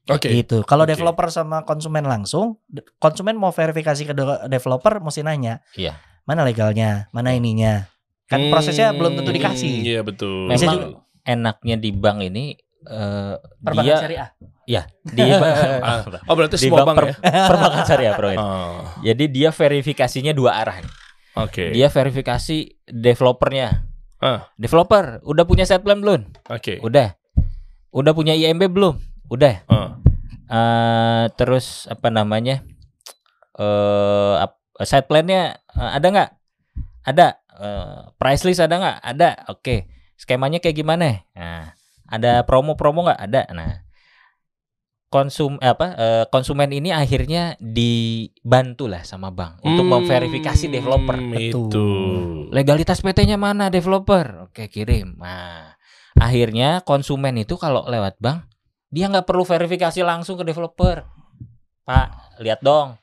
Speaker 2: Oke.
Speaker 3: Gitu. Kalau
Speaker 2: Oke.
Speaker 3: developer sama konsumen langsung, konsumen mau verifikasi ke de- developer mesti nanya.
Speaker 4: Iya.
Speaker 3: Mana legalnya, mana ininya. Kan prosesnya belum tentu
Speaker 2: Hmm,
Speaker 3: dikasih.
Speaker 2: Iya, betul.
Speaker 4: Memang
Speaker 3: juga-
Speaker 4: enaknya di bank ini eh
Speaker 3: Perbankan
Speaker 4: dia
Speaker 3: syariah.
Speaker 4: di
Speaker 2: Ah, Oh, berarti
Speaker 4: Di
Speaker 2: semua
Speaker 4: bank
Speaker 2: bank ya?
Speaker 4: perbankan syariah bro.
Speaker 2: Oh,
Speaker 4: Jadi dia verifikasinya dua arah. nih.
Speaker 2: Oke.
Speaker 4: Dia verifikasi developernya.
Speaker 2: Ah.
Speaker 4: Developer udah punya set plan belum?
Speaker 2: Oke.
Speaker 4: Udah. Udah punya IMB belum? Udah.
Speaker 2: Ah.
Speaker 4: Eh, terus apa namanya? Eh ap- side plan-nya eh, ada nggak? Ada. Eh, price list ada nggak? Ada. Oke. Skemanya kayak gimana? Nah, ada promo-promo nggak? Ada. Nah, konsum apa eh, konsumen ini akhirnya dibantu lah sama bank untuk
Speaker 2: Hmm,
Speaker 4: memverifikasi developer.
Speaker 2: Itu.
Speaker 4: Legalitas PT-nya mana developer? Oke kirim. Nah, akhirnya konsumen itu kalau lewat bank dia nggak perlu verifikasi langsung ke developer. Pak, lihat dong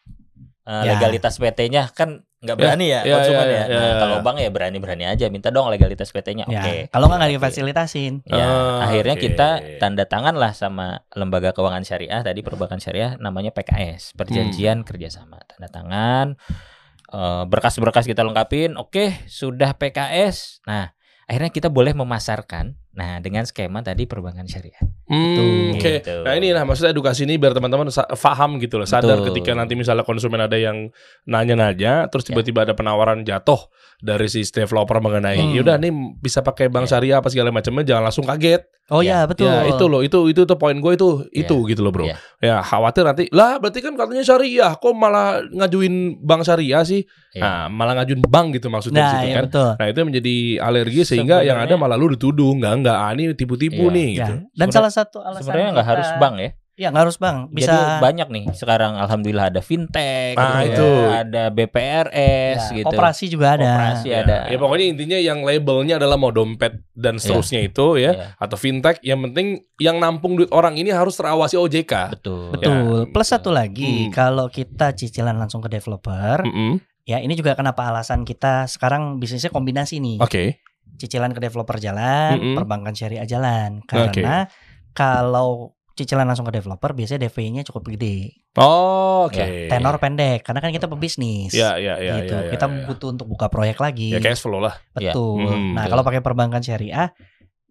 Speaker 4: eh,
Speaker 3: Ya.
Speaker 4: legalitas PT-nya kan nggak berani ya,
Speaker 2: ya,
Speaker 4: konsumen
Speaker 2: ya,
Speaker 4: ya.
Speaker 2: ya,
Speaker 4: Nah,
Speaker 2: ya,
Speaker 4: kalau
Speaker 2: ya.
Speaker 4: bank ya berani-berani aja minta dong legalitas PT-nya.
Speaker 3: Ya,
Speaker 4: Oke.
Speaker 3: Kalau nggak nggak difasilitasin.
Speaker 4: Ya,
Speaker 2: Ah,
Speaker 4: akhirnya
Speaker 2: oke.
Speaker 4: kita tanda tangan lah sama lembaga keuangan syariah tadi perbankan syariah namanya PKS perjanjian
Speaker 2: Hmm.
Speaker 4: kerjasama tanda tangan eh, berkas-berkas kita lengkapin oke sudah PKS nah akhirnya kita boleh memasarkan nah dengan skema tadi perbankan syariah
Speaker 2: Hmm, Oke.
Speaker 4: Gitu.
Speaker 2: Nah inilah maksudnya edukasi ini biar teman-teman paham gitu loh, sadar
Speaker 4: Betul.
Speaker 2: ketika nanti misalnya konsumen ada yang nanya-nanya, terus
Speaker 4: Ya.
Speaker 2: tiba-tiba ada penawaran jatuh dari si developer mengenai,
Speaker 3: Hmm.
Speaker 2: yaudah nih bisa pakai bank
Speaker 4: Ya.
Speaker 2: syariah apa segala macamnya, jangan langsung kaget.
Speaker 3: Oh
Speaker 4: Ya,
Speaker 3: ya, betul.
Speaker 2: Ya itu loh, itu itu tuh poin gue itu itu gitu loh bro.
Speaker 4: Ya.
Speaker 2: Ya khawatir nanti lah berarti kan katanya syariah, kok malah ngajuin bank syariah sih?
Speaker 4: Ya.
Speaker 2: Nah malah ngajuin bank gitu maksudnya di
Speaker 3: Nah,
Speaker 2: situ
Speaker 3: ya
Speaker 2: kan.
Speaker 3: betul.
Speaker 2: Nah itu menjadi alergi sehingga yang ada
Speaker 4: Sebenarnya-
Speaker 2: malah lu dituduh enggak enggak ah, ini tipu-tipu
Speaker 4: Iya.
Speaker 2: nih
Speaker 3: Ya.
Speaker 2: gitu.
Speaker 3: Dan
Speaker 4: Sebenarnya-
Speaker 3: salah satu alasan
Speaker 4: sebenarnya nggak harus bank ya
Speaker 3: Iya, nggak harus bank. Bisa
Speaker 4: jadi banyak nih sekarang alhamdulillah ada fintech
Speaker 2: Ah,
Speaker 4: gitu
Speaker 2: itu.
Speaker 4: ya, ada BPRS
Speaker 3: ya,
Speaker 4: gitu
Speaker 3: Koperasi juga ada.
Speaker 4: Koperasi
Speaker 2: Ya,
Speaker 4: ada
Speaker 2: ya pokoknya intinya yang labelnya adalah mau dompet dan seterusnya itu ya
Speaker 4: Iya,
Speaker 2: atau fintech yang penting yang nampung duit orang ini harus terawasi OJK.
Speaker 4: betul
Speaker 3: Betul.
Speaker 2: Ya,
Speaker 3: Plus satu lagi,
Speaker 2: Hmm.
Speaker 3: kalau kita cicilan langsung ke developer,
Speaker 2: Mm-mm.
Speaker 3: ya ini juga kenapa alasan kita sekarang bisnisnya kombinasi nih.
Speaker 2: Oke.
Speaker 3: Cicilan ke developer jalan,
Speaker 2: Mm-mm.
Speaker 3: perbankan syariah jalan. Karena kalau cicilan langsung ke developer biasanya DP-nya cukup gede.
Speaker 2: Oh, oke.
Speaker 4: Ya,
Speaker 3: Tenor pendek karena kan kita pebisnis.
Speaker 2: Ya, ya, ya,
Speaker 3: gitu.
Speaker 2: ya, ya,
Speaker 3: kita
Speaker 2: ya.
Speaker 3: butuh untuk buka proyek lagi.
Speaker 2: Ya cash flow lah.
Speaker 4: Ya.
Speaker 3: Betul.
Speaker 2: Hmm,
Speaker 3: nah,
Speaker 4: betul.
Speaker 3: kalau pakai perbankan syariah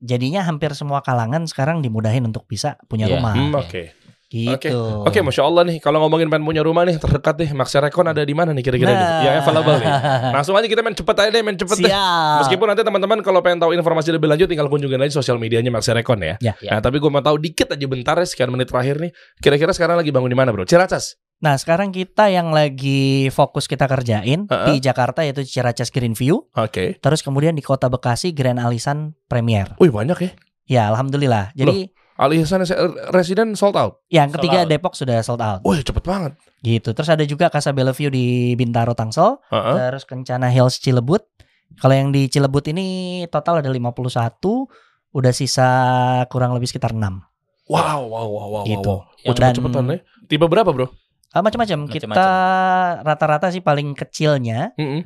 Speaker 3: jadinya hampir semua kalangan sekarang dimudahin untuk bisa punya
Speaker 4: Iya.
Speaker 3: rumah.
Speaker 2: Hmm,
Speaker 4: Oke.
Speaker 2: oke.
Speaker 3: Gitu.
Speaker 2: Oke, masya Allah nih. Kalau ngomongin pengen punya rumah nih terdekat nih, Max Recon ada di mana nih kira-kira? nih?
Speaker 3: Nah.
Speaker 2: Yang available nih. Langsung aja kita main cepet aja deh, main cepet deh.
Speaker 3: Siap.
Speaker 2: Meskipun nanti teman-teman kalau pengen tahu informasi lebih lanjut tinggal kunjungin aja sosial medianya Max Recon ya.
Speaker 3: Ya.
Speaker 2: Nah, tapi gue mau tahu dikit aja bentar ya sekian menit terakhir nih. Kira-kira sekarang lagi bangun di mana, Bro? Ciracas.
Speaker 3: Nah, sekarang kita yang lagi fokus kita kerjain
Speaker 2: Heeh.
Speaker 3: di Jakarta yaitu Ciracas Greenview,
Speaker 2: Oke.
Speaker 3: terus kemudian di Kota Bekasi Grand Alisan Premier.
Speaker 2: Wih, banyak ya.
Speaker 3: Ya, alhamdulillah. Jadi
Speaker 2: Alisan residen sold out.
Speaker 3: yang
Speaker 4: Sold
Speaker 3: ketiga
Speaker 4: out.
Speaker 3: Depok sudah sold out.
Speaker 2: Wih, cepet banget.
Speaker 3: Gitu. Terus ada juga Casa Bellevue di Bintaro Tangsel,
Speaker 2: Heeh.
Speaker 3: terus Kencana Hills Cilebut. Kalau yang di Cilebut ini total ada 51, udah sisa kurang lebih sekitar 6.
Speaker 2: Wow, wow, wow, wow,
Speaker 3: Gitu.
Speaker 2: wow. Oh,
Speaker 3: Dan-
Speaker 2: cepet-cepetan ya. Tipe berapa, Bro?
Speaker 3: Ah, macam-macam. Kita rata-rata sih paling kecilnya
Speaker 2: Mm-mm.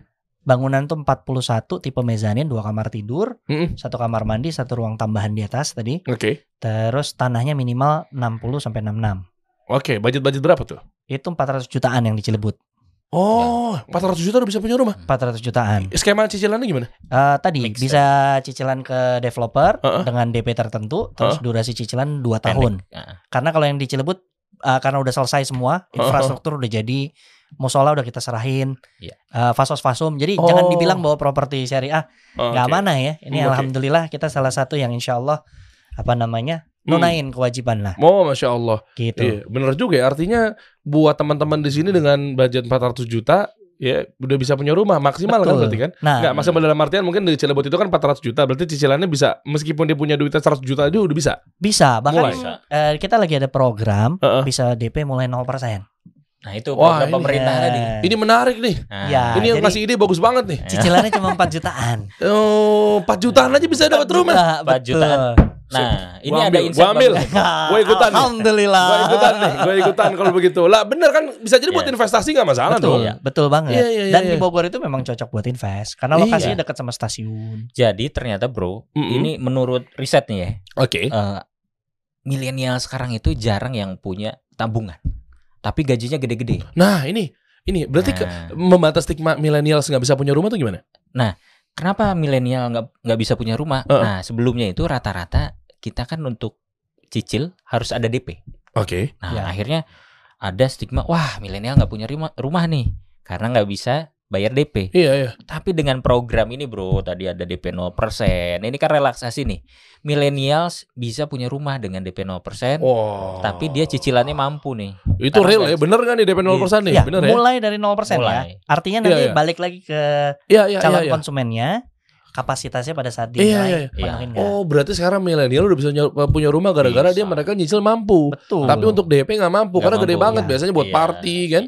Speaker 3: Bangunan tuh 41 tipe mezanin, dua kamar tidur,
Speaker 2: Mm-mm.
Speaker 3: satu kamar mandi, satu ruang tambahan di atas tadi.
Speaker 2: Oke.
Speaker 3: Terus tanahnya minimal 60 sampai 66.
Speaker 2: Oke, budget-budget berapa tuh?
Speaker 3: Itu 400 jutaan yang di Cilebut.
Speaker 2: Oh, 400 juta udah bisa punya rumah.
Speaker 3: 400 jutaan.
Speaker 2: Skema cicilannya gimana?
Speaker 3: Eh, tadi
Speaker 4: Mix
Speaker 3: bisa cicilan ke developer
Speaker 2: Heeh.
Speaker 3: dengan DP tertentu, terus durasi cicilan 2 tahun.
Speaker 4: Pendek. Ah.
Speaker 3: Karena kalau yang di Cilebut eh, karena udah selesai semua, infrastruktur udah jadi, musola udah kita serahin,
Speaker 4: Iya.
Speaker 3: eh, fasos fasum. Jadi
Speaker 2: Oh.
Speaker 3: jangan dibilang bahwa properti syariah
Speaker 2: Oh,
Speaker 3: nggak
Speaker 2: oke.
Speaker 3: mana ya. Ini
Speaker 2: Hmm, oke.
Speaker 3: alhamdulillah kita salah satu yang insya Allah apa namanya
Speaker 2: Hmm.
Speaker 3: nunain kewajiban lah
Speaker 2: Oh, masya Allah.
Speaker 3: gitu.
Speaker 2: Iya, bener juga ya. Artinya buat teman-teman di sini dengan budget 400 juta, ya udah bisa punya rumah maksimal kan
Speaker 3: Betul.
Speaker 2: berarti kan?
Speaker 3: Nah,
Speaker 2: Enggak, maksimal dalam artian mungkin di Cilebut itu kan 400 juta, berarti cicilannya bisa meskipun dia punya duitnya 100 juta aja udah bisa.
Speaker 3: bisa bahkan
Speaker 2: Mulai.
Speaker 3: eh, kita lagi ada program
Speaker 2: Heeh.
Speaker 3: bisa DP mulai 0%.
Speaker 4: Nah, itu
Speaker 2: Wah,
Speaker 4: program
Speaker 2: ini-
Speaker 4: pemerintah
Speaker 3: Ya.
Speaker 4: tadi.
Speaker 2: Ini menarik nih.
Speaker 4: Nah,
Speaker 3: Ya.
Speaker 2: ini yang kasih ide bagus banget nih.
Speaker 3: Cicilannya cuma 4 jutaan.
Speaker 2: Oh, 4 jutaan aja bisa dapat rumah.
Speaker 3: Juta,
Speaker 4: Empat
Speaker 3: betul.
Speaker 4: jutaan. Nah, ini
Speaker 2: Gua
Speaker 4: ada
Speaker 2: ambil,
Speaker 4: insight
Speaker 2: gua ambil. Gua ikutan nih.
Speaker 3: Alhamdulillah.
Speaker 2: Gue ikutan nih, gue ikutan kalau begitu. Lah bener kan bisa jadi buat
Speaker 4: Iya.
Speaker 2: investasi nggak masalah
Speaker 3: Betul,
Speaker 2: dong.
Speaker 3: ya, betul banget.
Speaker 2: Iya, iya, iya,
Speaker 3: Dan
Speaker 2: iya.
Speaker 3: di Bogor itu memang cocok buat invest karena
Speaker 2: Iya.
Speaker 3: lokasinya dekat sama stasiun.
Speaker 4: Jadi ternyata bro,
Speaker 2: Mm-mm.
Speaker 4: ini menurut riset nih ya,
Speaker 2: Oke.
Speaker 4: eh, milenial sekarang itu jarang yang punya tabungan, tapi gajinya gede-gede.
Speaker 2: Nah ini, ini berarti ke,
Speaker 4: Nah,
Speaker 2: membatas stigma milenial nggak bisa punya rumah tuh gimana?
Speaker 4: kenapa milenial nggak nggak bisa punya rumah?
Speaker 2: Heeh.
Speaker 4: Nah, sebelumnya itu rata-rata kita kan untuk cicil harus ada DP.
Speaker 2: Oke.
Speaker 4: Nah,
Speaker 3: Ya.
Speaker 4: akhirnya ada stigma, wah milenial nggak punya rumah, rumah nih, karena nggak bisa bayar DP.
Speaker 2: Iya iya.
Speaker 4: Tapi dengan program ini bro, tadi ada DP 0%, ini kan relaksasi nih. Millennials bisa punya rumah dengan DP 0%,
Speaker 2: Wow.
Speaker 4: tapi dia cicilannya mampu nih.
Speaker 2: itu
Speaker 4: karena
Speaker 2: real ya, bener kan nih DP 0% nih,
Speaker 3: Ya,
Speaker 2: bener ya?
Speaker 3: mulai dari 0% ya.
Speaker 4: Mulai.
Speaker 3: Artinya
Speaker 2: Iya,
Speaker 3: nanti
Speaker 2: iya.
Speaker 3: balik lagi ke
Speaker 2: Iya iya iya.
Speaker 3: calon
Speaker 2: iya.
Speaker 3: konsumennya, kapasitasnya pada saat dia
Speaker 2: Iya, iya,
Speaker 4: iya.
Speaker 2: Oh berarti sekarang milenial udah bisa ny- punya rumah gara-gara
Speaker 4: Bisa.
Speaker 2: dia mereka nyicil mampu.
Speaker 3: Betul.
Speaker 2: Tapi untuk DP nggak mampu
Speaker 4: Nggak
Speaker 2: karena gede
Speaker 4: mampu,
Speaker 2: banget
Speaker 3: iya.
Speaker 2: biasanya buat
Speaker 4: Iya.
Speaker 2: party kan.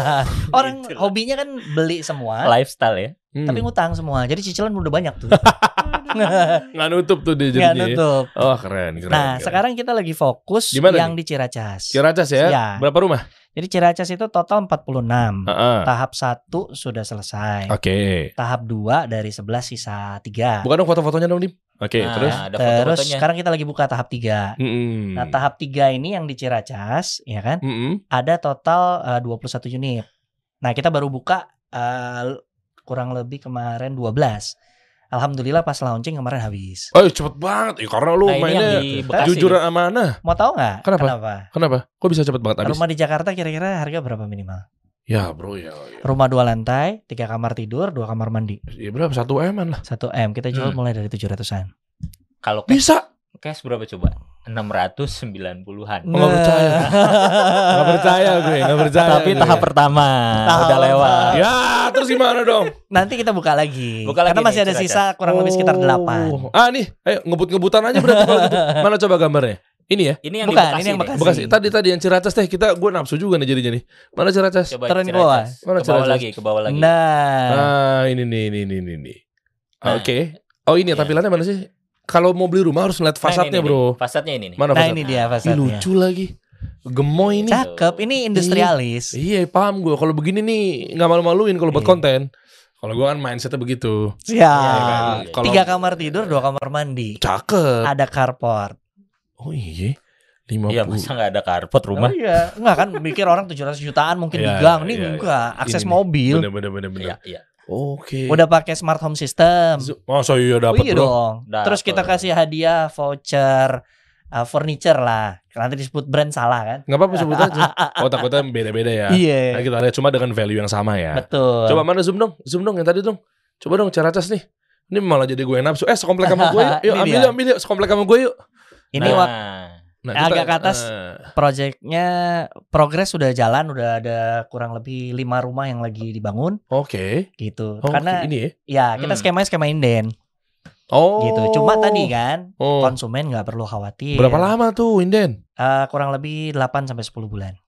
Speaker 3: orang
Speaker 4: Itulah.
Speaker 3: hobinya kan beli semua,
Speaker 4: Lifestyle ya.
Speaker 2: Hmm.
Speaker 3: tapi ngutang semua. Jadi cicilan udah banyak tuh.
Speaker 2: nggak nutup tuh dia
Speaker 3: Nggak
Speaker 2: jadinya. ya.
Speaker 3: nutup.
Speaker 2: Oh keren keren.
Speaker 3: Nah,
Speaker 2: keren.
Speaker 3: sekarang kita lagi fokus
Speaker 2: Di mana
Speaker 3: yang di Ciracas.
Speaker 2: Ciracas ya?
Speaker 3: Iya.
Speaker 2: Berapa rumah?
Speaker 3: Jadi Ciracas itu total 46.
Speaker 2: Heeh.
Speaker 3: Tahap 1 sudah selesai.
Speaker 2: Oke.
Speaker 3: Tahap 2 dari 11 sisa 3.
Speaker 2: Bukan dong foto-fotonya dong, Dim. Oke,
Speaker 4: Nah,
Speaker 2: terus.
Speaker 4: ada
Speaker 3: Terus
Speaker 4: foto-fotonya.
Speaker 3: sekarang kita lagi buka tahap 3.
Speaker 2: Mm-mm.
Speaker 3: Nah, tahap 3 ini yang di Ciracas, ya kan?
Speaker 2: Mm-mm.
Speaker 3: Ada total eh, 21 unit. Nah, kita baru buka eh, kurang lebih kemarin 12. Alhamdulillah pas launching kemarin habis.
Speaker 2: Oh cepet banget ya, Karena lu
Speaker 4: Nah,
Speaker 2: mainnya. Jujuran amanah
Speaker 3: Mau tahu nggak?
Speaker 2: Kenapa? Kenapa? Kok bisa cepet banget habis?
Speaker 3: Rumah di Jakarta kira-kira harga berapa minimal?
Speaker 2: Ya bro ya, ya.
Speaker 3: Rumah dua lantai, tiga kamar tidur, dua kamar mandi,
Speaker 2: Ya berapa? Satu M lah
Speaker 3: 1 M. Kita jual
Speaker 4: Hmm.
Speaker 3: mulai dari 700-an.
Speaker 4: Kalau cash,
Speaker 2: Bisa
Speaker 4: cash berapa coba? 690-an.
Speaker 2: Oh, nggak percaya. Gak percaya gue Gak percaya
Speaker 4: Tapi
Speaker 2: gue.
Speaker 4: tahap pertama
Speaker 3: Tahap
Speaker 4: udah lewat.
Speaker 2: Ya terus gimana dong?
Speaker 3: Nanti kita buka lagi.
Speaker 4: Buka lagi
Speaker 3: Karena masih
Speaker 4: nih,
Speaker 3: ada
Speaker 4: Ciracas.
Speaker 3: sisa kurang lebih sekitar
Speaker 2: Oh.
Speaker 3: 8.
Speaker 2: Ah nih Ayo ngebut-ngebutan aja berarti kalau gitu. Mana coba gambarnya? Ini ya?
Speaker 4: Ini yang
Speaker 3: Bukan,
Speaker 4: Bekasi.
Speaker 3: ini yang. Bekasi.
Speaker 2: Bekasi. Tadi tadi yang Ciracas teh kita gue nafsu juga nih jadinya nih. Mana Ciracas?
Speaker 4: Coba
Speaker 3: Turun ke bawah.
Speaker 2: Mana
Speaker 4: Ke bawah
Speaker 2: Ciracas?
Speaker 4: lagi, ke bawah lagi.
Speaker 3: Nah,
Speaker 2: Ah ini nih ini nih ini nih.
Speaker 4: Nah.
Speaker 2: Oke. Oh ini
Speaker 4: Iya.
Speaker 2: tampilannya mana sih? Kalau mau beli rumah harus ngeliat
Speaker 4: Nah,
Speaker 2: fasadnya
Speaker 4: ini, ini,
Speaker 2: bro.
Speaker 4: Fasadnya ini nih.
Speaker 2: Mana
Speaker 3: nah
Speaker 2: fasad?
Speaker 3: ini dia
Speaker 2: Ih,
Speaker 3: fasadnya.
Speaker 2: lucu lagi. Gemoy ini.
Speaker 3: Cakep, ini industrialis.
Speaker 2: Iya paham gue. Kalau begini nih nggak malu-maluin kalau buat
Speaker 3: Iya.
Speaker 2: konten. Kalau gue kan mindsetnya begitu.
Speaker 3: Siap.
Speaker 4: Iya, iya.
Speaker 2: Kalau-
Speaker 3: Tiga kamar tidur, dua kamar mandi.
Speaker 2: Cakep.
Speaker 3: Ada carport.
Speaker 2: Oh iya. 50.
Speaker 4: Iya, masa nggak ada carport rumah?
Speaker 3: Oh iya, enggak kan mikir orang 700 jutaan mungkin
Speaker 2: Iya,
Speaker 3: di gang. Ini
Speaker 2: iya, iya.
Speaker 3: enggak, akses
Speaker 2: Ini
Speaker 3: mobil.
Speaker 2: Bener bener bener bener.
Speaker 4: Iya, iya.
Speaker 2: Oke.
Speaker 3: Udah pakai smart home system.
Speaker 2: Oh so iya
Speaker 3: Oh
Speaker 2: dapat
Speaker 3: iya
Speaker 2: bro.
Speaker 3: dong.
Speaker 4: Dapet.
Speaker 3: Terus kita kasih hadiah voucher uh, furniture lah. Nanti disebut brand salah kan?
Speaker 2: Nggak apa-apa sebut aja. Oh takutnya beda-beda ya.
Speaker 3: Iya.
Speaker 2: Nah, kita lihat cuma dengan value yang sama ya.
Speaker 3: Betul.
Speaker 2: Coba mana zoom dong, zoom dong yang tadi dong. Coba dong Ciracas nih. Ini malah jadi gue nafsu. Eh sekomplek sama gue yuk. Yuk ambil yuk, ambil yuk. Sekomplek sama gue yuk.
Speaker 3: Ini
Speaker 4: nah,
Speaker 2: Nah,
Speaker 3: Agak ke atas.
Speaker 2: eh,
Speaker 3: projectnya progres sudah jalan, udah ada kurang lebih lima rumah yang lagi dibangun
Speaker 2: Oke.
Speaker 3: gitu.
Speaker 2: Oh,
Speaker 3: Karena
Speaker 2: ini ya.
Speaker 3: ya kita
Speaker 4: Hmm.
Speaker 3: skemanya skema inden
Speaker 2: Oh.
Speaker 3: gitu. Cuma tadi kan
Speaker 2: Oh.
Speaker 3: konsumen nggak perlu khawatir.
Speaker 2: Berapa lama tuh Inden?
Speaker 3: Eh, kurang lebih 8 sampai 10 bulan.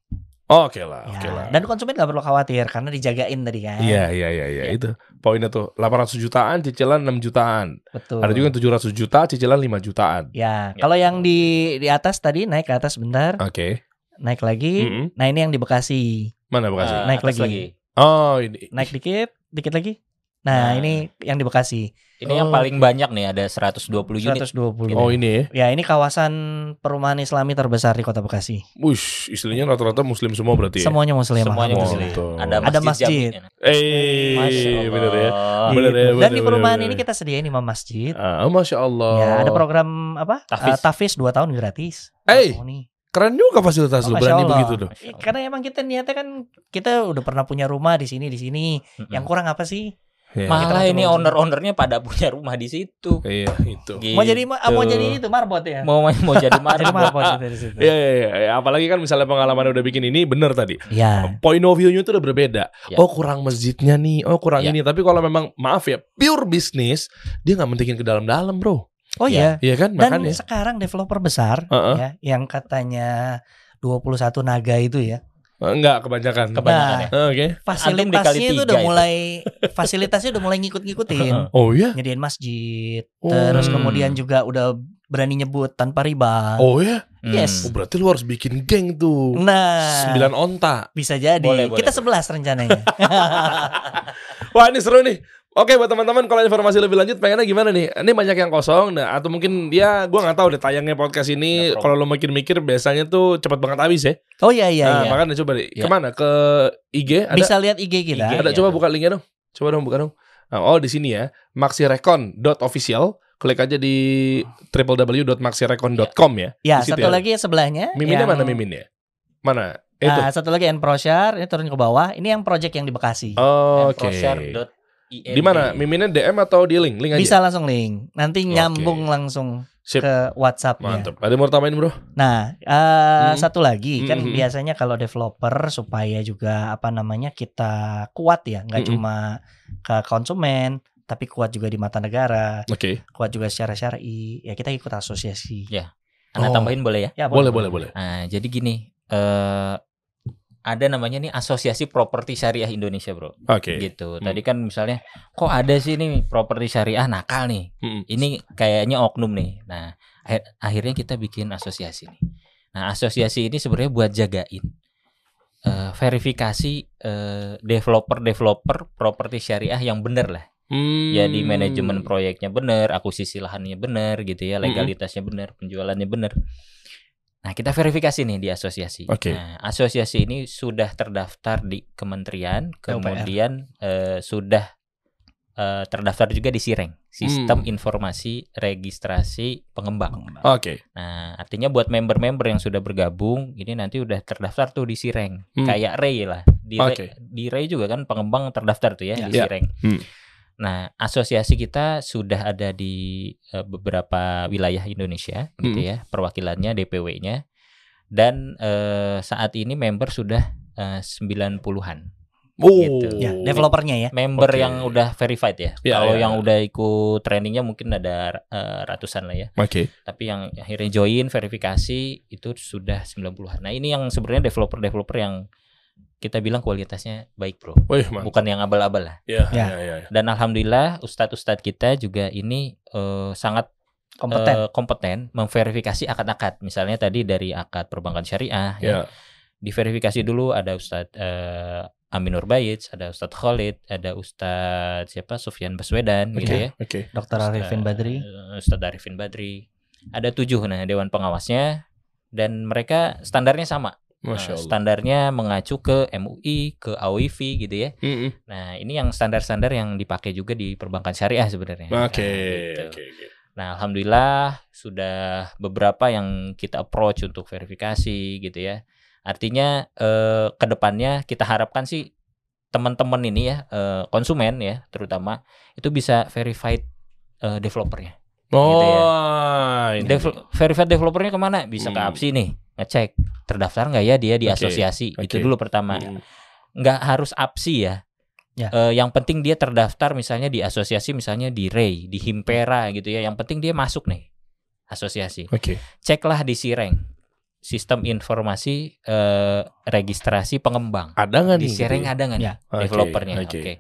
Speaker 2: Oke lah,
Speaker 3: Ya,
Speaker 2: oke lah.
Speaker 3: Dan konsumen nggak perlu khawatir karena dijagain tadi kan.
Speaker 2: Iya, iya, iya, iya,
Speaker 3: Iya.
Speaker 2: itu. Poinnya tuh 800 jutaan, cicilan 6 jutaan.
Speaker 3: Betul.
Speaker 2: Ada juga yang 700 juta, cicilan 5 jutaan.
Speaker 3: Ya,
Speaker 4: Ya.
Speaker 3: kalau yang di di atas tadi naik ke atas bentar,
Speaker 2: Oke.
Speaker 3: naik lagi.
Speaker 2: Mm-mm.
Speaker 3: Nah, ini yang di Bekasi.
Speaker 2: Mana Bekasi?
Speaker 4: Ah,
Speaker 3: Naik
Speaker 4: atas
Speaker 3: lagi.
Speaker 2: Oh, ini.
Speaker 3: Naik dikit, dikit lagi. Nah,
Speaker 4: Nah.
Speaker 3: ini yang di Bekasi.
Speaker 4: Ini yang
Speaker 2: Oh.
Speaker 4: paling banyak nih ada 120 unit.
Speaker 3: 120.
Speaker 2: Oh, ini ya.
Speaker 3: Ya, ini kawasan perumahan Islami terbesar di Kota Bekasi.
Speaker 2: Wush, istilahnya rata-rata muslim semua berarti ya.
Speaker 3: Semuanya muslim.
Speaker 4: Semuanya
Speaker 2: Oh,
Speaker 4: muslim. Ada masjid.
Speaker 3: Ada masjid.
Speaker 2: Eh,
Speaker 4: Allah.
Speaker 2: bener ya.
Speaker 3: Gitu.
Speaker 2: Bener ya,
Speaker 3: Dan
Speaker 2: bener,
Speaker 3: di perumahan
Speaker 2: bener.
Speaker 3: ini kita sediain imam masjid.
Speaker 2: Ah, masya Allah.
Speaker 3: Ya, ada program apa?
Speaker 4: Tahfiz.
Speaker 3: Eh, Tahfiz 2 tahun gratis.
Speaker 2: Eh,
Speaker 3: Oh,
Speaker 2: keren juga fasilitas
Speaker 3: Oh,
Speaker 2: lu
Speaker 3: Masya
Speaker 2: berani
Speaker 3: Allah.
Speaker 2: begitu tuh.
Speaker 3: Eh, Karena emang kita niatnya kan kita udah pernah punya rumah di sini di sini.
Speaker 4: Mm-mm.
Speaker 3: Yang kurang apa sih?
Speaker 2: Ya.
Speaker 4: Malah ini owner-ownernya pada punya rumah di situ.
Speaker 2: Iya, itu.
Speaker 3: Mau jadi ma- mau
Speaker 4: Gitu.
Speaker 3: jadi itu marbot ya.
Speaker 4: mau mau jadi
Speaker 3: Jadi
Speaker 4: marbot.
Speaker 3: marbot gitu di situ.
Speaker 2: Iya, iya, iya. Ya, Apalagi kan misalnya pengalaman udah bikin ini bener tadi.
Speaker 3: Ya.
Speaker 2: Point of view-nya tuh udah berbeda.
Speaker 4: Ya.
Speaker 2: Oh kurang masjidnya nih, oh kurang
Speaker 4: Ya.
Speaker 2: ini. Tapi kalau memang maaf ya, pure bisnis, dia nggak mentingin ke dalam-dalam bro.
Speaker 3: Oh iya.
Speaker 2: Iya kan,
Speaker 3: Dan
Speaker 2: makanya.
Speaker 3: sekarang developer besar
Speaker 2: Heeh.
Speaker 3: ya yang katanya 21 naga itu ya.
Speaker 2: Eh, Enggak kebanyakan.
Speaker 4: Kebanyakan ya.
Speaker 2: Eh, Oke.
Speaker 4: Dikali
Speaker 3: Fasilitasnya itu udah
Speaker 4: itu.
Speaker 3: mulai fasilitasnya udah mulai ngikut-ngikutin.
Speaker 2: Oh iya.
Speaker 3: Nyediain masjid,
Speaker 2: Oh.
Speaker 3: terus
Speaker 4: Hmm.
Speaker 3: kemudian juga udah berani nyebut tanpa riba.
Speaker 2: Oh ya.
Speaker 3: Yes.
Speaker 2: Oh, berarti lu harus bikin geng tuh.
Speaker 3: Nah,
Speaker 2: Sembilan onta.
Speaker 3: bisa jadi.
Speaker 4: Boleh, boleh,
Speaker 3: Kita. 11 rencananya.
Speaker 2: Wah ini seru nih. Oke buat teman-teman kalau informasi lebih lanjut pengennya gimana nih? Ini banyak yang kosong nah, atau mungkin dia gua nggak tahu deh tayangnya podcast ini
Speaker 4: Nggak
Speaker 2: kalau lo mikir-mikir biasanya tuh cepat banget habis ya.
Speaker 3: oh iya iya
Speaker 2: nah,
Speaker 3: iya.
Speaker 2: makanya coba deh.
Speaker 4: Iya.
Speaker 2: Ke mana? Ke IG ada?
Speaker 3: Bisa lihat IG kita.
Speaker 4: IG.
Speaker 2: ada
Speaker 4: Iya,
Speaker 2: coba buka linknya dong. Coba dong buka dong. Nah, oh di sini ya. maxirecon.official. Klik aja di www.maxirecon.com ya.
Speaker 3: Ya, satu
Speaker 2: ya.
Speaker 3: lagi ya sebelahnya.
Speaker 2: Miminnya
Speaker 3: yang-
Speaker 2: mana miminnya? Mana? Itu.
Speaker 3: Ah, satu lagi Enproshare, ini turun ke bawah. Ini yang project yang di Bekasi.
Speaker 2: Oke.
Speaker 4: Emproshare.id.
Speaker 2: Di mana? Miminnya DM atau di link? Link aja.
Speaker 3: Bisa langsung link. Nanti nyambung langsung
Speaker 2: Sip.
Speaker 3: ke WhatsApp
Speaker 2: Mantap. Ada yang mau tambahin bro?
Speaker 3: Nah, eh,
Speaker 2: Hmm.
Speaker 3: satu lagi kan
Speaker 2: Hmm, hmm.
Speaker 3: biasanya kalau developer supaya juga apa namanya kita kuat ya, nggak
Speaker 2: Hmm, hmm.
Speaker 3: cuma ke konsumen, tapi kuat juga di mata negara,
Speaker 2: Oke.
Speaker 3: kuat juga secara syar'i. Ya kita ikut asosiasi.
Speaker 4: Ya. Anda
Speaker 2: Oh.
Speaker 4: tambahin boleh ya?
Speaker 3: Ya,
Speaker 2: Boleh, boleh, boleh.
Speaker 4: Nah, jadi gini, eh ada namanya nih Asosiasi Properti Syariah Indonesia, Bro.
Speaker 2: Oke.
Speaker 4: Gitu.
Speaker 2: Hmm.
Speaker 4: Tadi kan misalnya kok ada sih nih properti syariah nakal nih.
Speaker 2: Mm-mm.
Speaker 4: Ini kayaknya oknum nih. Nah, akhir- akhirnya kita bikin asosiasi nih. Nah, asosiasi ini sebenarnya buat jagain eh, verifikasi eh, developer-developer properti syariah yang bener lah.
Speaker 2: Hmm.
Speaker 4: Jadi manajemen proyeknya bener, akuisisi lahannya bener gitu ya,
Speaker 2: Mm-mm.
Speaker 4: legalitasnya bener, penjualannya bener. Nah, kita verifikasi nih di asosiasi.
Speaker 2: Oke.
Speaker 4: Nah, asosiasi ini sudah terdaftar di kementerian, kemudian eh, sudah eh, terdaftar juga di Sireng, Sistem
Speaker 2: Hmm.
Speaker 4: Informasi Registrasi Pengembang.
Speaker 2: Oke.
Speaker 4: Nah, artinya buat member-member yang sudah bergabung, ini nanti udah terdaftar tuh di Sireng.
Speaker 2: Hmm.
Speaker 4: Kayak Ray lah. Di Ray,
Speaker 2: Oke.
Speaker 4: di Ray juga kan pengembang terdaftar tuh ya
Speaker 3: Ya.
Speaker 4: di
Speaker 2: Ya.
Speaker 4: Sireng.
Speaker 2: Hmm.
Speaker 4: Nah, asosiasi kita sudah ada di eh, beberapa wilayah Indonesia gitu
Speaker 2: Hmm.
Speaker 4: ya, perwakilannya DPW-nya. Dan eh, saat ini member sudah eh, 90-an.
Speaker 2: Oh.
Speaker 4: Gitu.
Speaker 3: Ya, developernya ya.
Speaker 4: Member
Speaker 2: Oke.
Speaker 4: yang udah verified ya.
Speaker 2: Ya,
Speaker 4: Kalau
Speaker 2: ya,
Speaker 4: yang
Speaker 2: ya.
Speaker 4: udah ikut trainingnya mungkin ada eh, ratusan lah ya.
Speaker 2: Oke.
Speaker 4: Tapi yang akhirnya join verifikasi itu sudah 90-an. Nah, ini yang sebenarnya developer-developer yang kita bilang kualitasnya baik, Bro.
Speaker 2: Wih, mantap.
Speaker 4: Bukan yang abal-abal lah.
Speaker 2: Ya,
Speaker 3: Ya.
Speaker 2: ya, ya.
Speaker 4: Dan alhamdulillah ustadz-ustadz kita juga ini eh, sangat
Speaker 3: Kompeten.
Speaker 4: eh, kompeten memverifikasi akad-akad. Misalnya tadi dari akad perbankan syariah ya.
Speaker 2: Ya.
Speaker 4: Diverifikasi dulu ada Ustadz eh, Aminur Bayits, ada Ustadz Khalid, ada Ustadz siapa Sufyan Baswedan gitu
Speaker 2: Oke.
Speaker 4: ya.
Speaker 2: Oke.
Speaker 3: Dr. Arifin Badri.
Speaker 4: Ustadz Arifin Badri. Ada tujuh nah dewan pengawasnya dan mereka standarnya sama.
Speaker 2: Masya
Speaker 4: Nah,
Speaker 2: Allah.
Speaker 4: standarnya mengacu ke MUI, ke AOIV gitu ya.
Speaker 2: Mm-mm.
Speaker 4: Nah, ini yang standar-standar yang dipakai juga di perbankan syariah sebenarnya.
Speaker 2: Oke.
Speaker 4: Nah, gitu.
Speaker 2: Oke. oke.
Speaker 4: Nah, alhamdulillah sudah beberapa yang kita approach untuk verifikasi gitu ya. Artinya eh, ke depannya kita harapkan sih teman-teman ini ya eh, konsumen ya terutama itu bisa verified eh, developernya.
Speaker 2: Oh,
Speaker 4: Gitu ya.
Speaker 2: ini.
Speaker 4: Devel- verified developernya ke mana? Bisa ke
Speaker 2: Hmm.
Speaker 4: APSI nih ngecek terdaftar nggak ya dia di
Speaker 2: Oke,
Speaker 4: asosiasi. Itu
Speaker 2: oke.
Speaker 4: dulu pertama.
Speaker 2: Mm.
Speaker 4: Nggak harus APSI ya.
Speaker 3: Ya.
Speaker 4: Eh, yang penting dia terdaftar misalnya di asosiasi misalnya di Ray, di Himpera gitu ya. Yang penting dia masuk nih asosiasi.
Speaker 2: Oke.
Speaker 4: Ceklah di Sireng. sistem informasi eh, registrasi pengembang.
Speaker 2: Ada nggak
Speaker 4: Di
Speaker 2: nih?
Speaker 4: sharing
Speaker 2: gitu ya?
Speaker 4: ada nggak nih
Speaker 2: Oke,
Speaker 4: developernya?
Speaker 2: oke.
Speaker 4: Oke.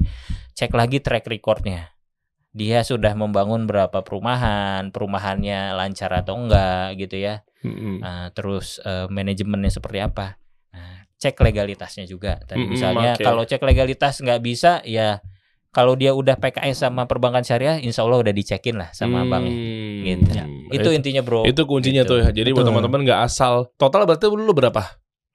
Speaker 4: Cek lagi track recordnya. Dia sudah membangun berapa perumahan, perumahannya lancar atau enggak gitu ya.
Speaker 2: Mm-mm.
Speaker 4: Nah, terus eh, manajemennya seperti apa? Nah, cek legalitasnya juga. Tadi
Speaker 2: Mm-mm,
Speaker 4: misalnya
Speaker 2: oke.
Speaker 4: kalau cek legalitas nggak bisa, ya kalau dia udah PKS sama perbankan syariah, insya Allah udah dicekin lah sama
Speaker 2: Hmm,
Speaker 4: banknya. Gitu.
Speaker 2: ya.
Speaker 4: Itu intinya bro.
Speaker 2: itu kuncinya
Speaker 4: Gitu.
Speaker 2: tuh ya. Jadi buat
Speaker 3: Betul.
Speaker 2: teman-teman nggak asal. Total berarti lu berapa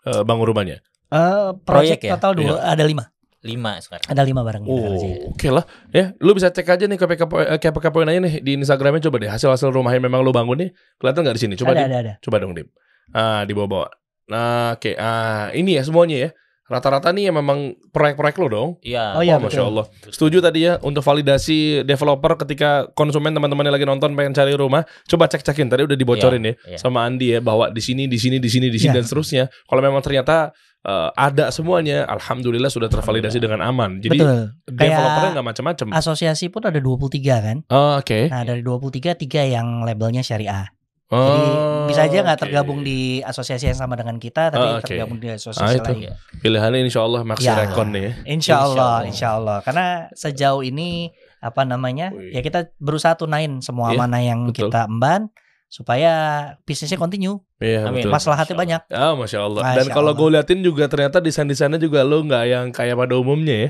Speaker 2: eh, bangun rumahnya?
Speaker 3: Eh,
Speaker 4: Proyek ya?
Speaker 3: total dua ada lima.
Speaker 4: Lima sekarang.
Speaker 3: Ada lima barang
Speaker 2: Oh, oke lah. Ya, lu bisa cek aja nih ke PK eh, ke PK Point aja nih di Instagramnya coba deh hasil-hasil rumah yang memang lu bangun nih. Kelihatan nggak di sini? Coba
Speaker 3: ada,
Speaker 2: Dim.
Speaker 3: ada, ada.
Speaker 2: Coba dong, Dim. Ah, dibawa-bawa. Nah, oke. Ah, ini ya semuanya ya. Rata-rata nih ya memang proyek-proyek lo dong.
Speaker 4: Iya.
Speaker 3: Oh, iya,
Speaker 2: Wah, Masya
Speaker 3: betul.
Speaker 2: Allah. Setuju tadi ya untuk validasi developer ketika konsumen teman-teman yang lagi nonton pengen cari rumah, coba cek-cekin tadi udah dibocorin ya
Speaker 4: Iya.
Speaker 2: sama Andi ya bahwa di sini di sini di sini di sini
Speaker 3: Iya.
Speaker 2: dan seterusnya. Kalau memang ternyata eh, ada semuanya, alhamdulillah sudah tervalidasi dengan aman. Jadi
Speaker 3: Betul.
Speaker 2: developernya nggak macam-macam.
Speaker 3: Asosiasi pun ada 23 kan.
Speaker 2: Oh, Oke.
Speaker 3: Nah, dari 23 tiga yang labelnya syariah.
Speaker 2: Oh,
Speaker 3: Jadi bisa aja nggak
Speaker 2: oke.
Speaker 3: tergabung di asosiasi yang sama dengan kita, tapi
Speaker 2: Oh, oke.
Speaker 3: tergabung di
Speaker 2: Ah,
Speaker 3: asosiasi
Speaker 2: itu.
Speaker 3: lain.
Speaker 2: Pilihannya insya Allah Maxi
Speaker 3: Ya.
Speaker 2: Recon nih ya.
Speaker 3: Insya Allah, insya Allah. Karena sejauh ini apa namanya?
Speaker 2: Wih.
Speaker 3: Ya kita berusaha tunain semua
Speaker 2: Iya,
Speaker 3: mana yang
Speaker 2: betul.
Speaker 3: kita emban supaya bisnisnya continue.
Speaker 2: Iya
Speaker 4: Amin.
Speaker 2: betul.
Speaker 3: Maslahatnya banyak.
Speaker 2: Ah, masya Allah.
Speaker 3: Masya
Speaker 2: Dan kalau gue liatin juga ternyata desain-desainnya juga lo nggak yang kayak pada umumnya ya.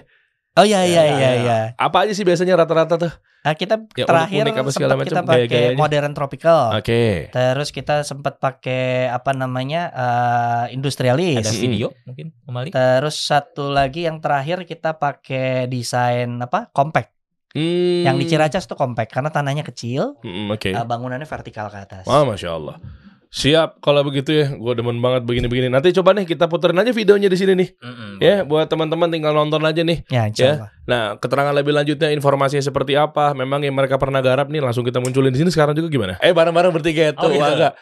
Speaker 3: Oh iya iya
Speaker 2: Ya,
Speaker 3: iya
Speaker 2: ya.
Speaker 3: iya.
Speaker 2: Apa aja sih biasanya rata-rata tuh?
Speaker 3: Nah, kita
Speaker 2: Ya,
Speaker 3: terakhir
Speaker 2: unik-unik apa segala
Speaker 3: sempat kita
Speaker 2: macam,
Speaker 3: pakai
Speaker 2: gaya-gayanya.
Speaker 3: modern tropical.
Speaker 2: Oke.
Speaker 3: Terus kita sempat pakai apa namanya? eh, industrialis.
Speaker 4: Ada video mungkin kembali.
Speaker 3: Terus satu lagi yang terakhir kita pakai desain apa? Compact.
Speaker 2: Hmm.
Speaker 3: Yang di Ciracas tuh compact karena tanahnya kecil,
Speaker 2: Hmm, Oke.
Speaker 3: eh, bangunannya vertikal ke atas.
Speaker 2: Wah, masya Allah. Siap kalau begitu ya. Gue demen banget begini-begini. Nanti coba nih kita puterin aja videonya di sini nih.
Speaker 4: Mm-mm,
Speaker 2: Ya, buat teman-teman tinggal nonton aja nih.
Speaker 3: Ya,
Speaker 2: Ya. Nah, keterangan lebih lanjutnya informasinya seperti apa? Memang yang mereka pernah garap nih langsung kita munculin di sini sekarang juga gimana? Eh, bareng-bareng bertiga itu.
Speaker 4: Oh, gitu.
Speaker 2: Wah,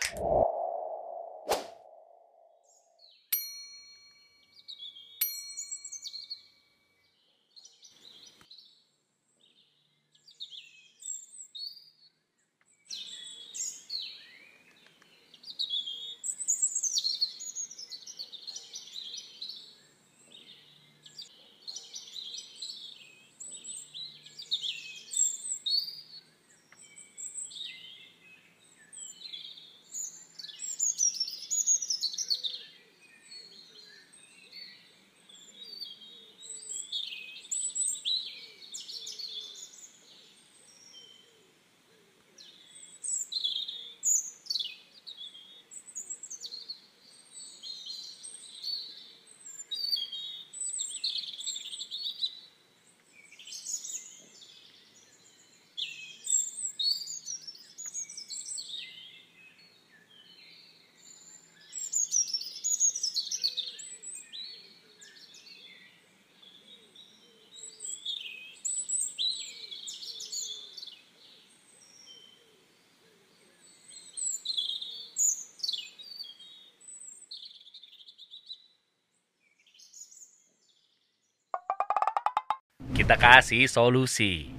Speaker 5: kasih solusi.